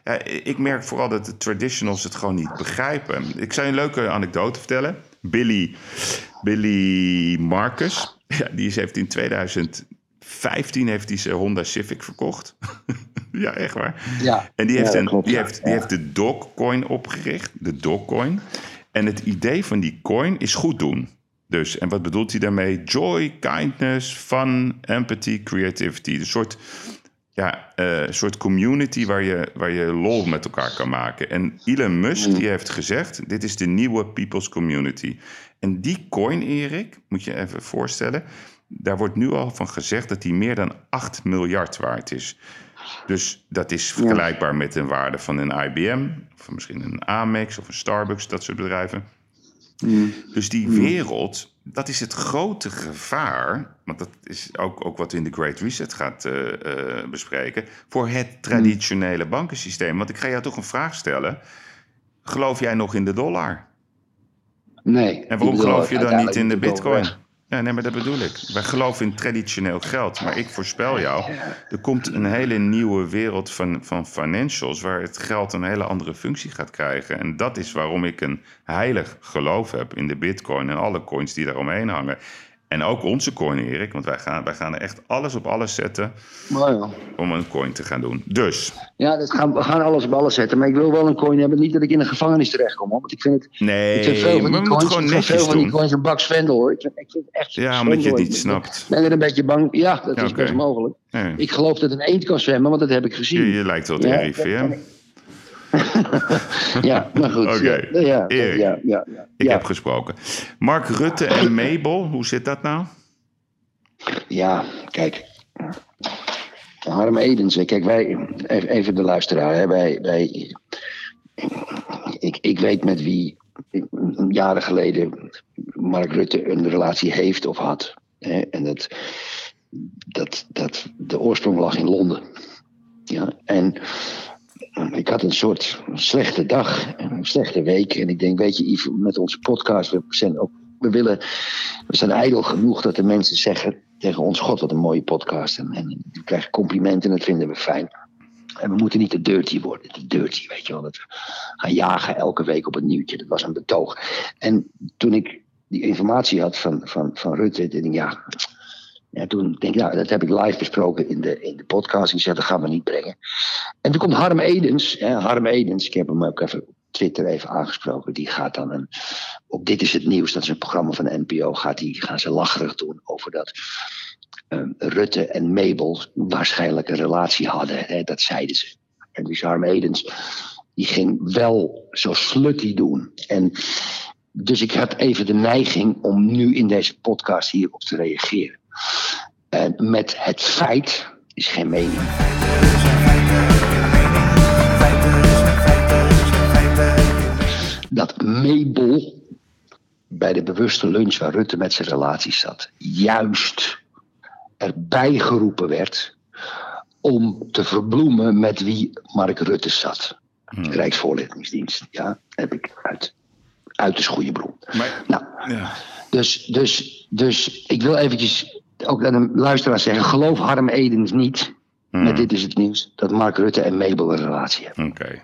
Ja, ik merk vooral dat de traditionals het gewoon niet begrijpen. Ik je een leuke anekdote vertellen. Billy, Billy Marcus, ja, die is, heeft in 2015 heeft hij zijn Honda Civic verkocht. ja, echt waar. Ja, En die heeft, een, klopt, die ja. heeft, die heeft de Dogcoin opgericht. De Dogcoin. En het idee van die coin is goed doen. Dus, en wat bedoelt hij daarmee? Joy, kindness, fun, empathy, creativity. Een soort, ja, een soort community waar je, waar je lol met elkaar kan maken. En Elon Musk Mm. die heeft gezegd, dit is de nieuwe people's community. En die coin, Erik, moet je even voorstellen... daar wordt nu al van gezegd dat die meer dan 8 miljard waard is. Dus dat is vergelijkbaar met een waarde van een IBM... of misschien een Amex of een Starbucks, dat soort bedrijven. Dus die wereld, dat is het grote gevaar. Want dat is ook, ook wat we in de Great Reset gaat eh, eh, bespreken. Voor het traditionele bankensysteem. Want ik ga jou toch een vraag stellen. Geloof jij nog in de dollar? Nee. En waarom geloof je dan niet in de het bitcoin? Ja, nee, maar dat bedoel ik. Wij geloven in traditioneel geld. Maar ik voorspel jou, er komt een hele nieuwe wereld van, van financials... waar het geld een hele andere functie gaat krijgen. En dat is waarom ik een heilig geloof heb in de bitcoin... en alle coins die daaromheen hangen. En ook onze coin, Erik. Want wij gaan, wij gaan er echt alles op alles zetten ja. om een coin te gaan doen. Dus, Ja, dat gaan, we gaan alles op alles zetten. Maar ik wil wel een coin hebben. Niet dat ik in een gevangenis terechtkom. Hoor. Want ik vind het. nee, ik vind veel van die coins, gewoon ik vind veel netjes van die coins een bak zwendel hoor. Ik vind, ik vind het echt. Ja, omdat je het niet Ik- snapt. Ik ben er een beetje bang. Ja, dat Ja, is best mogelijk. Ik geloof dat een eend kan zwemmen, want dat heb ik gezien. Je, je lijkt wel de Ja, RIVM. ja, maar goed. Oké. Ja, ja, ja, ja, ja, Ik heb gesproken. Mark Rutte en Mabel, hoe zit dat nou? Ja, kijk. Harm Edens, hè, kijk, wij, even, de luisteraar, hè, wij, wij, ik, ik weet met wie jaren geleden Mark Rutte een relatie heeft of had. Hè, en dat, dat, dat de oorsprong lag in Londen. Ja, en ik had een soort slechte dag, een slechte week. En ik denk, weet je, Yves, met onze podcast, we zijn ook, we willen, we zijn ijdel genoeg dat de mensen zeggen tegen ons: God, wat een mooie podcast. En, en we krijgen complimenten en dat vinden we fijn. En we moeten niet te dirty worden, te dirty, weet je wel. Dat we gaan jagen elke week op het nieuwtje. Dat was een betoog. En toen ik die informatie had van, van, van Rutte, dacht ik, ja, ja, toen denk ik, nou, dat heb ik live besproken in de, in de podcast. Ik zei, dat gaan we niet brengen. En toen komt Harm Edens. Hè, Harm Edens, ik heb hem ook even op Twitter even aangesproken. Die gaat dan een, op Dit is het Nieuws, dat is een programma van de NPO, gaat die, gaan ze lacherig doen over dat ehm, Rutte en Mabel waarschijnlijk een relatie hadden. Hè, dat zeiden ze. En dus Harm Edens, die ging wel zo slutty doen. En dus ik had even de neiging om nu in deze podcast hierop te reageren. En met het feit is geen mening. Dat Mabel bij de bewuste lunch waar Rutte met zijn relatie zat, juist erbij geroepen werd om te verbloemen met wie Mark Rutte zat. Rijksvoorlichtingsdienst, ja, heb ik uit, uit de goede bron. Maar, Nou, ja. dus, dus, dus ik wil eventjes ook aan de luisteraar zeggen: geloof Harm Edens niet. Hmm. Met dit is het nieuws dat Mark Rutte en Mabel een relatie hebben. Oké.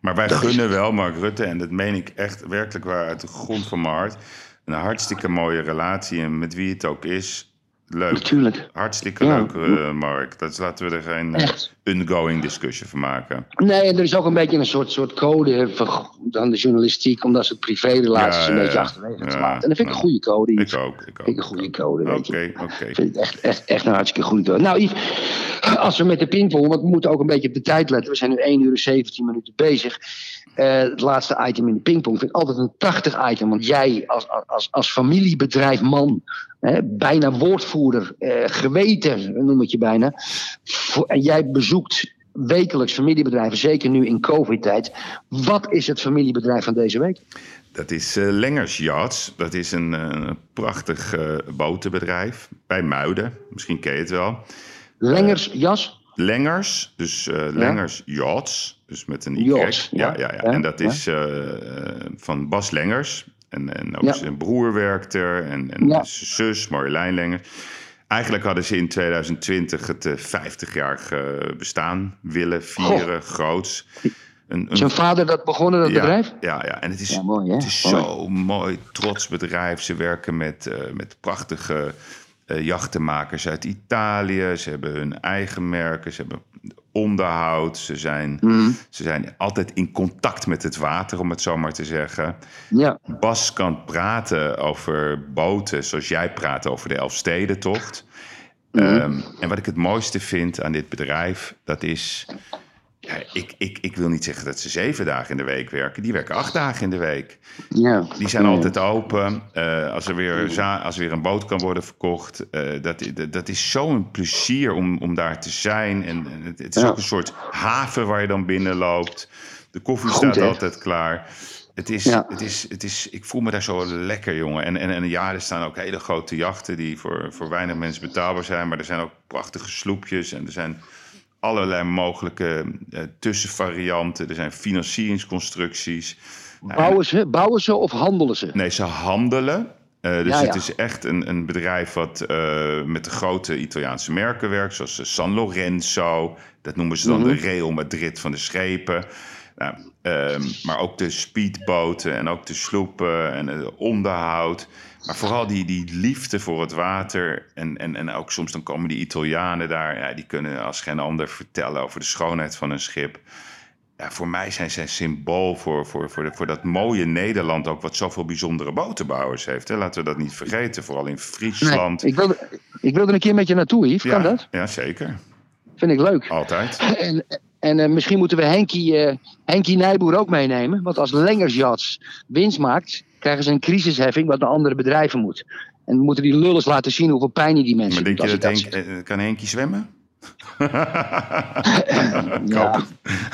Maar wij Dat gunnen wel Mark Rutte, en dat meen ik echt werkelijk waar uit de grond van mijn hart, een hartstikke mooie relatie. En met wie het ook is, leuk. Natuurlijk. Hartstikke Ja. leuk, eh, Mark. Dat laten we er geen eh, Echt. ongoing discussie van maken. Nee, en er is ook een beetje een soort, soort code van, van de journalistiek, omdat ze privérelaties Ja, een ja, beetje achterwege te laten. En dat vind ik een goede code. Ik ook. Ik Vind ik een ook. goede code. Oké, oké. vind ik echt, echt, echt een hartstikke goede code. Nou, Yves, als we met de pingpong, want we moeten ook een beetje op de tijd letten. We zijn nu 1 uur en 17 minuten bezig. Eh, het laatste item in de pingpong vind ik altijd een prachtig item. Want jij als, als, als familiebedrijf man, hè, bijna woordvoerder, eh, geweten noem ik je bijna. Voor- en jij bezoekt wekelijks familiebedrijven, zeker nu in covid-tijd. Wat is het familiebedrijf van deze week? Dat is eh, Lengers Yachts. Dat is een prachtig botenbedrijf bij Muiden. Misschien ken je het wel. Lengers jas? Lengers, dus eh, Lengers Yachts, dus met een Y. Yachts, ja, ja. ja, ja. Ja, En dat ja. is eh, eh, van Bas Lengers. En, en ook Ja. zijn broer werkt er en, en Ja. zijn zus Marjolein Lengers. Eigenlijk hadden ze in 2020 het eh, 50-jarige bestaan willen vieren, groots. Een, een Zijn vader dat begonnen, dat ja, bedrijf? Ja, ja, en het is, Ja, mooi, het is Mooi. zo mooi, trots bedrijf. Ze werken met, met prachtige jachtenmakers uit Italië. Ze hebben hun eigen merken, ze hebben onderhoud. Ze zijn, Mhm. ze zijn altijd in contact met het water, om het zo maar te zeggen. Ja. Bas kan praten over boten zoals jij praat over de Elfstedentocht. Ehm, en wat ik het mooiste vind aan dit bedrijf, dat is... Ja, ik, ik, ik wil niet zeggen dat ze zeven dagen in de week werken. Die werken acht dagen in de week. Ja. Die zijn altijd open. Eh, als, er weer, als er weer een boot kan worden verkocht. eh, dat, dat, dat is zo'n plezier om, om daar te zijn. En, en het, het is Ja. ook een soort haven waar je dan binnenloopt. De koffie Goed, staat hè? altijd klaar. Het is, Ja. het is, het is, ik voel me daar zo lekker, jongen. En, en, en ja, er staan ook hele grote jachten die voor, voor weinig mensen betaalbaar zijn. Maar er zijn ook prachtige sloepjes en er zijn allerlei mogelijke eh, tussenvarianten. Er zijn financieringsconstructies. Bouwen ze, bouwen ze of handelen ze? Nee, ze handelen. Eh, dus Ja, het is echt een, een bedrijf wat eh, met de grote Italiaanse merken werkt, zoals San Lorenzo. Dat noemen ze dan Mhm. de Real Madrid van de schepen. Nou, ehm, maar ook de speedboten en ook de sloepen en het onderhoud. Maar vooral die, die liefde voor het water. En, en, en ook soms dan komen die Italianen daar. Ja, die kunnen als geen ander vertellen over de schoonheid van een schip. Ja, voor mij zijn zij symbool voor, voor, voor, de- voor dat mooie Nederland ook... wat zoveel bijzondere botenbouwers heeft. Hè? Laten we dat niet vergeten, vooral in Nee, Friesland. ik, wilde, ik wilde een keer met je naartoe, Yves. ja, Kan dat? Ja, zeker. Vind ik leuk. Altijd. En, En eh, misschien moeten we Henkie, eh Henkie Nijboer ook meenemen. Want als Lengersjats winst maakt, krijgen ze een crisisheffing wat naar andere bedrijven moet. En moeten die lullers laten zien hoeveel pijn die mensen Maar denk je dat Henk, eh, kan Henkie zwemmen? Ja.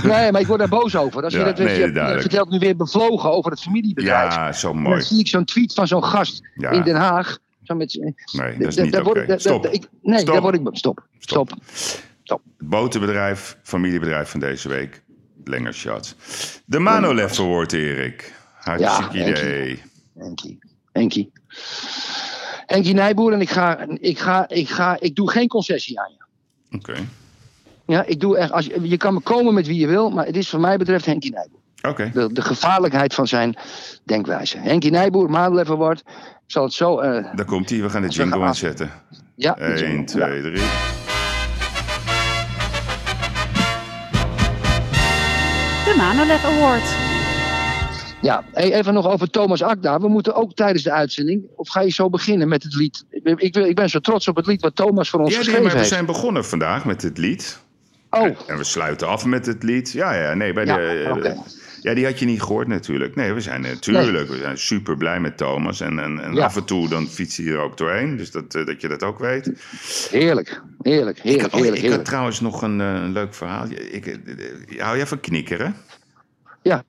Nee, maar ik word daar boos over. Als Ja, je dat nee, je, vertelt nu weer bevlogen over het familiebedrijf. Ja, zo En dan mooi. zie ik zo'n tweet van zo'n gast Ja. in Den Haag. Zo met, Nee, dat is daar- niet oké. Stop. ik- Nee, Stop. daar word ik... Stop. Stop. Stop. Het botenbedrijf, familiebedrijf van deze week. Lengershots. De Manolev Award, Erik. Hartstikke Ja, idee. Henkie. Henkie. Henkie Nijboer en ik ga, ik ga, ik ga, ik doe geen concessie aan je. Oké. Ja, ik doe echt, als je, je kan me komen met wie je wil, maar het is voor mij betreft Henkie Nijboer. Oké. De, de gevaarlijkheid van zijn denkwijze. Henkie Nijboer, Madelef Award. Ik zal het zo... eh, Daar komt hij. We gaan de jingle inzetten. ja, 1, 2, 3. De Manolev Award. Ja, hey, even nog over Thomas Akda. We moeten ook tijdens de uitzending, of ga je zo beginnen met het lied? Ik ben, ik, ik ben zo trots op het lied wat Thomas voor ons Ja, nee, geschreven we zijn begonnen vandaag met het lied. Oh, En we sluiten af met het lied. Ja, ja, nee, bij Ja, de, ja, die had je niet gehoord natuurlijk. Nee, we zijn natuurlijk, we zijn super blij met Thomas. En, en, en Ja. af en toe dan fietst hij er ook doorheen. Dus dat, eh, dat je dat ook weet. heerlijk. Heerlijk, Ik, heerlijk, oh, heerlijk, ik had trouwens nog een, eh, een leuk verhaal. Ik, eh, eh, hou jij van knikkeren? Ja.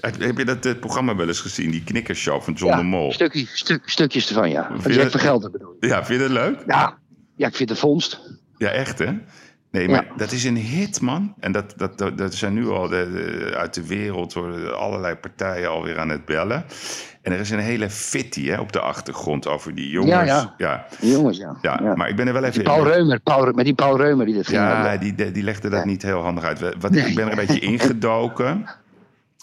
Heb je dat eh, programma wel eens gezien? Die knikkershow van John de Ja, Mol. stukje, stuk, stukjes ervan, ja. is echt dat- vergelden bedoel. Ja, vind je dat leuk? Ja, ja, ik vind de vondst. Ja, echt hè? Nee, maar Ja. dat is een hit, man. En dat, dat, dat, dat zijn nu al de, de- uit de wereld worden allerlei partijen alweer aan het bellen. En er is een hele fitty hè, op de achtergrond over die jongens. Ja, ja. ja. Jongens, ja. Ja, Ja. maar ik ben er wel Die even... Paul Reumer, Paul, met die Paul Reumer die dat ging Ja, hebben. die, die, die legde dat niet heel handig uit. Wat, Nee. Ik ben er een beetje ingedoken.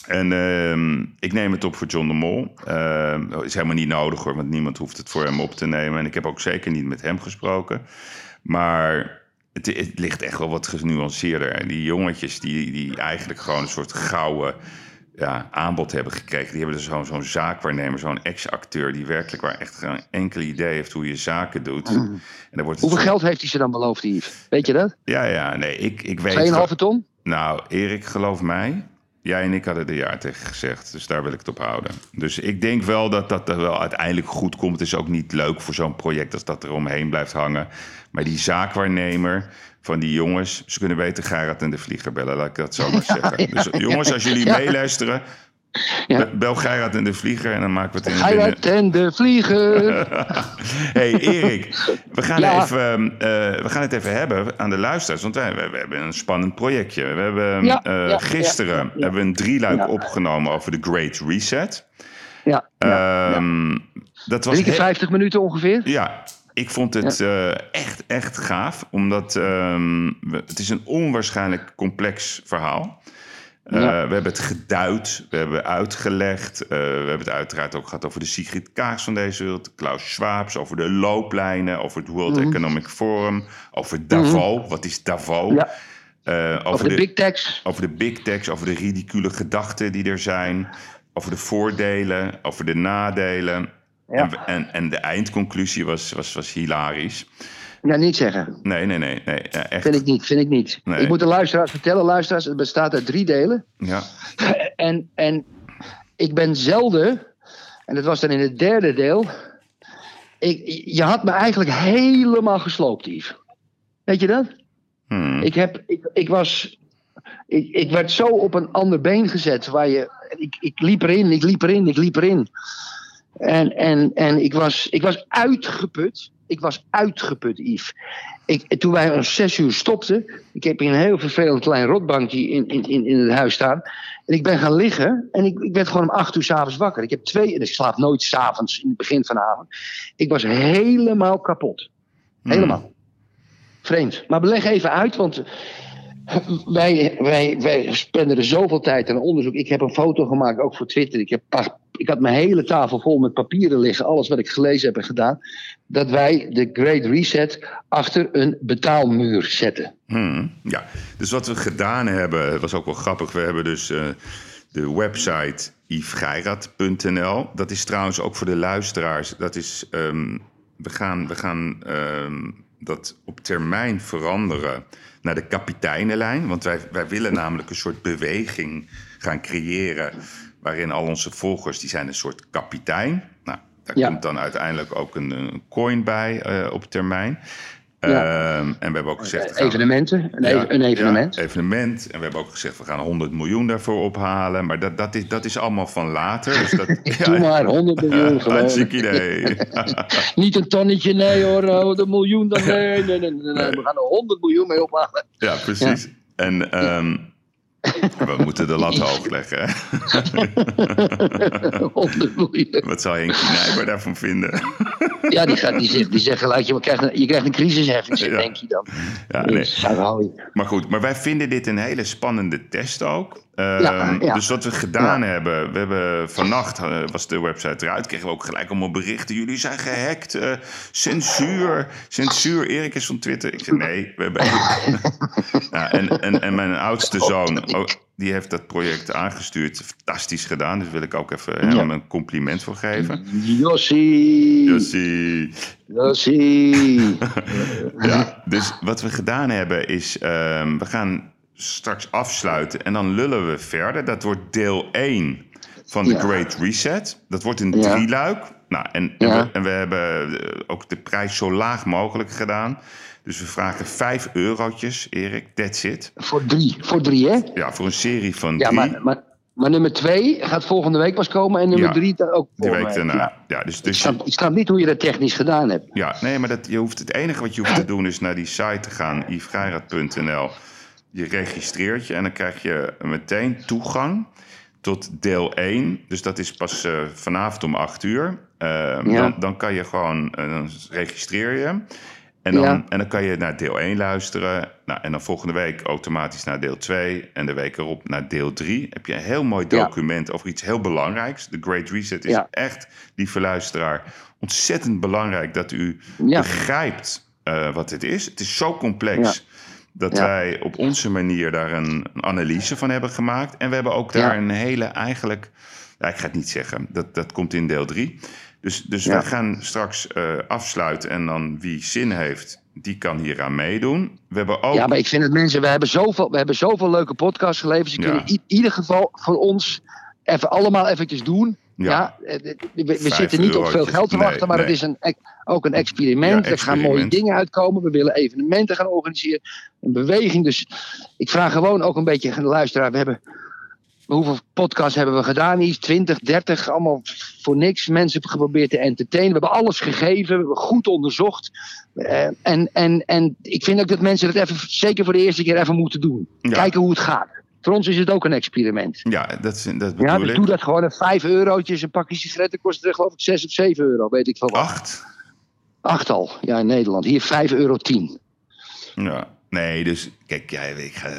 En ehm, ik neem het op voor John de Mol. Ehm is helemaal niet nodig hoor, want niemand hoeft het voor hem op te nemen. En ik heb ook zeker niet met hem gesproken. Maar het, het ligt echt wel wat genuanceerder. En die jongetjes die, die eigenlijk gewoon een soort gouden ja, aanbod hebben gekregen. Die hebben dus zo'n zo'n zaakwaarnemer, zo'n ex-acteur... die werkelijk waar echt geen enkel idee heeft hoe je zaken doet. En dan wordt het Hoeveel zo- geld heeft hij ze dan beloofd, Yves? Weet je dat? Ja, ja, nee, ik, ik weet... 2,5 ton? Nou, Erik, geloof mij. Jij en ik hadden er ja tegen gezegd. Dus daar wil ik het op houden. Dus ik denk wel dat dat er wel uiteindelijk goed komt. Het is ook niet leuk voor zo'n project als dat er omheen blijft hangen. Maar die zaakwaarnemer van die jongens... ze kunnen beter Gerard en de Vlieger bellen, laat ik dat zo maar zeggen. dus jongens, als jullie meeluisteren... Ja. be- bel Gerard en de Vlieger en dan maken we het in. Gerard en de vlieger. hey Erik, we gaan, Ja. even, eh, we gaan het even hebben aan de luisteraars. Want wij, hebben een spannend projectje. We hebben Ja, eh, gisteren hebben we een drieluik opgenomen over de Great Reset. Ja, Ehm, Dat was Drie keer he- 50 minuten ongeveer. ja, ik vond het eh, echt, echt gaaf. Omdat ehm, het is een onwaarschijnlijk complex verhaal. Eh, Ja. We hebben het geduid, we hebben uitgelegd. eh, we hebben het uiteraard ook gehad over de Sigrid Kaars van deze wereld. Klaus Schwabs, over de looplijnen, over het World Economic Forum. Over Davos, wat is Davos? Mhm. Ja. Eh, over, Over de big techs. over de big techs, over de ridicule gedachten die er zijn. Over de voordelen, over de nadelen. Ja. En, en, en de eindconclusie was, was, was hilarisch. Ja, niet zeggen. Nee, nee, nee. nee ja, echt. Vind ik niet, vind ik niet. Nee. Ik moet de luisteraars vertellen, luisteraars, het bestaat uit drie delen. Ja. En, en ik ben zelden, en dat was dan in het derde deel. Ik, je had me eigenlijk helemaal gesloopt, Yves. Weet je dat? Hmm. Ik, heb, ik, ik was. Ik, ik werd zo op een ander been gezet. Waar je, ik, ik liep erin, ik liep erin, ik liep erin. En, en, en ik, was, ik was uitgeput. Ik was uitgeput, Yves. Ik, toen wij om zes uur stopten. Ik heb hier een heel vervelend klein rotbankje in, in, in, in het huis staan. En ik ben gaan liggen. En ik, ik werd gewoon om acht uur s'avonds wakker. Ik heb twee. En ik slaap nooit s'avonds in het begin van de avond. Ik was helemaal kapot. Helemaal. Vreemd. Maar beleg even uit, want wij, wij, wij spenden er zoveel tijd aan onderzoek. Ik heb een foto gemaakt, ook voor Twitter. Ik, heb ik had mijn hele tafel vol met papieren liggen, alles wat ik gelezen heb en gedaan. Dat wij de Great Reset achter een betaalmuur zetten. Hmm, ja, dus wat we gedaan hebben, was ook wel grappig. We hebben dus eh, de website yvesgeirat.nl. Dat is trouwens ook voor de luisteraars. Dat is, ehm, we gaan, we gaan ehm, dat op termijn veranderen naar de kapiteinenlijn. Want wij, wij willen namelijk een soort beweging gaan creëren... waarin al onze volgers, die zijn een soort kapitein. Nou, daar Ja. komt dan uiteindelijk ook een, een coin bij eh, op termijn. Ja. Ehm, en we hebben ook gezegd... gaan- Evenementen, een, ja, even- een evenement. ja, evenement. En we hebben ook gezegd, we gaan 100 miljoen daarvoor ophalen. Maar dat, dat, is, dat is allemaal van later. Dus dat, Doe maar, 100 miljoen gewoon. Hartstikke idee. Niet een tonnetje, nee hoor, een miljoen dan, nee, nee, nee, nee, nee. We gaan er 100 miljoen mee ophalen. Ja, precies. En ehm, we moeten de lat hoog leggen. hè. 100 miljoen. Wat zou Henkie Nijber daarvan vinden? Ja, die, gaat, die, zegt, die zegt gelijk, je krijgt een, je krijgt een crisisheffing, Ja. denk je dan. Ja, nee. Maar goed, maar wij vinden dit een hele spannende test ook. Ehm, Ja, ja. Dus wat we gedaan hebben, we hebben vannacht eh, was de website eruit, kregen we ook gelijk allemaal berichten. Jullie zijn gehackt, eh, censuur, censuur. Erik is van Twitter. Ik zeg nee, we hebben. ja, en, en, en mijn oudste zoon, ook, die heeft dat project aangestuurd. Fantastisch gedaan, dus wil ik ook even hem een compliment voor geven. Jossie, Jussie. Jossie. Ja, dus wat we gedaan hebben is, ehm, we gaan straks afsluiten en dan lullen we verder. Dat wordt deel 1 van de Ja. Great Reset. Dat wordt een Ja. drieluik. Nou, en, en, we, en we hebben eh, ook de prijs zo laag mogelijk gedaan. Dus we vragen 5 eurotjes, Erik, that's it. Voor drie, voor drie hè? Ja, voor een serie van drie. maar, maar, maar nummer twee gaat volgende week pas komen en nummer Ja. drie dan ook die volgende week week. daarna. Ja. Ja, dus, Ik, dus snap, ik snap niet hoe je dat technisch gedaan hebt. Ja, nee, maar dat, je hoeft, het enige wat je hoeft te doen is naar die site te gaan, yvesgeiraat.nl. Je registreert je en dan krijg je meteen toegang tot deel 1. Dus dat is pas eh, vanavond om 8 uur. Eh, Ja. dan, dan kan je gewoon, eh, dan registreer je. En dan, Ja. en dan kan je naar deel 1 luisteren. Nou, en dan volgende week automatisch naar deel 2. En de week erop naar deel 3. Heb je een heel mooi Ja. document over iets heel belangrijks. De Great Reset is echt, lieve luisteraar, ontzettend belangrijk dat u begrijpt wat dit is. Het is zo complex dat Ja. wij op onze manier daar een, een analyse van hebben gemaakt. En we hebben ook daar Ja. een hele eigenlijk... Ja, ik ga het niet zeggen, dat, dat komt in deel 3. Dus, dus Ja. wij gaan straks eh, afsluiten en dan wie zin heeft, die kan hieraan meedoen. We hebben ook... Ja, maar ik vind het mensen, we hebben zoveel, we hebben zoveel leuke podcasts geleverd. Ze kunnen in ieder geval voor ons even allemaal eventjes doen. Ja. Ja, eh, we, zitten niet op veel geld te Nee, wachten, maar nee. het is een, ook een experiment. Ja, Er gaan mooie dingen uitkomen. We willen evenementen gaan organiseren. Een beweging. Dus ik vraag gewoon ook een beetje aan de luisteraar. We hebben, hoeveel podcasts hebben we gedaan? Iets 20, 30, allemaal voor niks. Mensen geprobeerd te entertainen. We hebben alles gegeven. We hebben goed onderzocht. Eh, en, en, en ik vind ook dat mensen dat even, zeker voor de eerste keer even moeten doen. Ja. Kijken hoe het gaat. Voor ons is het ook een experiment. Ja, dat, is- dat Ja, bedoel dus ik. doe dat gewoon. Een 5 eurotjes, een pakje sigaretten kost er geloof ik 6 of 7 euro, weet ik veel wat. Acht? Acht al, ja in Nederland. Hier 5 euro 10. Ja. Nee, dus kijk, ja, ik ga,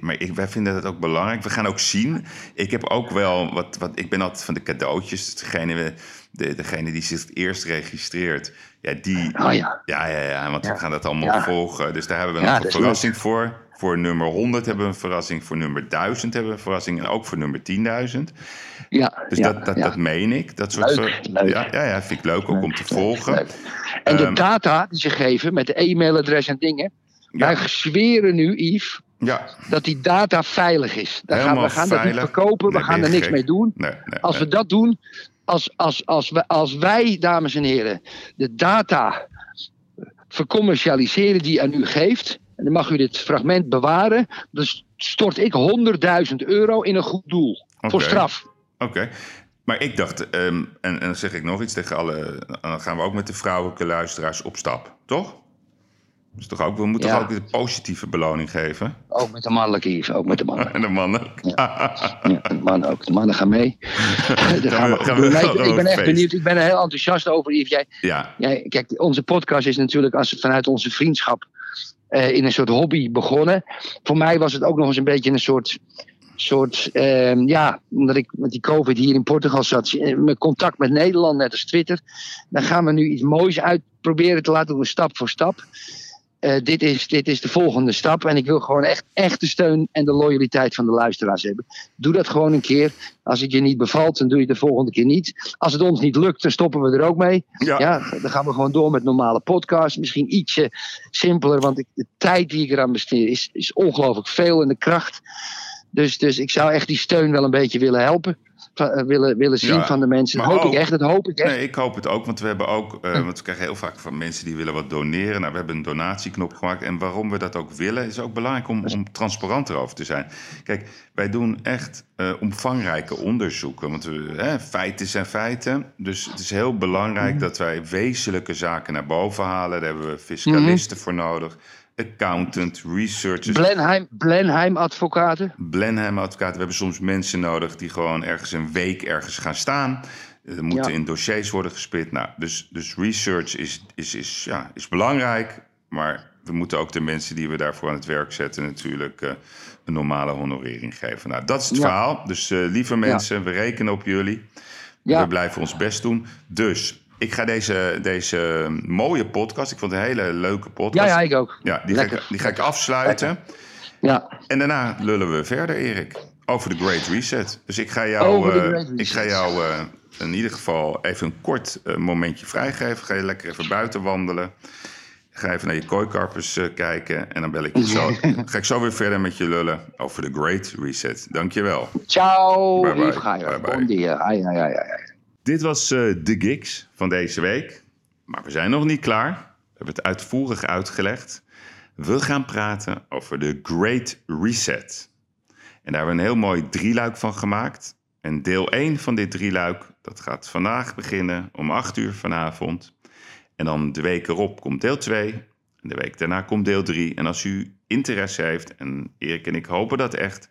maar ik, wij vinden dat ook belangrijk. We gaan ook zien. Ik heb ook wel wat, wat ik ben altijd van de cadeautjes. Dus degene, de, degene die zich het eerst registreert, ja, die. Oh ja. Ja, ja, ja, want we Ja. gaan dat allemaal Ja. volgen. Dus daar hebben we Ja, nog een verrassing voor. Voor nummer 100 hebben we een verrassing. Voor nummer 1000 hebben we een verrassing. En ook voor nummer 10.000. Ja, Dus ja, dat, dat, ja. dat meen ik. Dat soort Leuk, ver- leuk. Ja, ja, ja, vind ik leuk ook om te volgen. Leuk. En de Ehm, data die ze geven met de e-mailadres en dingen. Wij zweren nu, Yves, Ja, dat die data veilig is. Daar gaan, we gaan dat niet veilig. verkopen, we gaan er niks gek? mee doen. nee, nee. Als we dat doen, als, als, als, wij, als wij, dames en heren, de data vercommercialiseren die aan u geeft, en dan mag u dit fragment bewaren, dan stort ik 100.000 euro in een goed doel. Voor straf. Oké. Maar ik dacht, ehm, en, en dan zeg ik nog iets tegen alle. Dan gaan we ook met de vrouwelijke luisteraars op stap, toch? Dus toch ook, we moeten Ja. toch ook een positieve beloning geven. Ook met de mannelijke Yves, ook met de mannen. En de mannen. Ja, de mannen ook. De mannen gaan mee. Gaan we gaan gaan ik, we ik ben echt feest. benieuwd. Ik ben er heel enthousiast over, Yves. Jij, ja, jij, kijk, onze podcast is natuurlijk als, vanuit onze vriendschap eh, in een soort hobby begonnen. Voor mij was het ook nog eens een beetje een soort. soort ehm, ja, omdat ik met die COVID hier in Portugal zat, eh, met contact met Nederland, net als Twitter. Dan gaan we nu iets moois uit proberen te laten doen, stap voor stap. Eh, dit, is, dit is de volgende stap. En ik wil gewoon echt, echt de steun en de loyaliteit van de luisteraars hebben. Doe dat gewoon een keer. Als het je niet bevalt, dan doe je het de volgende keer niet. Als het ons niet lukt, dan stoppen we er ook mee. Ja. Ja, dan gaan we gewoon door met normale podcasts. Misschien ietsje simpeler, want ik, de tijd die ik eraan besteed is, is ongelooflijk veel en de kracht. Dus, dus ik zou echt die steun wel een beetje willen helpen. Eh, willen, willen zien Ja, van de mensen. Dat hoop ook- ik echt, dat hoop ik echt. Nee, ik hoop het ook, want we hebben ook, eh, want we krijgen heel vaak van mensen die willen wat doneren. Nou, we hebben een donatieknop gemaakt. En waarom we dat ook willen, is ook belangrijk om, om transparant erover te zijn. Kijk, wij doen echt eh, omvangrijke onderzoeken, want we, hè, feiten zijn feiten. Dus het is heel belangrijk dat wij wezenlijke zaken naar boven halen. Daar hebben we fiscalisten voor nodig, accountant, researchers. Blenheim, Blenheim advocaten. Blenheim advocaten. We hebben soms mensen nodig die gewoon ergens een week ergens gaan staan. Er moeten Ja. in dossiers worden gespit. Nou, dus, dus research is, is, is, ja, is belangrijk. Maar we moeten ook de mensen die we daarvoor aan het werk zetten... natuurlijk eh, een normale honorering geven. Nou, dat is het Ja. verhaal. Dus eh, lieve mensen, we rekenen op jullie. Ja. We blijven ons best doen. Dus ik ga deze, deze mooie podcast... Ik vond het een hele leuke Ja, podcast. ja, ik ook. Ja, die, ga ik, Lekker. die ga ik afsluiten. Ja, En daarna lullen we verder, Erik, over de Great Reset. Dus ik ga jou, eh, ik ga jou eh, in ieder geval even een kort eh, momentje vrijgeven. Ga je lekker even buiten wandelen. Ga even naar je kooikarpers kijken. En dan bel ik je zo, ga ik zo weer verder met je lullen over de Great Reset. Dankjewel. ciao. Bye bye. Bye bye. Bon dia. Ai, ai, ai, ai. Dit was eh, de gigs van deze week. Maar we zijn nog niet klaar. We hebben het uitvoerig uitgelegd. We gaan praten over de Great Reset. En daar hebben we een heel mooi drieluik van gemaakt. En deel 1 van dit drieluik, dat gaat vandaag beginnen om 8 uur vanavond. En dan de week erop komt deel 2. En de week daarna komt deel 3. En als u interesse heeft, en Erik en ik hopen dat echt,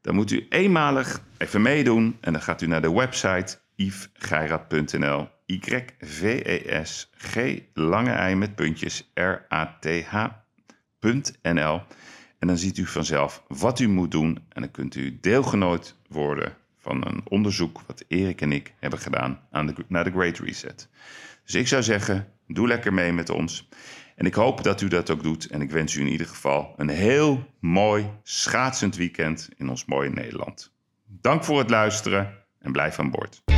dan moet u eenmalig even meedoen. En dan gaat u naar de website yvesgeirat.nl. Y-V-E-S G lange ei met puntjes R-A-T-H.nl. En dan ziet u vanzelf wat u moet doen. En dan kunt u deelgenoot worden van een onderzoek wat Erik en ik hebben gedaan aan de, naar de Great Reset. Dus ik zou zeggen, doe lekker mee met ons. En ik hoop dat u dat ook doet. En ik wens u in ieder geval een heel mooi schaatsend weekend in ons mooie Nederland. Dank voor het luisteren en blijf aan boord.